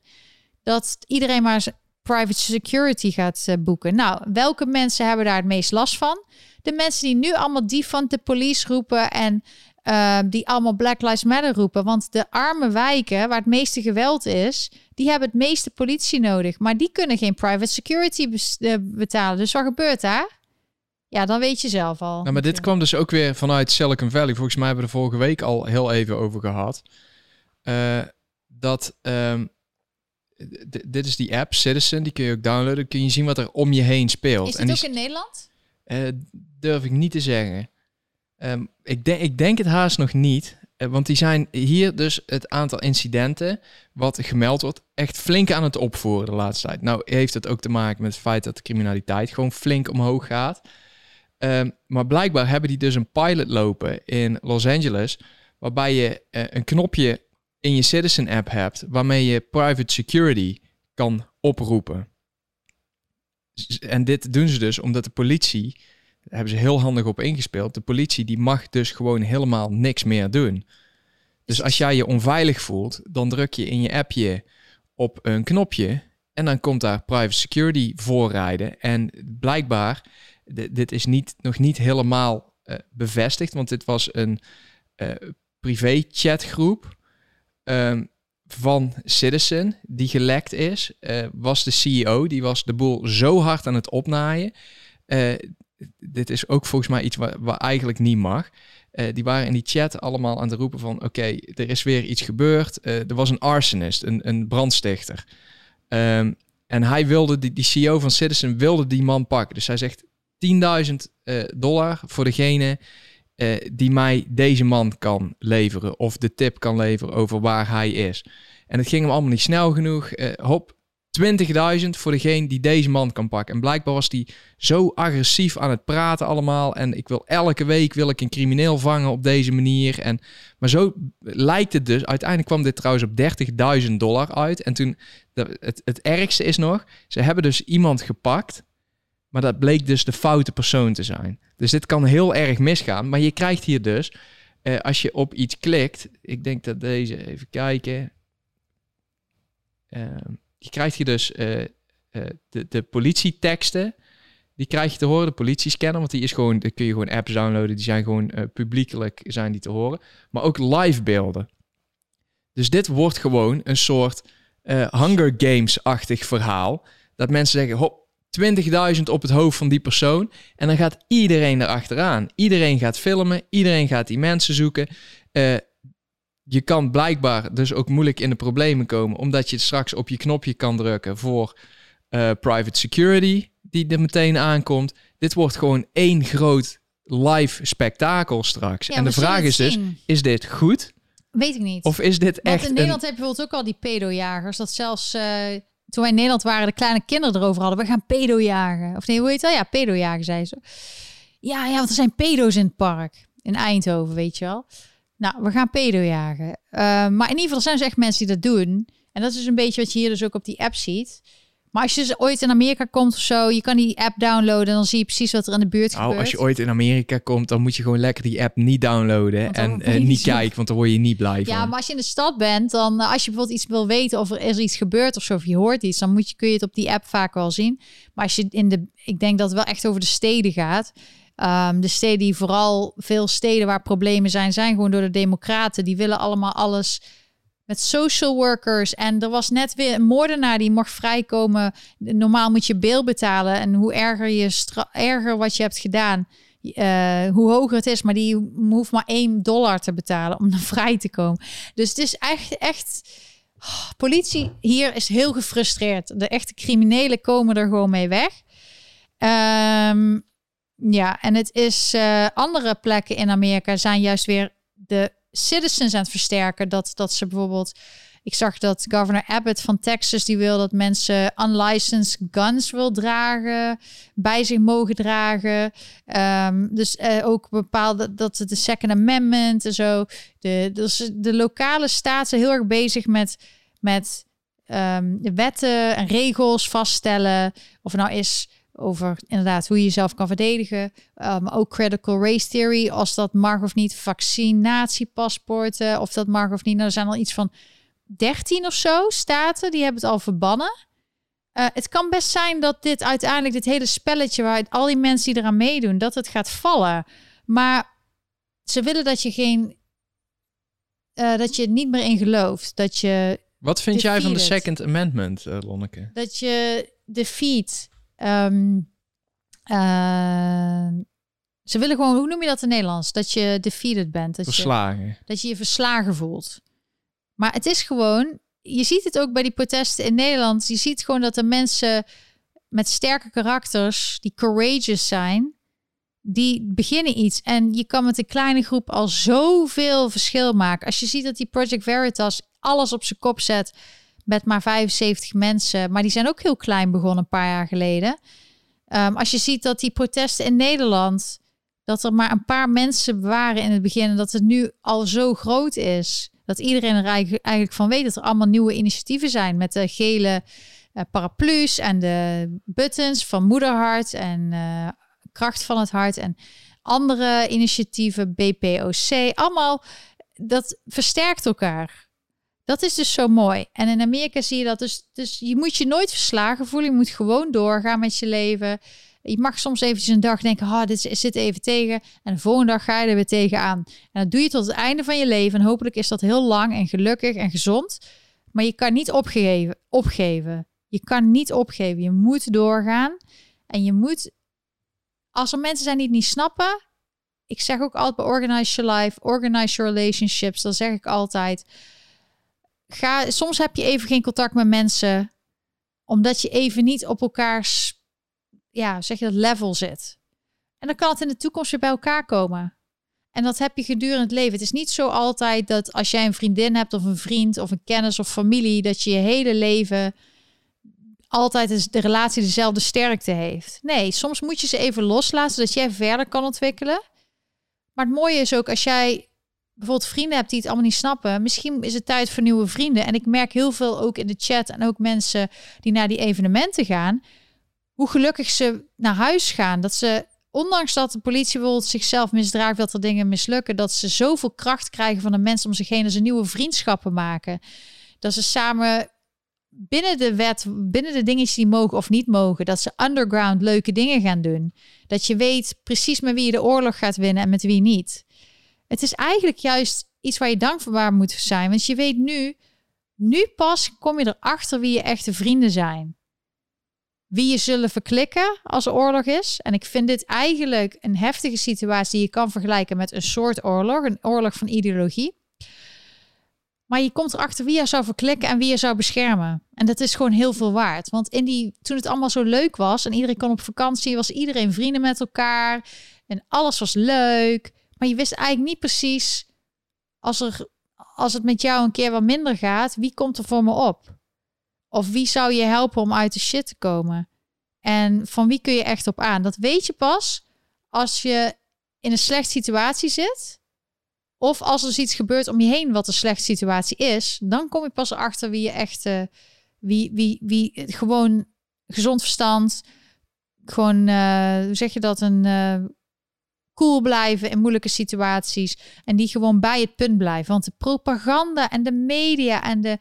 dat iedereen maar private security gaat eh, boeken. Nou, welke mensen hebben daar het meest last van? De mensen die nu allemaal defund de police roepen en eh, die allemaal Black Lives Matter roepen. Want de arme wijken, waar het meeste geweld is, die hebben het meeste politie nodig. Maar die kunnen geen private security eh, betalen. Dus wat gebeurt daar? Ja, dan weet je zelf al. Nou, maar dit kwam dus ook weer vanuit Silicon Valley. Volgens mij hebben we er vorige week al heel even over gehad. Uh, dat ehm, dit is die app, Citizen, die kun je ook downloaden. kun je zien wat er om je heen speelt. Is dit ook in Nederland? Uh, durf ik niet te zeggen. Um, ik, denk, ik denk het haast nog niet. Uh, want die zijn hier dus het aantal incidenten wat gemeld wordt echt flink aan het opvoeren de laatste tijd. Nou heeft het ook te maken met het feit dat de criminaliteit gewoon flink omhoog gaat. Um, maar blijkbaar hebben die dus een pilot lopen in Los Angeles, waarbij je uh, een knopje in je Citizen app hebt waarmee je private security kan oproepen. En dit doen ze dus omdat de politie, daar hebben ze heel handig op ingespeeld, de politie die mag dus gewoon helemaal niks meer doen. Dus als jij je onveilig voelt, dan druk je in je appje op een knopje en dan komt daar private security voorrijden. En blijkbaar, dit is niet, nog niet helemaal uh, bevestigd, want dit was een uh, privé chatgroep um, van Citizen, die gelekt is, uh, was de CEO. Die was de boel zo hard aan het opnaaien. Uh, dit is ook volgens mij iets wat, eigenlijk niet mag. Uh, die waren in die chat allemaal aan het roepen van... oké, er is weer iets gebeurd. er was een arsonist, een, een brandstichter. Um, en hij wilde, die, die CEO van Citizen wilde die man pakken. Dus hij zegt 10.000 dollar voor degene uh, die mij deze man kan leveren. Of de tip kan leveren over waar hij is. En het ging hem allemaal niet snel genoeg. Uh, hop, 20.000 voor degene die deze man kan pakken. En blijkbaar was hij zo agressief aan het praten allemaal. En ik wil elke week wil ik een crimineel vangen op deze manier. En, maar zo lijkt het dus. Uiteindelijk kwam dit trouwens op 30.000 dollar uit. En toen, het, het ergste is nog, ze hebben dus iemand gepakt maar dat bleek dus de foute persoon te zijn. Dus dit kan heel erg misgaan. Maar je krijgt hier dus, uh, als je op iets klikt, ik denk dat deze, even kijken. Uh, je krijgt hier dus uh, de, de politieteksten. Die krijg je te horen, de politiescanner, want die is gewoon, daar kun je gewoon apps downloaden, die zijn gewoon publiekelijk zijn die te horen. Maar ook live beelden. Dus dit wordt gewoon een soort Hunger Games-achtig verhaal. Dat mensen zeggen, hop, 20.000 op het hoofd van die persoon. En dan gaat iedereen erachteraan. Iedereen gaat filmen, iedereen gaat die mensen zoeken. Uh, je kan blijkbaar dus ook moeilijk in de problemen komen, omdat je straks op je knopje kan drukken voor uh, private security, die er meteen aankomt. Dit wordt gewoon één groot live spektakel straks. en de vraag is dus, is dit goed? Weet ik niet. Of is dit Want echt in Nederland heb je bijvoorbeeld ook al die pedojagers, dat zelfs... Uh toen wij in Nederland waren, de kleine kinderen erover hadden. We gaan pedo jagen. Of nee, hoe heet dat? Ja, pedo jagen, zei ze. Ja, ja, want er zijn pedo's in het park. In Eindhoven, weet je wel. Nou, we gaan pedo jagen. Uh, maar in ieder geval zijn er echt mensen die dat doen. En dat is een beetje wat je hier dus ook op die app ziet. Maar als je dus ooit in Amerika komt of zo, je kan die app downloaden en dan zie je precies wat er in de buurt nou, gebeurt. Als je ooit in Amerika komt, dan moet je gewoon lekker die app niet downloaden en uh, niet kijken, want dan word je niet blij van. Ja, maar als je in de stad bent, dan uh, als je bijvoorbeeld iets wil weten of er is iets gebeurd of zo, of je hoort iets, dan moet je, kun je het op die app vaak wel zien. Maar als je in de, ik denk dat het wel echt over de steden gaat. Um, de steden die vooral, veel steden waar problemen zijn, zijn gewoon door de democraten. Die willen allemaal alles met social workers. En er was net weer een moordenaar die mocht vrijkomen. Normaal moet je beel betalen. En hoe erger, je erger wat je hebt gedaan, uh, hoe hoger het is. Maar die hoeft maar 1 dollar te betalen om dan vrij te komen. Dus het is echt, echt. Oh, politie hier is heel gefrustreerd. De echte criminelen komen er gewoon mee weg. Um, ja, en het is uh, andere plekken in Amerika zijn juist weer de citizens aan het versterken. Dat, dat ze bijvoorbeeld. Ik zag dat governor Abbott van Texas die wil dat mensen unlicensed guns wil dragen, bij zich mogen dragen. Um, dus uh, ook bepaalde dat de Second Amendment en zo. De, dus de lokale staat zijn heel erg bezig met, met de wetten en regels vaststellen. Of het nou is over inderdaad hoe je jezelf kan verdedigen. Um, ook critical race theory, als dat mag of niet. Vaccinatiepaspoorten, of dat mag of niet. Nou, er zijn al iets van 13 of zo staten die hebben het al verbannen. Uh, het kan best zijn dat dit uiteindelijk, dit hele spelletje waar al die mensen die eraan meedoen, dat het gaat vallen. Maar ze willen dat je geen, uh, dat je het niet meer in gelooft. Dat je. Wat vind jij van de Second Amendment, uh, Lonneke? Dat je defeat Um, Eh, ze willen gewoon, hoe noem je dat in Nederlands? Dat je defeated bent. Dat Verslagen. Je, dat je je verslagen voelt. Maar het is gewoon, je ziet het ook bij die protesten in Nederland. Je ziet gewoon dat de mensen met sterke karakters, die courageous zijn, die beginnen iets. En je kan met een kleine groep al zoveel verschil maken. Als je ziet dat die Project Veritas alles op zijn kop zet met maar 75 mensen, maar die zijn ook heel klein begonnen een paar jaar geleden. Ehm, als je ziet dat die protesten in Nederland, dat er maar een paar mensen waren in het begin en dat het nu al zo groot is, dat iedereen er eigenlijk van weet dat er allemaal nieuwe initiatieven zijn met de gele uh, paraplu's en de buttons van Moederhart en uh, Kracht van het Hart en andere initiatieven, BPOC, allemaal dat versterkt elkaar. Dat is dus zo mooi. En in Amerika zie je dat. Dus, dus je moet je nooit verslagen voelen. Je moet gewoon doorgaan met je leven. Je mag soms eventjes een dag denken, ah, dit zit even tegen. En de volgende dag ga je er weer tegenaan. En dat doe je tot het einde van je leven. En hopelijk is dat heel lang en gelukkig en gezond. Maar je kan niet opgeven. opgeven. Je kan niet opgeven. Je moet doorgaan. En je moet, als er mensen zijn die het niet snappen. Ik zeg ook altijd bij Organize Your Life, Organize Your Relationships. Dan zeg ik altijd ga, soms heb je even geen contact met mensen, omdat je even niet op elkaars, ja, zeg je dat, level zit. En dan kan het in de toekomst weer bij elkaar komen. En dat heb je gedurende het leven. Het is niet zo altijd dat als jij een vriendin hebt of een vriend of een kennis of familie, dat je je hele leven altijd de relatie dezelfde sterkte heeft. Nee, soms moet je ze even loslaten, zodat jij verder kan ontwikkelen. Maar het mooie is ook als jij bijvoorbeeld vrienden hebt die het allemaal niet snappen, misschien is het tijd voor nieuwe vrienden. En ik merk heel veel ook in de chat en ook mensen die naar die evenementen gaan, hoe gelukkig ze naar huis gaan. Dat ze, ondanks dat de politie bijvoorbeeld zichzelf misdraagt, dat er dingen mislukken, dat ze zoveel kracht krijgen van de mensen om zich heen, dat ze nieuwe vriendschappen maken. Dat ze samen binnen de wet, binnen de dingetjes die mogen of niet mogen, dat ze underground leuke dingen gaan doen. Dat je weet precies met wie je de oorlog gaat winnen en met wie niet. Het is eigenlijk juist iets waar je dankbaar moet zijn. Want je weet nu, nu pas kom je erachter wie je echte vrienden zijn. Wie je zullen verklikken als oorlog is. En ik vind dit eigenlijk een heftige situatie die je kan vergelijken met een soort oorlog. Een oorlog van ideologie. Maar je komt erachter wie je zou verklikken en wie je zou beschermen. En dat is gewoon heel veel waard. Want in die, toen het allemaal zo leuk was en iedereen kon op vakantie, was iedereen vrienden met elkaar. En alles was leuk. Je wist eigenlijk niet precies, als, er, als het met jou een keer wat minder gaat, wie komt er voor me op? Of wie zou je helpen om uit de shit te komen? En van wie kun je echt op aan? Dat weet je pas als je in een slechte situatie zit. Of als er iets gebeurt om je heen wat een slechte situatie is. Dan kom je pas erachter wie je echt... Uh, wie, wie, wie gewoon gezond verstand... Gewoon, uh, hoe zeg je dat? Een uh, cool blijven in moeilijke situaties. En die gewoon bij het punt blijven. Want de propaganda en de media en de,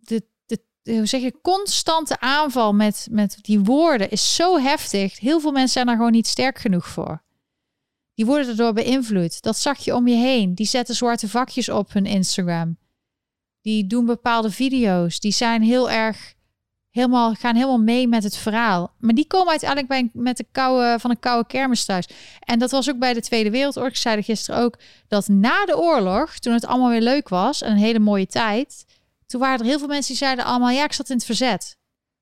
de, de, hoe zeg je, constante aanval met, met die woorden is zo heftig. Heel veel mensen zijn er gewoon niet sterk genoeg voor. Die worden erdoor beïnvloed. Dat zag je om je heen. Die zetten zwarte vakjes op hun Instagram. Die doen bepaalde video's. Die zijn heel erg helemaal, gaan helemaal mee met het verhaal. Maar die komen uiteindelijk bij, met de koude, van een koude kermis thuis. En dat was ook bij de Tweede Wereldoorlog. Ik zei gisteren ook dat na de oorlog, toen het allemaal weer leuk was, en een hele mooie tijd, toen waren er heel veel mensen die zeiden allemaal, ja, ik zat in het verzet.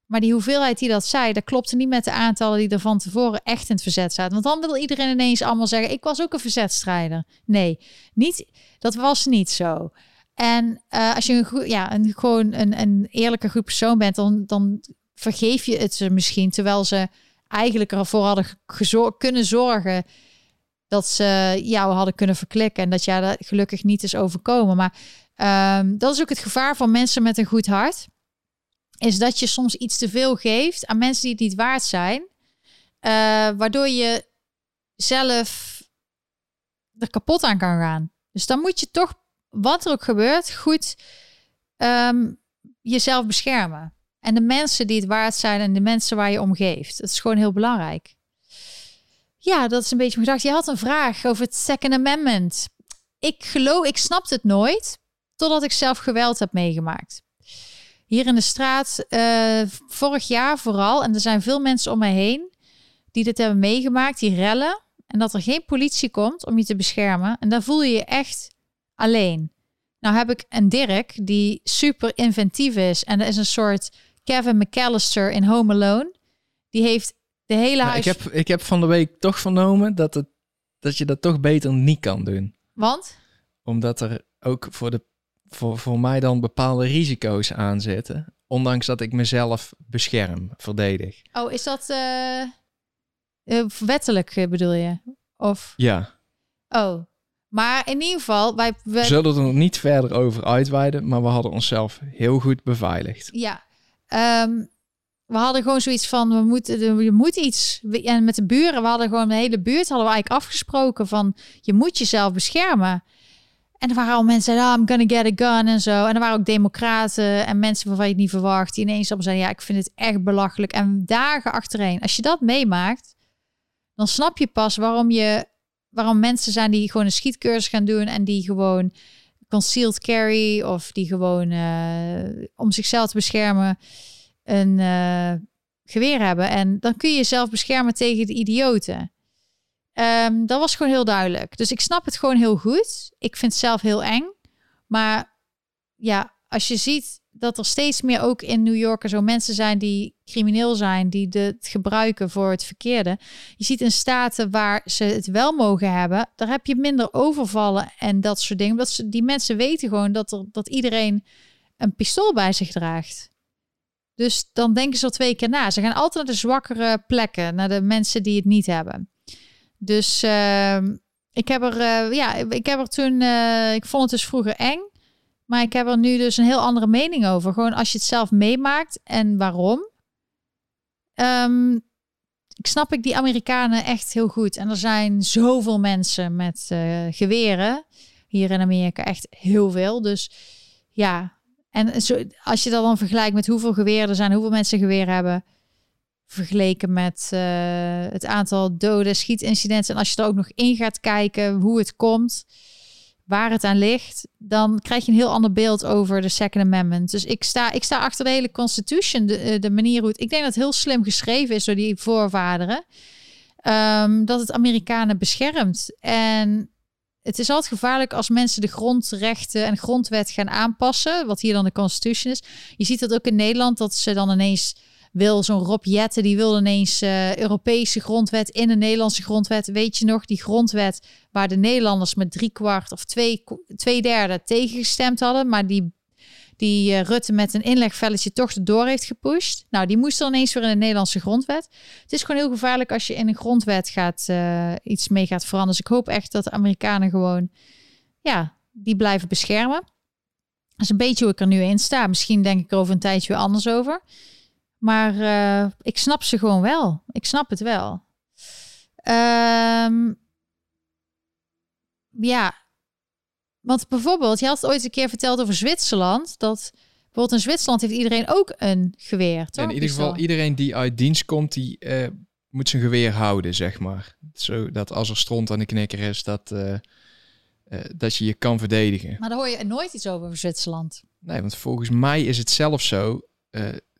Maar die hoeveelheid die dat zei, dat klopte niet met de aantallen die er van tevoren echt in het verzet zaten. Want dan wil iedereen ineens allemaal zeggen, ik was ook een verzetstrijder. Nee, niet, dat was niet zo. En uh, als je een, ja, een, gewoon een, een eerlijke groep persoon bent, dan, dan vergeef je het ze misschien. Terwijl ze eigenlijk ervoor hadden kunnen zorgen dat ze jou hadden kunnen verklikken. En dat jij dat gelukkig niet is overkomen. Maar um, dat is ook het gevaar van mensen met een goed hart. Is dat je soms iets te veel geeft aan mensen die het niet waard zijn. Uh, waardoor je zelf er kapot aan kan gaan. Dus dan moet je toch wat er ook gebeurt, goed um, jezelf beschermen. En de mensen die het waard zijn en de mensen waar je om geeft. Dat is gewoon heel belangrijk. Ja, dat is een beetje mijn gedachte. Je had een vraag over het Second Amendment. Ik geloof, ik snapte het nooit, totdat ik zelf geweld heb meegemaakt. Hier in de straat, uh, vorig jaar vooral, en er zijn veel mensen om mij heen, die dit hebben meegemaakt, die rellen. En dat er geen politie komt om je te beschermen. En dan voel je je echt alleen. Nou heb ik een Dirk die super inventief is. En dat is een soort Kevin McAllister in Home Alone. Die heeft de hele Ja, huis... ik, heb, ik heb van de week toch vernomen dat, het, dat je dat toch beter niet kan doen. Want? Omdat er ook voor, de, voor, voor mij dan bepaalde risico's aan zitten. Ondanks dat ik mezelf bescherm, verdedig. Oh, is dat eh, eh, wettelijk eh, bedoel je? Of... Ja, Oh. Maar in ieder geval, wij... we zullen er nog niet verder over uitweiden, maar we hadden onszelf heel goed beveiligd. Ja. Ehm, we hadden gewoon zoiets van, we moeten, je moet iets. En met de buren, we hadden gewoon de hele buurt, hadden we eigenlijk afgesproken van, je moet jezelf beschermen. En er waren al mensen oh, I'm gonna get a gun en zo. En er waren ook democraten en mensen waarvan je het niet verwacht. Die ineens allemaal zeiden, ja, ik vind het echt belachelijk. En dagen achtereen. Als je dat meemaakt, dan snap je pas waarom je, waarom mensen zijn die gewoon een schietcursus gaan doen en die gewoon concealed carry of die gewoon eh, om zichzelf te beschermen een eh, geweer hebben. En dan kun je jezelf beschermen tegen de idioten. Ehm, dat was gewoon heel duidelijk. Dus ik snap het gewoon heel goed. Ik vind het zelf heel eng. Maar ja, als je ziet dat er steeds meer ook in New York zo mensen zijn die crimineel zijn, die de- het gebruiken voor het verkeerde. Je ziet in staten waar ze het wel mogen hebben, daar heb je minder overvallen en dat soort dingen. Omdat ze, die mensen weten gewoon dat, er, dat iedereen een pistool bij zich draagt. Dus dan denken ze er twee keer na. Ze gaan altijd naar de zwakkere plekken, naar de mensen die het niet hebben. Dus ehm, ik heb er, eh, ja, ik heb er toen, eh, ik vond het dus vroeger eng. Maar ik heb er nu dus een heel andere mening over. Gewoon als je het zelf meemaakt en waarom. Ehm, ik snap ik die Amerikanen echt heel goed. En er zijn zoveel mensen met eh, geweren hier in Amerika. Echt heel veel. Dus ja, en zo, als je dat dan vergelijkt met hoeveel geweren er zijn, hoeveel mensen geweren hebben, vergeleken met eh, het aantal doden, schietincidenten. En als je er ook nog in gaat kijken hoe het komt, waar het aan ligt, dan krijg je een heel ander beeld over de Second Amendment. Dus ik sta, ik sta achter de hele Constitution, de, eh, de manier hoe het. Ik denk dat het heel slim geschreven is door die voorvaderen. Ehm, dat het Amerikanen beschermt. En het is altijd gevaarlijk als mensen de grondrechten en grondwet gaan aanpassen, wat hier dan de Constitution is. Je ziet dat ook in Nederland, dat ze dan ineens wil zo'n Rob Jetten, die wil ineens eh, Europese grondwet in de Nederlandse grondwet. Weet je nog, die grondwet waar de Nederlanders met drie kwart of twee, twee derde tegengestemd hadden, maar die, die eh, Rutte met een inlegvelletje toch erdoor heeft gepusht. Nou, die moest dan ineens weer in de Nederlandse grondwet. Het is gewoon heel gevaarlijk als je in een grondwet gaat, eh, iets mee gaat veranderen. Dus ik hoop echt dat de Amerikanen gewoon, ja, die blijven beschermen. Dat is een beetje hoe ik er nu in sta. Misschien denk ik er over een tijdje weer anders over. Maar eh, ik snap ze gewoon wel. Ik snap het wel. Ehm, ja, want bijvoorbeeld, je had het ooit een keer verteld over Zwitserland. Dat bijvoorbeeld in Zwitserland heeft iedereen ook een geweer. Toch? in ieder geval, iedereen die uit dienst komt, die eh, moet zijn geweer houden, zeg maar. Zodat als er stront aan de knikker is, dat, eh, dat je je kan verdedigen. Maar daar hoor je nooit iets over over Zwitserland. Nee, want volgens mij is het zelfs zo,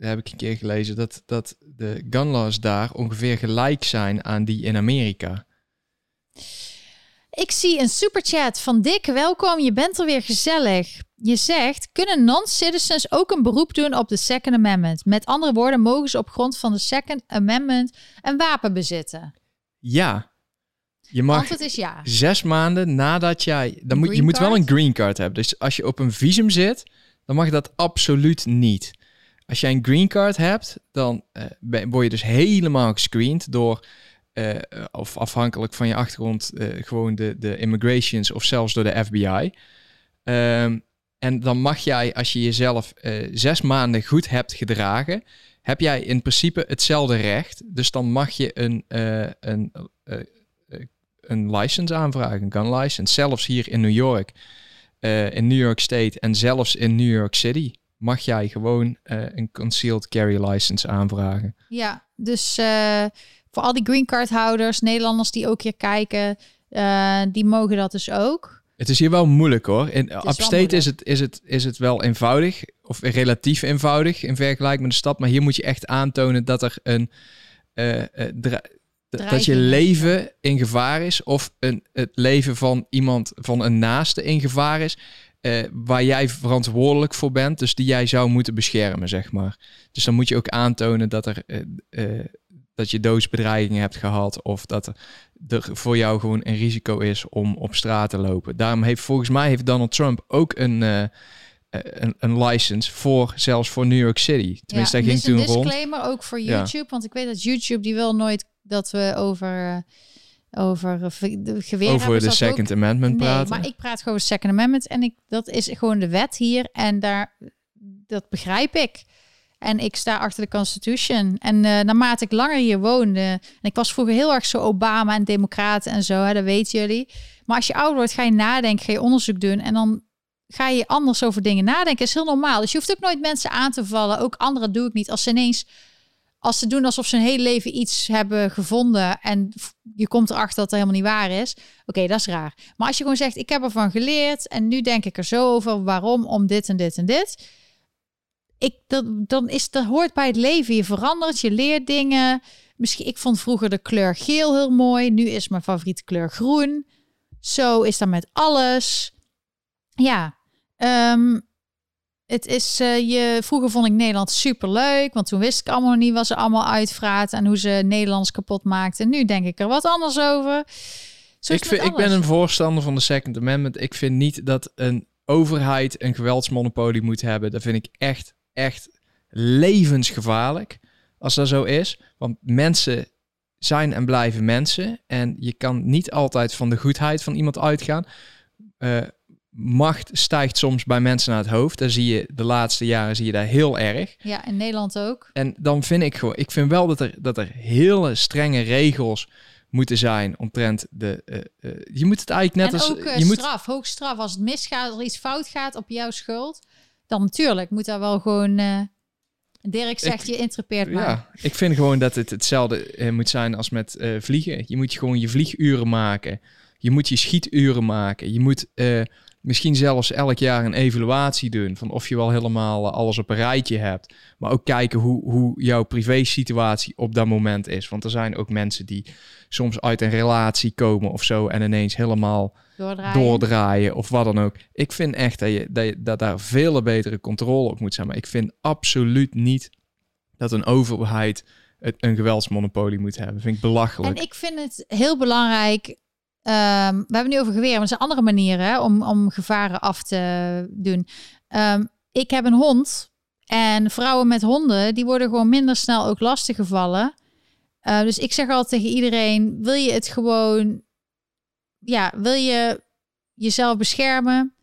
eh, heb ik een keer gelezen, dat, dat de gun laws daar ongeveer gelijk zijn aan die in Amerika. Ik zie een superchat van Dick. Welkom, je bent er weer gezellig. Je zegt, kunnen non-citizens ook een beroep doen op de Second Amendment? Met andere woorden, mogen ze op grond van de Second Amendment een wapen bezitten? Ja, je mag Antwoord is ja. zes maanden nadat jij... Dan moet, je moet wel een green card hebben. Dus als je op een visum zit, dan mag dat absoluut niet. Als jij een green card hebt, dan eh, word je dus helemaal gescreend door... eh, of afhankelijk van je achtergrond, eh, gewoon de, de immigrations of zelfs door de FBI. Ehm, en dan mag jij, als je jezelf zes maanden goed hebt gedragen, heb jij in principe hetzelfde recht. Dus dan mag je een, een, een license aanvragen, een gun license. Zelfs hier in New York, in New York State en zelfs in New York City mag jij gewoon eh, een concealed carry license aanvragen. Ja, dus eh, voor al die green card houders, Nederlanders die ook hier kijken, eh, die mogen dat dus ook. Het is hier wel moeilijk hoor. In upstate is het, is, het, is het wel eenvoudig, of relatief eenvoudig in vergelijking met de stad. Maar hier moet je echt aantonen dat er een. eh, eh, dat je leven in gevaar is of een, het leven van iemand, van een naaste in gevaar is, eh, waar jij verantwoordelijk voor bent, dus die jij zou moeten beschermen, zeg maar. Dus dan moet je ook aantonen dat, er, eh, eh, dat je doodsbedreigingen hebt gehad of dat er, er voor jou gewoon een risico is om op straat te lopen. Daarom heeft volgens mij heeft Donald Trump ook een, een, een license voor, zelfs voor New York City. Tenminste, ja, ging dit is toen een rond. disclaimer ook voor Ja. YouTube, want ik weet dat YouTube die wil nooit dat we over over eh, geweren over de ook- Second Amendment nee, praten. maar ik praat gewoon over Second Amendment en ik dat is gewoon de wet hier en daar dat begrijp ik. En ik sta achter de Constitution. En eh, naarmate ik langer hier woonde, en ik was vroeger heel erg zo Obama en Democraten en zo, hè, dat weten jullie. Maar als je ouder wordt, ga je nadenken, ga je onderzoek doen en dan ga je anders over dingen nadenken. Dat is heel normaal. Dus je hoeft ook nooit mensen aan te vallen. Ook anderen doe ik niet. Als ze ineens, als ze doen alsof ze hun hele leven iets hebben gevonden en je komt erachter dat het helemaal niet waar is. Oké, dat is raar. Maar als je gewoon zegt, ik heb ervan geleerd en nu denk ik er zo over. Waarom? Om dit en dit en dit. Ik, dat, dan is dat hoort bij het leven. Je verandert, je leert dingen. Misschien, ik vond vroeger de kleur geel heel mooi. Nu is mijn favoriete kleur groen. Zo is dat met alles. Ja, ehm, het is eh, je. Vroeger vond ik Nederland super leuk, want toen wist ik allemaal nog niet wat ze allemaal uitvraat en hoe ze Nederlands kapot maakten. Nu denk ik er wat anders over. Zo ik, vind, ik ben een voorstander van de Second Amendment. Ik vind niet dat een overheid een geweldsmonopolie moet hebben. Dat vind ik echt, echt levensgevaarlijk. Als dat zo is. Want mensen zijn en blijven mensen. En je kan niet altijd van de goedheid van iemand uitgaan. Eh, macht stijgt soms bij mensen naar het hoofd. Daar zie je de laatste jaren zie je daar heel erg. Ja, in Nederland ook. En dan vind ik gewoon, ik vind wel dat er, dat er hele strenge regels moeten zijn omtrent de. eh, eh, je moet het eigenlijk net en als. ook eh, je moet, straf, hoog straf. Als het misgaat, als er iets fout gaat op jouw schuld, dan natuurlijk moet daar wel gewoon. Dirk zegt, je interpreteert maar. ja, ik vind gewoon dat het hetzelfde moet zijn als met vliegen. Je moet gewoon je vlieguren maken. Je moet je schieturen maken. Je moet misschien zelfs elk jaar een evaluatie doen van of je wel helemaal eh, alles op een rijtje hebt. Maar ook kijken hoe, hoe jouw privé-situatie op dat moment is. Want er zijn ook mensen die soms uit een relatie komen of zo en ineens helemaal Doordraaien. doordraaien of wat dan ook. Ik vind echt dat, je, dat, je, dat daar veel betere controle op moet zijn. Maar ik vind absoluut niet dat een overheid het, een geweldsmonopolie moet hebben. vind ik belachelijk. En ik vind het heel belangrijk. Ehm, we hebben nu over geweren, maar er zijn andere manieren hè, om, om gevaren af te doen. Ehm, ik heb een hond en vrouwen met honden, die worden gewoon minder snel ook lastiggevallen. Eh, dus ik zeg altijd tegen iedereen, wil je het gewoon, ja, wil je jezelf beschermen?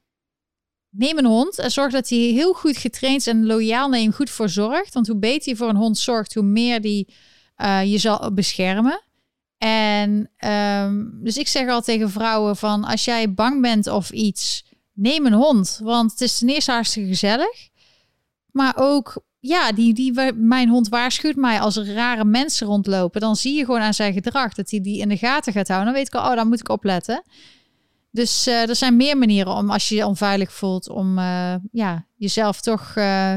Neem een hond en zorg dat hij heel goed getraind is en loyaal hem goed voor zorgt. Want hoe beter je voor een hond zorgt, hoe meer die eh, je zal beschermen. En ehm, dus ik zeg al tegen vrouwen van als jij bang bent of iets, neem een hond. Want het is ten eerste hartstikke gezellig. Maar ook, ja, die, die, mijn hond waarschuwt mij als er rare mensen rondlopen. Dan zie je gewoon aan zijn gedrag dat hij die in de gaten gaat houden. Dan weet ik al, oh, daar moet ik opletten. Dus eh, er zijn meer manieren om, als je je onveilig voelt, om eh, ja, jezelf toch... eh,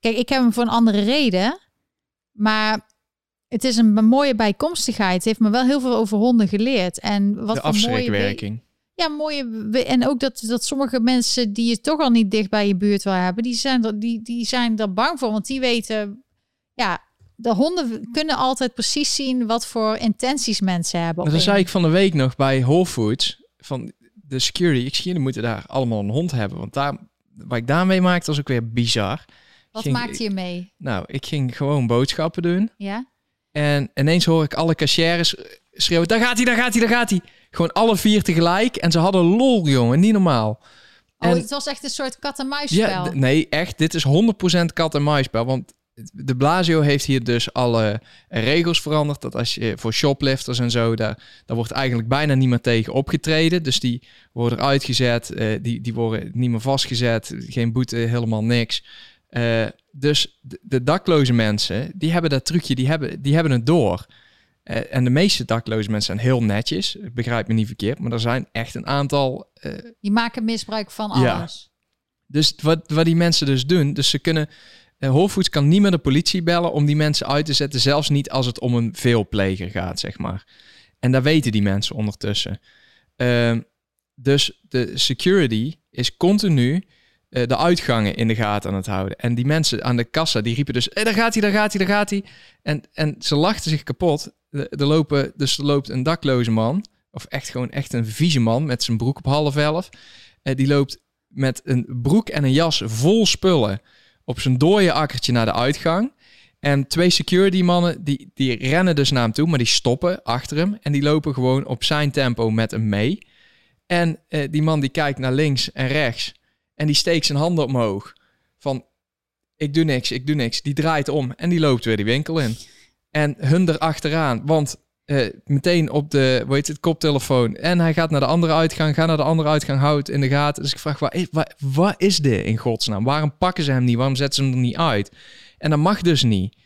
Kijk, ik heb hem voor een andere reden. Maar het is een mooie bijkomstigheid. Het heeft me wel heel veel over honden geleerd. En wat de voor mooie... afschrikwerking. Ja, mooie. En ook dat, dat sommige mensen die je toch al niet dicht bij je buurt wil hebben, die zijn er, die, die zijn er bang voor. Want die weten, ja, de honden kunnen altijd precies zien wat voor intenties mensen hebben. Dat zei ik van de week nog bij Whole Foods. Van de security. Ik zie, moeten daar allemaal een hond hebben. Want daar, wat ik daarmee maakte, was ook weer bizar. Wat ging- maakt je mee? Nou, ik ging gewoon boodschappen doen. Ja? En ineens hoor ik alle cashiers schreeuwen: daar gaat hij, daar gaat hij, daar gaat hij. Gewoon alle vier tegelijk. En ze hadden lol, jongen. Niet normaal. Oh, En- het was echt een soort kat-en-muisspel. Ja, nee, echt. Dit is 100% kat en muisspel. Want de Blasio heeft hier dus alle regels veranderd. Dat als je voor shoplifters en zo, daar, daar wordt eigenlijk bijna niet meer tegen opgetreden. Dus die worden eruit gezet, eh, die, die worden niet meer vastgezet, geen boete, helemaal niks. Eh, dus de, de dakloze mensen, die hebben dat trucje, die hebben, die hebben het door. Eh, en de meeste dakloze mensen zijn heel netjes, begrijp me niet verkeerd. Maar er zijn echt een aantal eh, Die maken misbruik van Ja. alles. dus wat, wat die mensen dus doen, dus ze kunnen Uh, Whole Foods kan niet meer de politie bellen om die mensen uit te zetten, zelfs niet als het om een veelpleger gaat, zeg maar. En daar weten die mensen ondertussen. Ehm, dus de security is continu uh, de uitgangen in de gaten aan het houden. En die mensen aan de kassa, die riepen dus, hey, daar gaat hij, daar gaat hij, daar gaat hij. En, en ze lachten zich kapot. Er, lopen, dus er loopt een dakloze man, of echt gewoon echt een vieze man met zijn broek op half elf. Uh, die loopt met een broek en een jas vol spullen op zijn dode akkertje naar de uitgang. En twee security mannen, die, die rennen dus naar hem toe, maar die stoppen achter hem. En die lopen gewoon op zijn tempo met hem mee. En uh, die man die kijkt naar links en rechts. En die steekt zijn handen omhoog. Van, ik doe niks, ik doe niks. Die draait om en die loopt weer die winkel in. En hun erachteraan, want uh, meteen op de, hoe heet het, koptelefoon. En hij gaat naar de andere uitgang, gaat naar de andere uitgang, houdt in de gaten. Dus ik vraag, wat, wat, wat is dit in godsnaam? Waarom pakken ze hem niet? Waarom zetten ze hem er niet uit? En dat mag dus niet.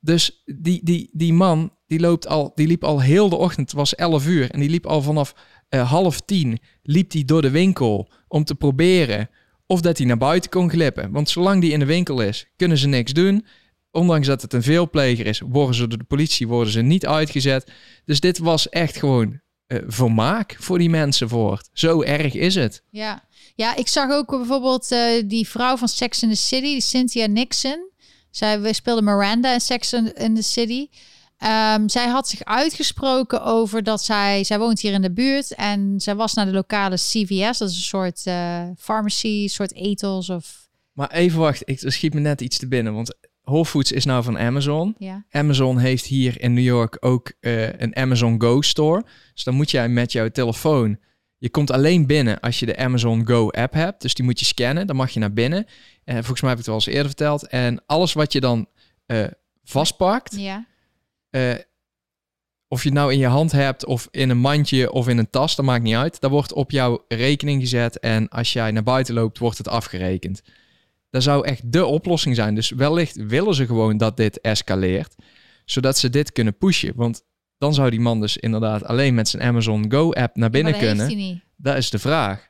Dus die, die, die man, die, loopt al, die liep al heel de ochtend, het was 11 uur. En die liep al vanaf uh, half tien, liep hij door de winkel om te proberen of dat hij naar buiten kon glippen. Want zolang die in de winkel is, kunnen ze niks doen. Ondanks dat het een veelpleger is, worden ze door de politie worden ze niet uitgezet. Dus dit was echt gewoon uh, vermaak voor die mensen voort. Zo erg is het. Ja, ja ik zag ook bijvoorbeeld uh, die vrouw van Sex in the City, Cynthia Nixon. Zij speelde Miranda in Sex in the City. Um, zij had zich uitgesproken over dat zij, zij woont hier in de buurt en zij was naar de lokale CVS, dat is een soort uh, pharmacy, een soort etels of. Maar even wacht, ik schiet me net iets te binnen, want Whole Foods is nou van Amazon. Ja. Amazon heeft hier in New York ook uh, een Amazon Go store. Dus dan moet jij met jouw telefoon. Je komt alleen binnen als je de Amazon Go app hebt. Dus die moet je scannen. Dan mag je naar binnen. En volgens mij heb ik het wel eens eerder verteld. En alles wat je dan uh, vastpakt. Ja uh, of je het nou in je hand hebt of in een mandje of in een tas, dat maakt niet uit. Dat wordt op jouw rekening gezet en als jij naar buiten loopt, wordt het afgerekend. Dat zou echt de oplossing zijn. Dus wellicht willen ze gewoon dat dit escaleert, zodat ze dit kunnen pushen. Want dan zou die man dus inderdaad alleen met zijn Amazon Go-app naar binnen kunnen. Dat is de vraag.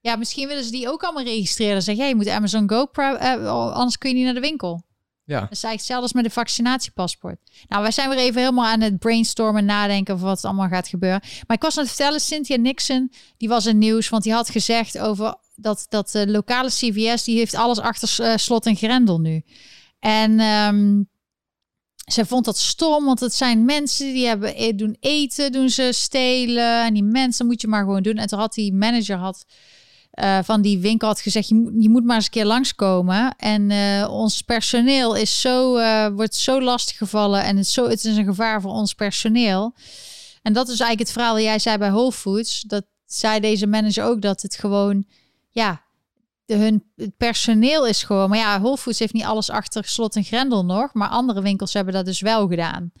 Ja, misschien willen ze die ook allemaal registreren. Zeg jij, je moet Amazon Go, uh, anders kun je niet naar de winkel. Ja. Dat is eigenlijk hetzelfde met de vaccinatiepaspoort. Nou, wij zijn weer even helemaal aan het brainstormen, nadenken over wat allemaal gaat gebeuren. Maar ik was aan het vertellen, Cynthia Nixon, die was in nieuws, want die had gezegd over dat, dat de lokale CVS, die heeft alles achter uh, slot en grendel nu. En um, zij vond dat stom, want het zijn mensen die hebben e-, doen eten, doen ze stelen. En die mensen moet je maar gewoon doen. En toen had die manager had uh, van die winkel had gezegd: je moet, je moet maar eens een keer langskomen. En uh, ons personeel is zo, uh, wordt zo lastig gevallen en het, zo, het is een gevaar voor ons personeel. En dat is eigenlijk het verhaal dat jij zei bij Whole Foods. Dat zei deze manager ook dat het gewoon, ja, hun het personeel is gewoon. Maar ja, Whole Foods heeft niet alles achter slot en grendel nog, maar andere winkels hebben dat dus wel gedaan.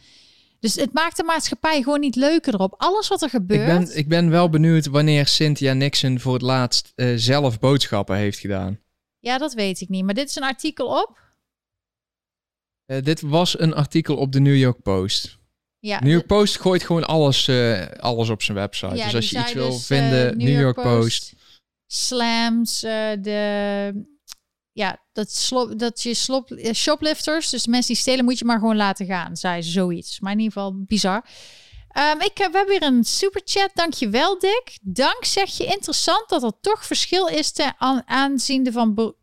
Dus het maakt de maatschappij gewoon niet leuker erop. Alles wat er gebeurt. Ik ben, ik ben wel benieuwd wanneer Cynthia Nixon voor het laatst uh, zelf boodschappen heeft gedaan. Ja, dat weet ik niet. Maar dit is een artikel op. Uh, dit was een artikel op de New York Post. Ja, New York Post gooit gewoon alles, uh, alles op zijn website. Ja, dus als je iets wil dus, vinden, New, New, York, York Post. Post. Slams, de ja, dat, dat je slop, eh, shoplifters, dus mensen die stelen, moet je maar gewoon laten gaan, zei ze zoiets. Maar in ieder geval bizar. Um, ik, we hebben weer een superchat. Dankjewel, Dick. Dank zeg je interessant dat er toch verschil is ten aanzien van,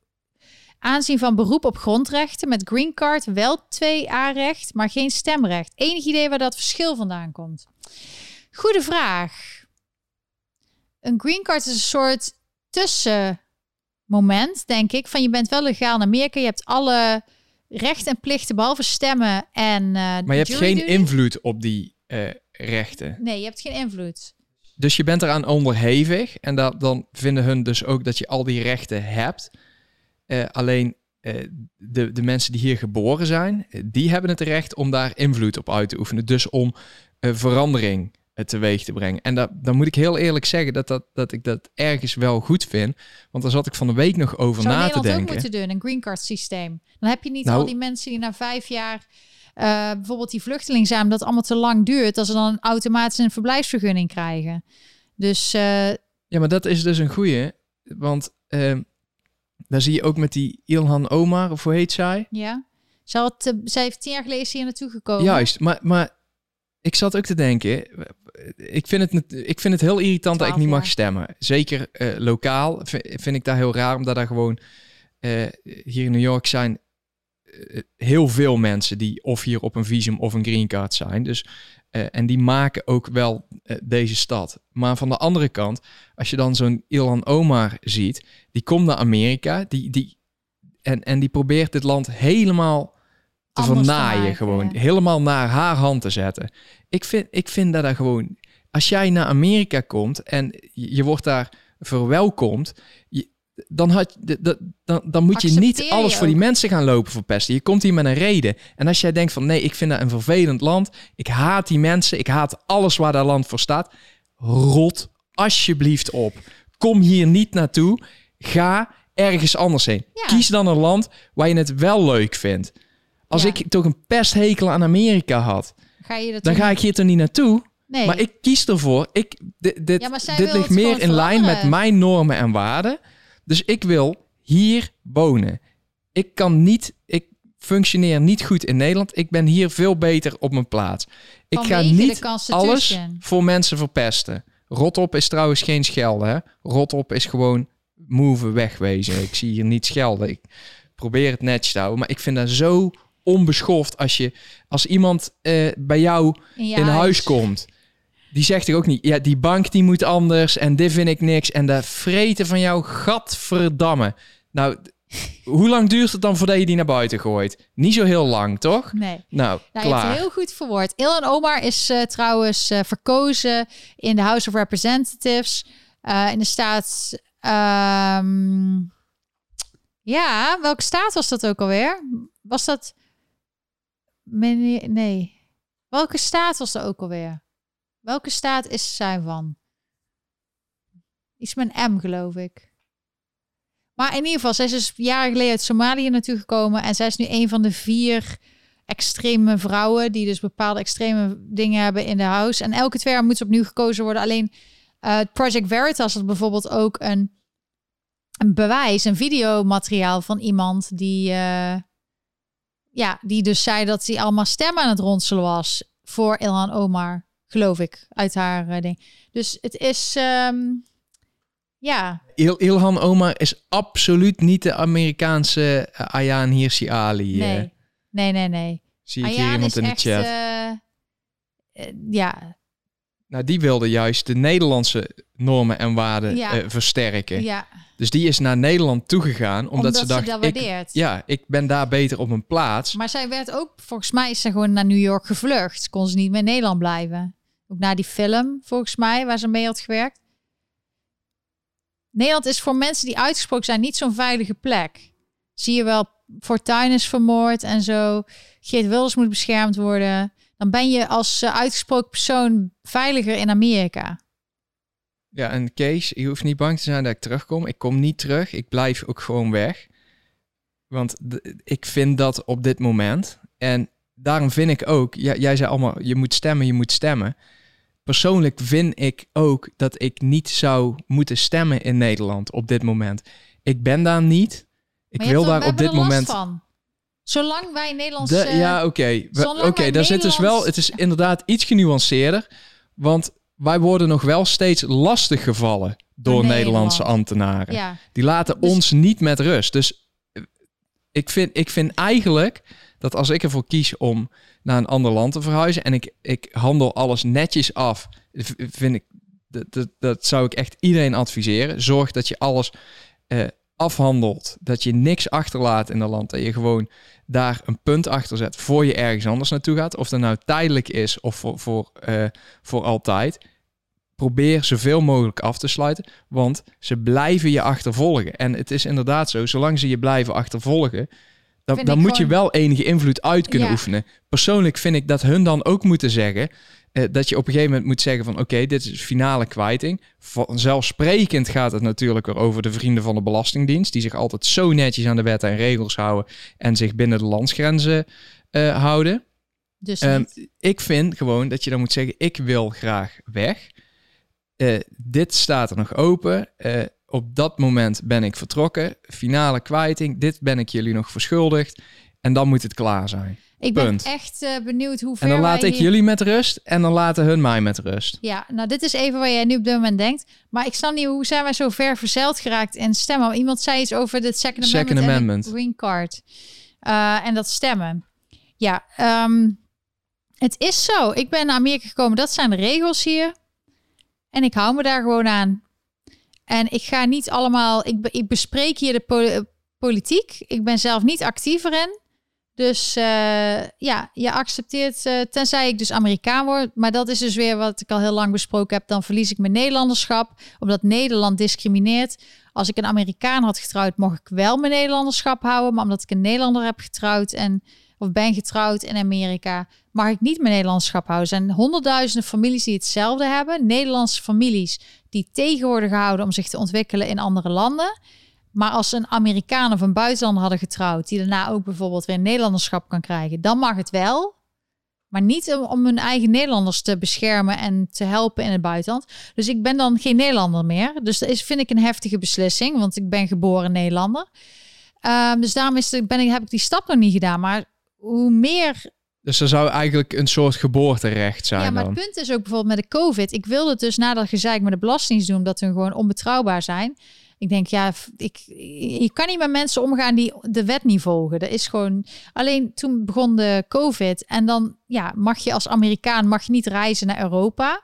aanzien van beroep op grondrechten. Met green card wel 2A-recht, maar geen stemrecht. Enig idee waar dat verschil vandaan komt? Goede vraag. Een green card is een soort tussen moment, denk ik, van je bent wel legaal in Amerika. Je hebt alle rechten en plichten, behalve stemmen en uh, Maar je hebt geen invloed op die uh, rechten. Nee, je hebt geen invloed. Dus je bent eraan onderhevig en dat, dan vinden hun dus ook dat je al die rechten hebt. Uh, alleen de, de mensen die hier geboren zijn, die hebben het recht om daar invloed op uit te oefenen. Dus om verandering teweeg te brengen. En dat, dan moet ik heel eerlijk zeggen dat, dat, dat ik dat ergens wel goed vind. Want daar zat ik van de week nog over Zou na Nederland te denken. ook moeten doen, een green card systeem. Dan heb je niet nou, al die mensen die na vijf jaar... Uh, bijvoorbeeld die vluchteling zijn, dat allemaal te lang duurt... als ze dan automatisch een verblijfsvergunning krijgen. Dus... Uh, ja, maar dat is dus een goeie. Want uh, daar zie je ook met die Ilhan Omar, of hoe heet zij? Ja. Ze, had, eh, zij heeft tien jaar geleden hier naartoe gekomen. Juist, maar, maar ik zat ook te denken, ik vind het, ik vind het heel irritant dat ik 12 niet mag stemmen. Zeker eh, lokaal vind ik daar heel raar, omdat daar gewoon eh, hier in New York zijn eh, heel veel mensen die of hier op een visum of een green card zijn. Dus, en die maken ook wel deze stad. Maar van de andere kant, als je dan zo'n Ilhan Omar ziet, die komt naar Amerika, die, die, en, en die probeert dit land helemaal te vernaaien, gewoon helemaal naar haar hand te zetten. Ik vind, ik vind dat daar gewoon, als jij naar Amerika komt en je, wordt daar verwelkomd, je, dan, had, dan, dan moet je niet je alles voor die mensen gaan lopen verpesten. Je komt hier met een reden. En als jij denkt van nee, ik vind dat een vervelend land, ik haat die mensen, ik haat alles waar dat land voor staat, rot alsjeblieft op. Kom hier niet naartoe. Ga ergens anders heen. Ja. Kies dan een land waar je het wel leuk vindt. Als Ja. ik toch een pesthekel aan Amerika had, Ga je dat dan ga ik hier toch niet naartoe. Nee. Maar ik kies ervoor. Ik, dit dit, Ja, dit ligt meer in lijn met mijn normen en waarden. Dus ik wil hier wonen. Ik kan niet, ik functioneer niet goed in Nederland. Ik ben hier veel beter op mijn plaats. Ik ga Vanwege niet alles voor mensen verpesten. Rotop is trouwens geen schelden. Hè? Rotop is gewoon move wegwezen. Ik zie hier niet schelden. Ik probeer het netjes te houden. Maar ik vind dat zo onbeschoft als je als iemand eh, bij jou in, huis komt. Die zegt er ook niet, ja, die bank die moet anders en dit vind ik niks. En dat vreten van jou, gadverdamme. Nou, hoe lang duurt het dan voordat je die naar buiten gooit? Niet zo heel lang, toch? Nee. Nou, Nou, je hebt klaar. heel goed verwoord. Ilhan Omar is eh, trouwens eh, verkozen in de House of Representatives in de staat. ehm, ja, welke staat was dat ook alweer? Was dat. Minne- Nee. Welke staat was dat ook alweer? Welke staat is zij van? Iets met M, geloof ik. Maar in ieder geval, zij is dus jaren geleden uit Somalië naartoe gekomen. En zij is nu een van de vier extreme vrouwen die dus bepaalde extreme dingen hebben in de house. En elke twee jaar moet ze opnieuw gekozen worden. Alleen eh, Project Veritas had bijvoorbeeld ook een, een bewijs, een videomateriaal van iemand die, eh, ja, die dus zei dat hij allemaal stemmen aan het ronselen was voor Ilhan Omar, geloof ik, uit haar eh, ding. Dus het is, ehm, ja, Il- Ilhan Omar is absoluut niet de Amerikaanse uh, Ayaan Hirsi Ali. eh, nee, nee, nee, nee. zie ik hier iemand in de echt, chat. eh, eh, ja, Nou, die wilde juist de Nederlandse normen en waarden Ja. eh, versterken. ja, Dus die is naar Nederland toegegaan omdat, omdat, ze ze dacht, dat ik, waardeert. ja, ik ben daar beter op mijn plaats. Maar zij werd ook, volgens mij is ze gewoon naar New York gevlucht. Kon ze niet meer in Nederland blijven. Ook na die film, volgens mij, waar ze mee had gewerkt. Nederland is voor mensen die uitgesproken zijn niet zo'n veilige plek. Zie je wel, Fortuyn is vermoord en zo. Geert Wilders moet beschermd worden. Dan ben je als eh, uitgesproken persoon veiliger in Amerika. Ja, en Kees, je hoeft niet bang te zijn dat ik terugkom. Ik kom niet terug. Ik blijf ook gewoon weg. Want ik vind dat op dit moment. En daarom vind ik ook, ja, jij zei allemaal, je moet stemmen, je moet stemmen. Persoonlijk vind ik ook dat ik niet zou moeten stemmen in Nederland op dit moment. Ik ben daar niet. Ik wil hebt er- daar op dit moment. Van. Zolang wij Nederlands... De, eh, ja, oké. Zolang Oké, wij daar zit dus wel. Het is inderdaad iets genuanceerder. Want wij worden nog wel steeds lastig gevallen door Nederlandse Nederland. ambtenaren. ja, Die laten Dus- ons niet met rust. Dus eh, ik vind, ik vind eigenlijk dat als ik ervoor kies om naar een ander land te verhuizen en ik, ik handel alles netjes af, vind ik dat, dat, dat zou ik echt iedereen adviseren. Zorg dat je alles eh, afhandelt, dat je niks achterlaat in het land, dat je gewoon daar een punt achter zet voor je ergens anders naartoe gaat. Of dat nou tijdelijk is of voor, voor, eh, voor altijd. Probeer zoveel mogelijk af te sluiten, want ze blijven je achtervolgen. En het is inderdaad zo, zolang ze je blijven achtervolgen, dan, moet je wel enige invloed uit kunnen Ja. oefenen. Persoonlijk vind ik dat hun dan ook moeten zeggen, eh, dat je op een gegeven moment moet zeggen van oké, dit is finale kwijting. Vanzelfsprekend gaat het natuurlijk weer over de vrienden van de Belastingdienst, die zich altijd zo netjes aan de wetten en regels houden en zich binnen de landsgrenzen eh, houden. dus Ehm, ik vind gewoon dat je dan moet zeggen: ik wil graag weg. Eh, dit staat er nog open. Eh, op dat moment ben ik vertrokken. Finale kwijting. Dit ben ik jullie nog verschuldigd. En dan moet het klaar zijn. Ik ben Punt. echt eh, benieuwd hoe ver En dan laat ik hier- jullie met rust. En dan laten hun mij met rust. Ja, nou dit is even waar jij nu op dit moment denkt. Maar ik snap niet, hoe zijn wij zo ver verzeild geraakt in stemmen? Iemand zei iets over de Second Amendment, Second en Amendment. green card. Eh, en dat stemmen. Ja, ehm, het is zo. Ik ben naar Amerika gekomen. Dat zijn de regels hier. En ik hou me daar gewoon aan. En ik ga niet allemaal... Ik, ik bespreek hier de po- politiek. Ik ben zelf niet actief erin. Dus eh, ja, je accepteert, eh, tenzij ik dus Amerikaan word. Maar dat is dus weer wat ik al heel lang besproken heb. Dan verlies ik mijn Nederlanderschap, omdat Nederland discrimineert. Als ik een Amerikaan had getrouwd, mocht ik wel mijn Nederlanderschap houden. Maar omdat ik een Nederlander heb getrouwd en of ben getrouwd in Amerika, mag ik niet mijn Nederlanderschap houden. Er zijn honderdduizenden families die hetzelfde hebben. Nederlandse families die tegen worden gehouden om zich te ontwikkelen in andere landen. Maar als een Amerikaan of een buitenlander hadden getrouwd, die daarna ook bijvoorbeeld weer een Nederlanderschap kan krijgen, dan mag het wel. Maar niet om, hun eigen Nederlanders te beschermen en te helpen in het buitenland. Dus ik ben dan geen Nederlander meer. Dus dat is, vind ik een heftige beslissing, want ik ben geboren Nederlander. Ehm, dus daarom is ben ik, heb ik die stap nog niet gedaan. Maar hoe meer Dus er zou eigenlijk een soort geboorterecht zijn ja, maar dan. het punt is ook bijvoorbeeld met de COVID. Ik wilde het dus na dat gezeik met de belastingdienst doen, omdat hun gewoon onbetrouwbaar zijn. Ik denk, ja, ik, je kan niet met mensen omgaan die de wet niet volgen. Dat is gewoon. Alleen toen begon de COVID en dan ja, mag je als Amerikaan mag je niet reizen naar Europa.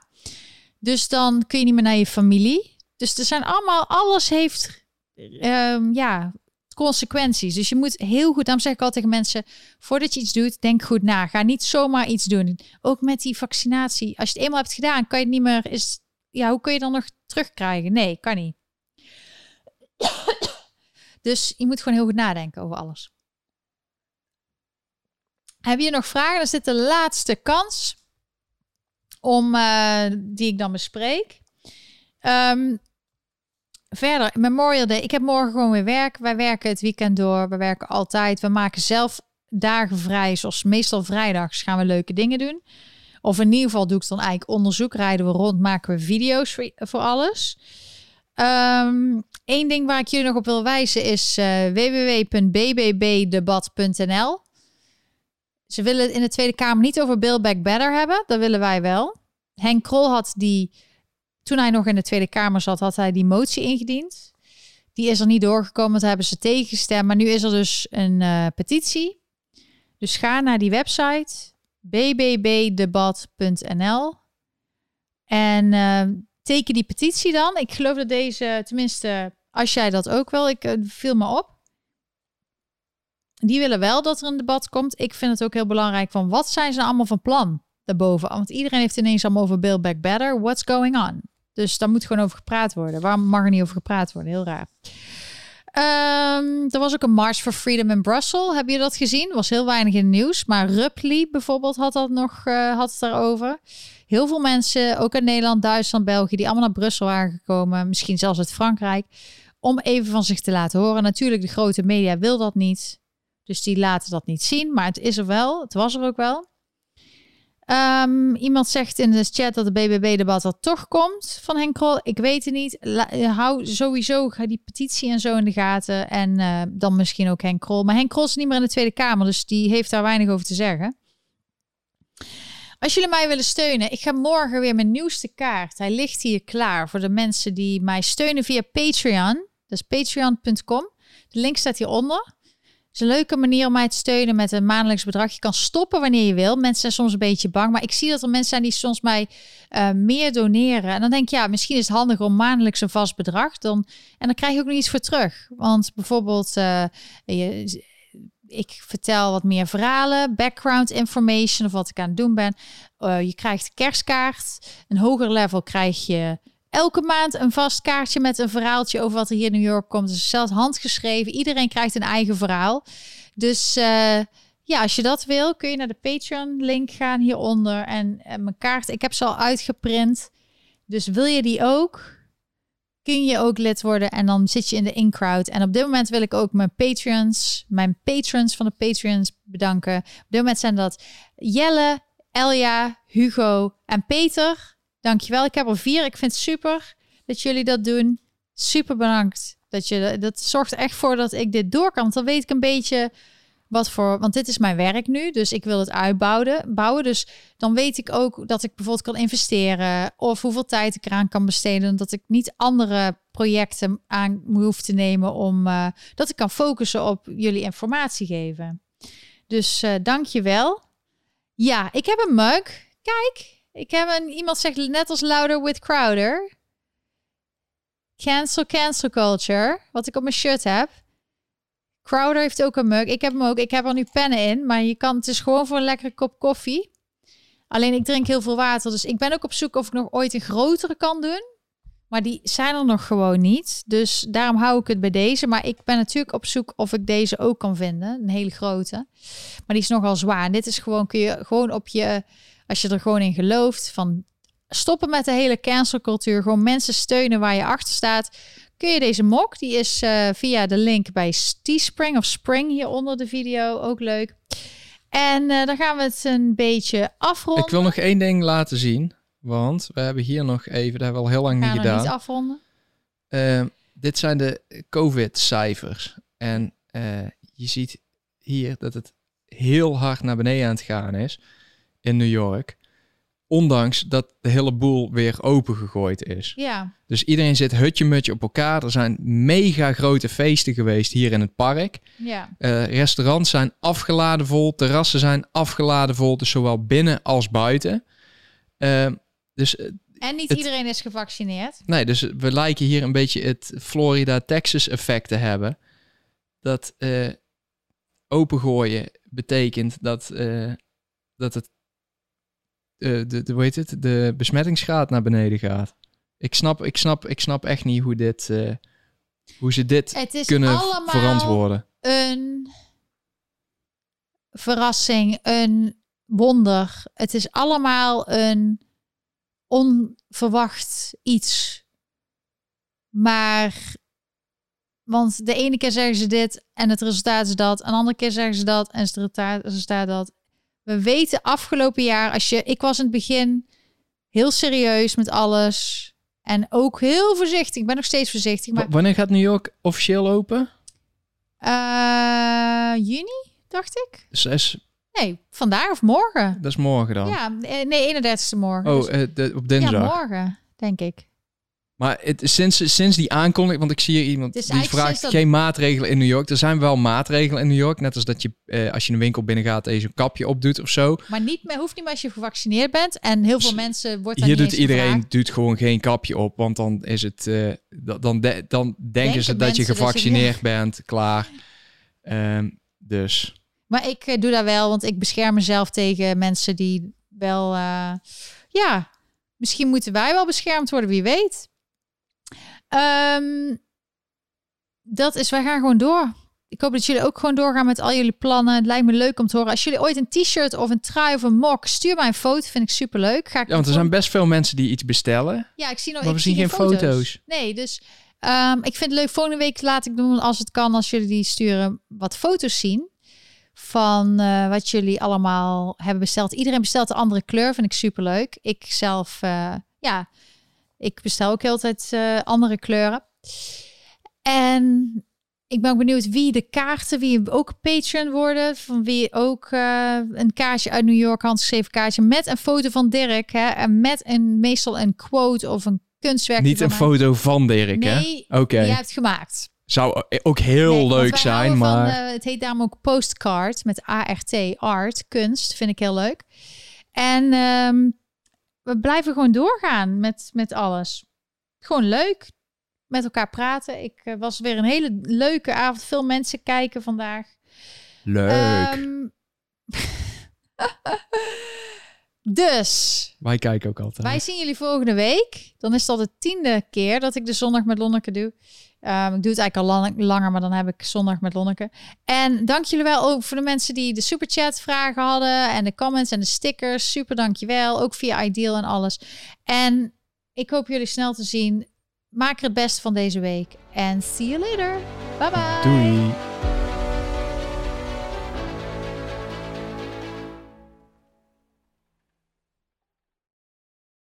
Dus dan kun je niet meer naar je familie. Dus er zijn allemaal, alles heeft ehm, ja, consequenties. Dus je moet heel goed, daarom zeg ik altijd tegen mensen, voordat je iets doet, denk goed na. Ga niet zomaar iets doen. Ook met die vaccinatie. Als je het eenmaal hebt gedaan, kan je het niet meer, is, ja, hoe kun je dan nog terugkrijgen? Nee, kan niet. Dus je moet gewoon heel goed nadenken over alles. Heb je nog vragen? Dan dit de laatste kans om eh, die ik dan bespreek. Ehm, verder, Memorial Day. Ik heb morgen gewoon weer werk. Wij werken het weekend door. We werken altijd. We maken zelf dagen vrij. Zoals meestal vrijdags gaan we leuke dingen doen. Of in ieder geval doe ik dan eigenlijk onderzoek. Rijden we rond, maken we video's voor, alles. Eén ding waar ik jullie nog op wil wijzen is eh, www.bbbdebat.nl. Ze willen het in de Tweede Kamer niet over Build Back Better hebben. Dat willen wij wel. Henk Krol had die, toen hij nog in de Tweede Kamer zat, had hij die motie ingediend. Die is er niet doorgekomen, want hebben ze tegengestemd. Maar nu is er dus een eh, petitie. Dus ga naar die website bbbdebat.nl en eh, teken die petitie dan. Ik geloof dat deze, tenminste, als jij dat ook wil, ik eh, viel me op. Die willen wel dat er een debat komt. Ik vind het ook heel belangrijk van wat zijn ze allemaal van plan daarboven? Want iedereen heeft ineens allemaal over Build Back Better. What's going on? Dus daar moet gewoon over gepraat worden. Waarom mag er niet over gepraat worden? Heel raar. Ehm, er was ook een March for Freedom in Brussels. Heb je dat gezien? Was heel weinig in het nieuws. Maar Rupley bijvoorbeeld had dat nog eh, had daarover. Heel veel mensen, ook uit Nederland, Duitsland, België, die allemaal naar Brussel waren gekomen. Misschien zelfs uit Frankrijk. Om even van zich te laten horen. Natuurlijk, de grote media wil dat niet. Dus die laten dat niet zien. Maar het is er wel. Het was er ook wel. Ehm, iemand zegt in de chat dat de BBB-debat er toch komt van Henk Krol. Ik weet het niet. Eh, hou sowieso ga die petitie en zo in de gaten. En eh, dan misschien ook Henk Krol. Maar Henk Krol is niet meer in de Tweede Kamer, dus die heeft daar weinig over te zeggen. Als jullie mij willen steunen, ik ga morgen weer mijn nieuwste kaart. Hij ligt hier klaar voor de mensen die mij steunen via Patreon. Dat is patreon.com. De link staat hieronder. Is een leuke manier om mij te steunen met een maandelijks bedrag. Je kan stoppen wanneer je wil. Mensen zijn soms een beetje bang. Maar ik zie dat er mensen zijn die soms mij eh, meer doneren. En dan denk ik, ja, misschien is het handiger om maandelijks een vast bedrag. Dan, en dan krijg je ook nog iets voor terug. Want bijvoorbeeld, eh, je, ik vertel wat meer verhalen, background information of wat ik aan het doen ben. Eh, je krijgt kerstkaart. Een hoger level krijg je elke maand een vast kaartje met een verhaaltje over wat er hier in New York komt. Dus zelfs handgeschreven. Iedereen krijgt een eigen verhaal. Dus eh, ja, als je dat wil, kun je naar de Patreon-link gaan hieronder. En, en mijn kaart, ik heb ze al uitgeprint. Dus wil je die ook? Kun je ook lid worden en dan zit je in de in-crowd. En op dit moment wil ik ook mijn Patreons, mijn patrons van de Patreons bedanken. Op dit moment zijn dat Jelle, Elja, Hugo en Peter. Dankjewel. Ik heb er vier. Ik vind het super dat jullie dat doen. Super bedankt. Dat, je, dat zorgt echt voor dat ik dit door kan. Want dan weet ik een beetje wat voor. Want dit is mijn werk nu. Dus ik wil het uitbouwen. Bouwen. Dus dan weet ik ook dat ik bijvoorbeeld kan investeren. Of hoeveel tijd ik eraan kan besteden. Dat ik niet andere projecten aan hoef te nemen. Om uh, dat ik kan focussen op jullie informatie geven. Dus uh, dank je wel. Ja, ik heb een mug. Kijk, ik heb een iemand zegt net als Louder with Crowder. Cancel, cancel culture. Wat ik op mijn shirt heb. Crowder heeft ook een mug. Ik heb hem ook. Ik heb er nu pennen in. Maar je kan, het is gewoon voor een lekkere kop koffie. Alleen ik drink heel veel water. Dus ik ben ook op zoek of ik nog ooit een grotere kan doen. Maar die zijn er nog gewoon niet. Dus daarom hou ik het bij deze. Maar ik ben natuurlijk op zoek of ik deze ook kan vinden. Een hele grote. Maar die is nogal zwaar. Dit is gewoon, kun je gewoon op je, als je er gewoon in gelooft, van stoppen met de hele cancelcultuur. Gewoon mensen steunen waar je achter staat. Kun je deze mok, die is uh, via de link bij Teespring of Spring hier onder de video. Ook leuk. En uh, dan gaan we het een beetje afronden. Ik wil nog één ding laten zien. Want we hebben hier nog even, dat hebben we al heel lang niet gedaan. niet afronden. Uh, dit zijn de COVID-cijfers. En uh, je ziet hier dat het heel hard naar beneden aan het gaan is in New York. Ondanks dat de hele boel weer opengegooid is. Ja. Dus iedereen zit hutje-mutje op elkaar. Er zijn mega grote feesten geweest hier in het park. Ja. Uh, restaurants zijn afgeladen vol. Terrassen zijn afgeladen vol. Dus zowel binnen als buiten. Uh, dus, en niet iedereen is gevaccineerd. Nee, dus we lijken hier een beetje het Florida-Texas effect te hebben. Dat uh, opengooien betekent dat, uh, dat het, de, de, hoe heet het, de besmettingsgraad naar beneden gaat. Ik snap, ik snap, ik snap echt niet hoe, dit, hoe ze dit het is kunnen verantwoorden. Een verrassing, een wonder. Het is allemaal een onverwacht iets. Maar, want de ene keer zeggen ze dit en het resultaat is dat. En de andere keer zeggen ze dat en het resultaat dat. We weten afgelopen jaar, als je, ik was in het begin heel serieus met alles. En ook heel voorzichtig. Ik ben nog steeds voorzichtig. Maar... Wanneer gaat New York officieel open? Uh, juni, dacht ik. Zes. Nee, vandaag of morgen. Dat is morgen dan? Ja, nee, 31ste morgen. Oh, dus... de, op dinsdag? Ja, morgen, denk ik. Maar het, sinds, sinds die aankondiging, want ik zie hier iemand die vraagt dat... geen maatregelen in New York. Er zijn wel maatregelen in New York, net als dat je eh, als je een winkel binnen gaat en je zo'n kapje opdoet of zo. Maar niet meer, hoeft niet meer als je gevaccineerd bent. En heel veel mensen wordt Hier doet iedereen doet gewoon geen kapje op, want dan is het, uh, dan, de, dan denken ze dat je gevaccineerd dat je... bent, klaar. Um, dus. Maar ik uh, doe dat wel, want ik bescherm mezelf tegen mensen die wel, uh, ja, misschien moeten wij wel beschermd worden, wie weet. Um, dat is, wij gaan gewoon door. Ik hoop dat jullie ook gewoon doorgaan met al jullie plannen. Het lijkt me leuk om te horen. Als jullie ooit een t-shirt of een trui of een mok, stuur mij een foto. Vind ik super leuk. Ga ik ja, want er zijn best veel mensen die iets bestellen. Ja, ik zie nog. Maar we zien geen foto's. foto's. Nee, dus um, ik vind het leuk. Volgende week laat ik doen als het kan, als jullie die sturen, wat foto's zien van uh, wat jullie allemaal hebben besteld. Iedereen bestelt een andere kleur, vind ik super leuk. Ik zelf, uh, ja, ik bestel ook altijd uh, andere kleuren. En ik ben benieuwd wie de kaarten, wie ook Patreon worden, van wie ook een kaartje uit New York, handgeschreven kaartje met een foto van Dirk, hè, en met een meestal een quote of een kunstwerk. Niet een foto van Dirk, nee, hè? Oké. Okay. Die jij hebt gemaakt. Zou ook heel nee, leuk zijn, maar... Van, uh, het heet daarom ook postcard met ART, art, kunst. Vind ik heel leuk. En um, we blijven gewoon doorgaan met, met alles. Gewoon leuk. Met elkaar praten. Ik uh, was weer een hele leuke avond. Veel mensen kijken vandaag. Leuk. Um, dus. Wij kijken ook altijd. Wij zien jullie volgende week. Dan is dat de tiende keer dat ik de zondag met Lonneke doe. Ik doe het eigenlijk al lang, langer, maar dan heb ik zondag met Lonneke. En dank jullie wel ook voor de mensen die de superchat vragen hadden. En de comments en de stickers. Super dankjewel. Ook via Ideal en alles. En ik hoop jullie snel te zien. Maak er het beste van deze week. En see you later. Bye bye. Doei.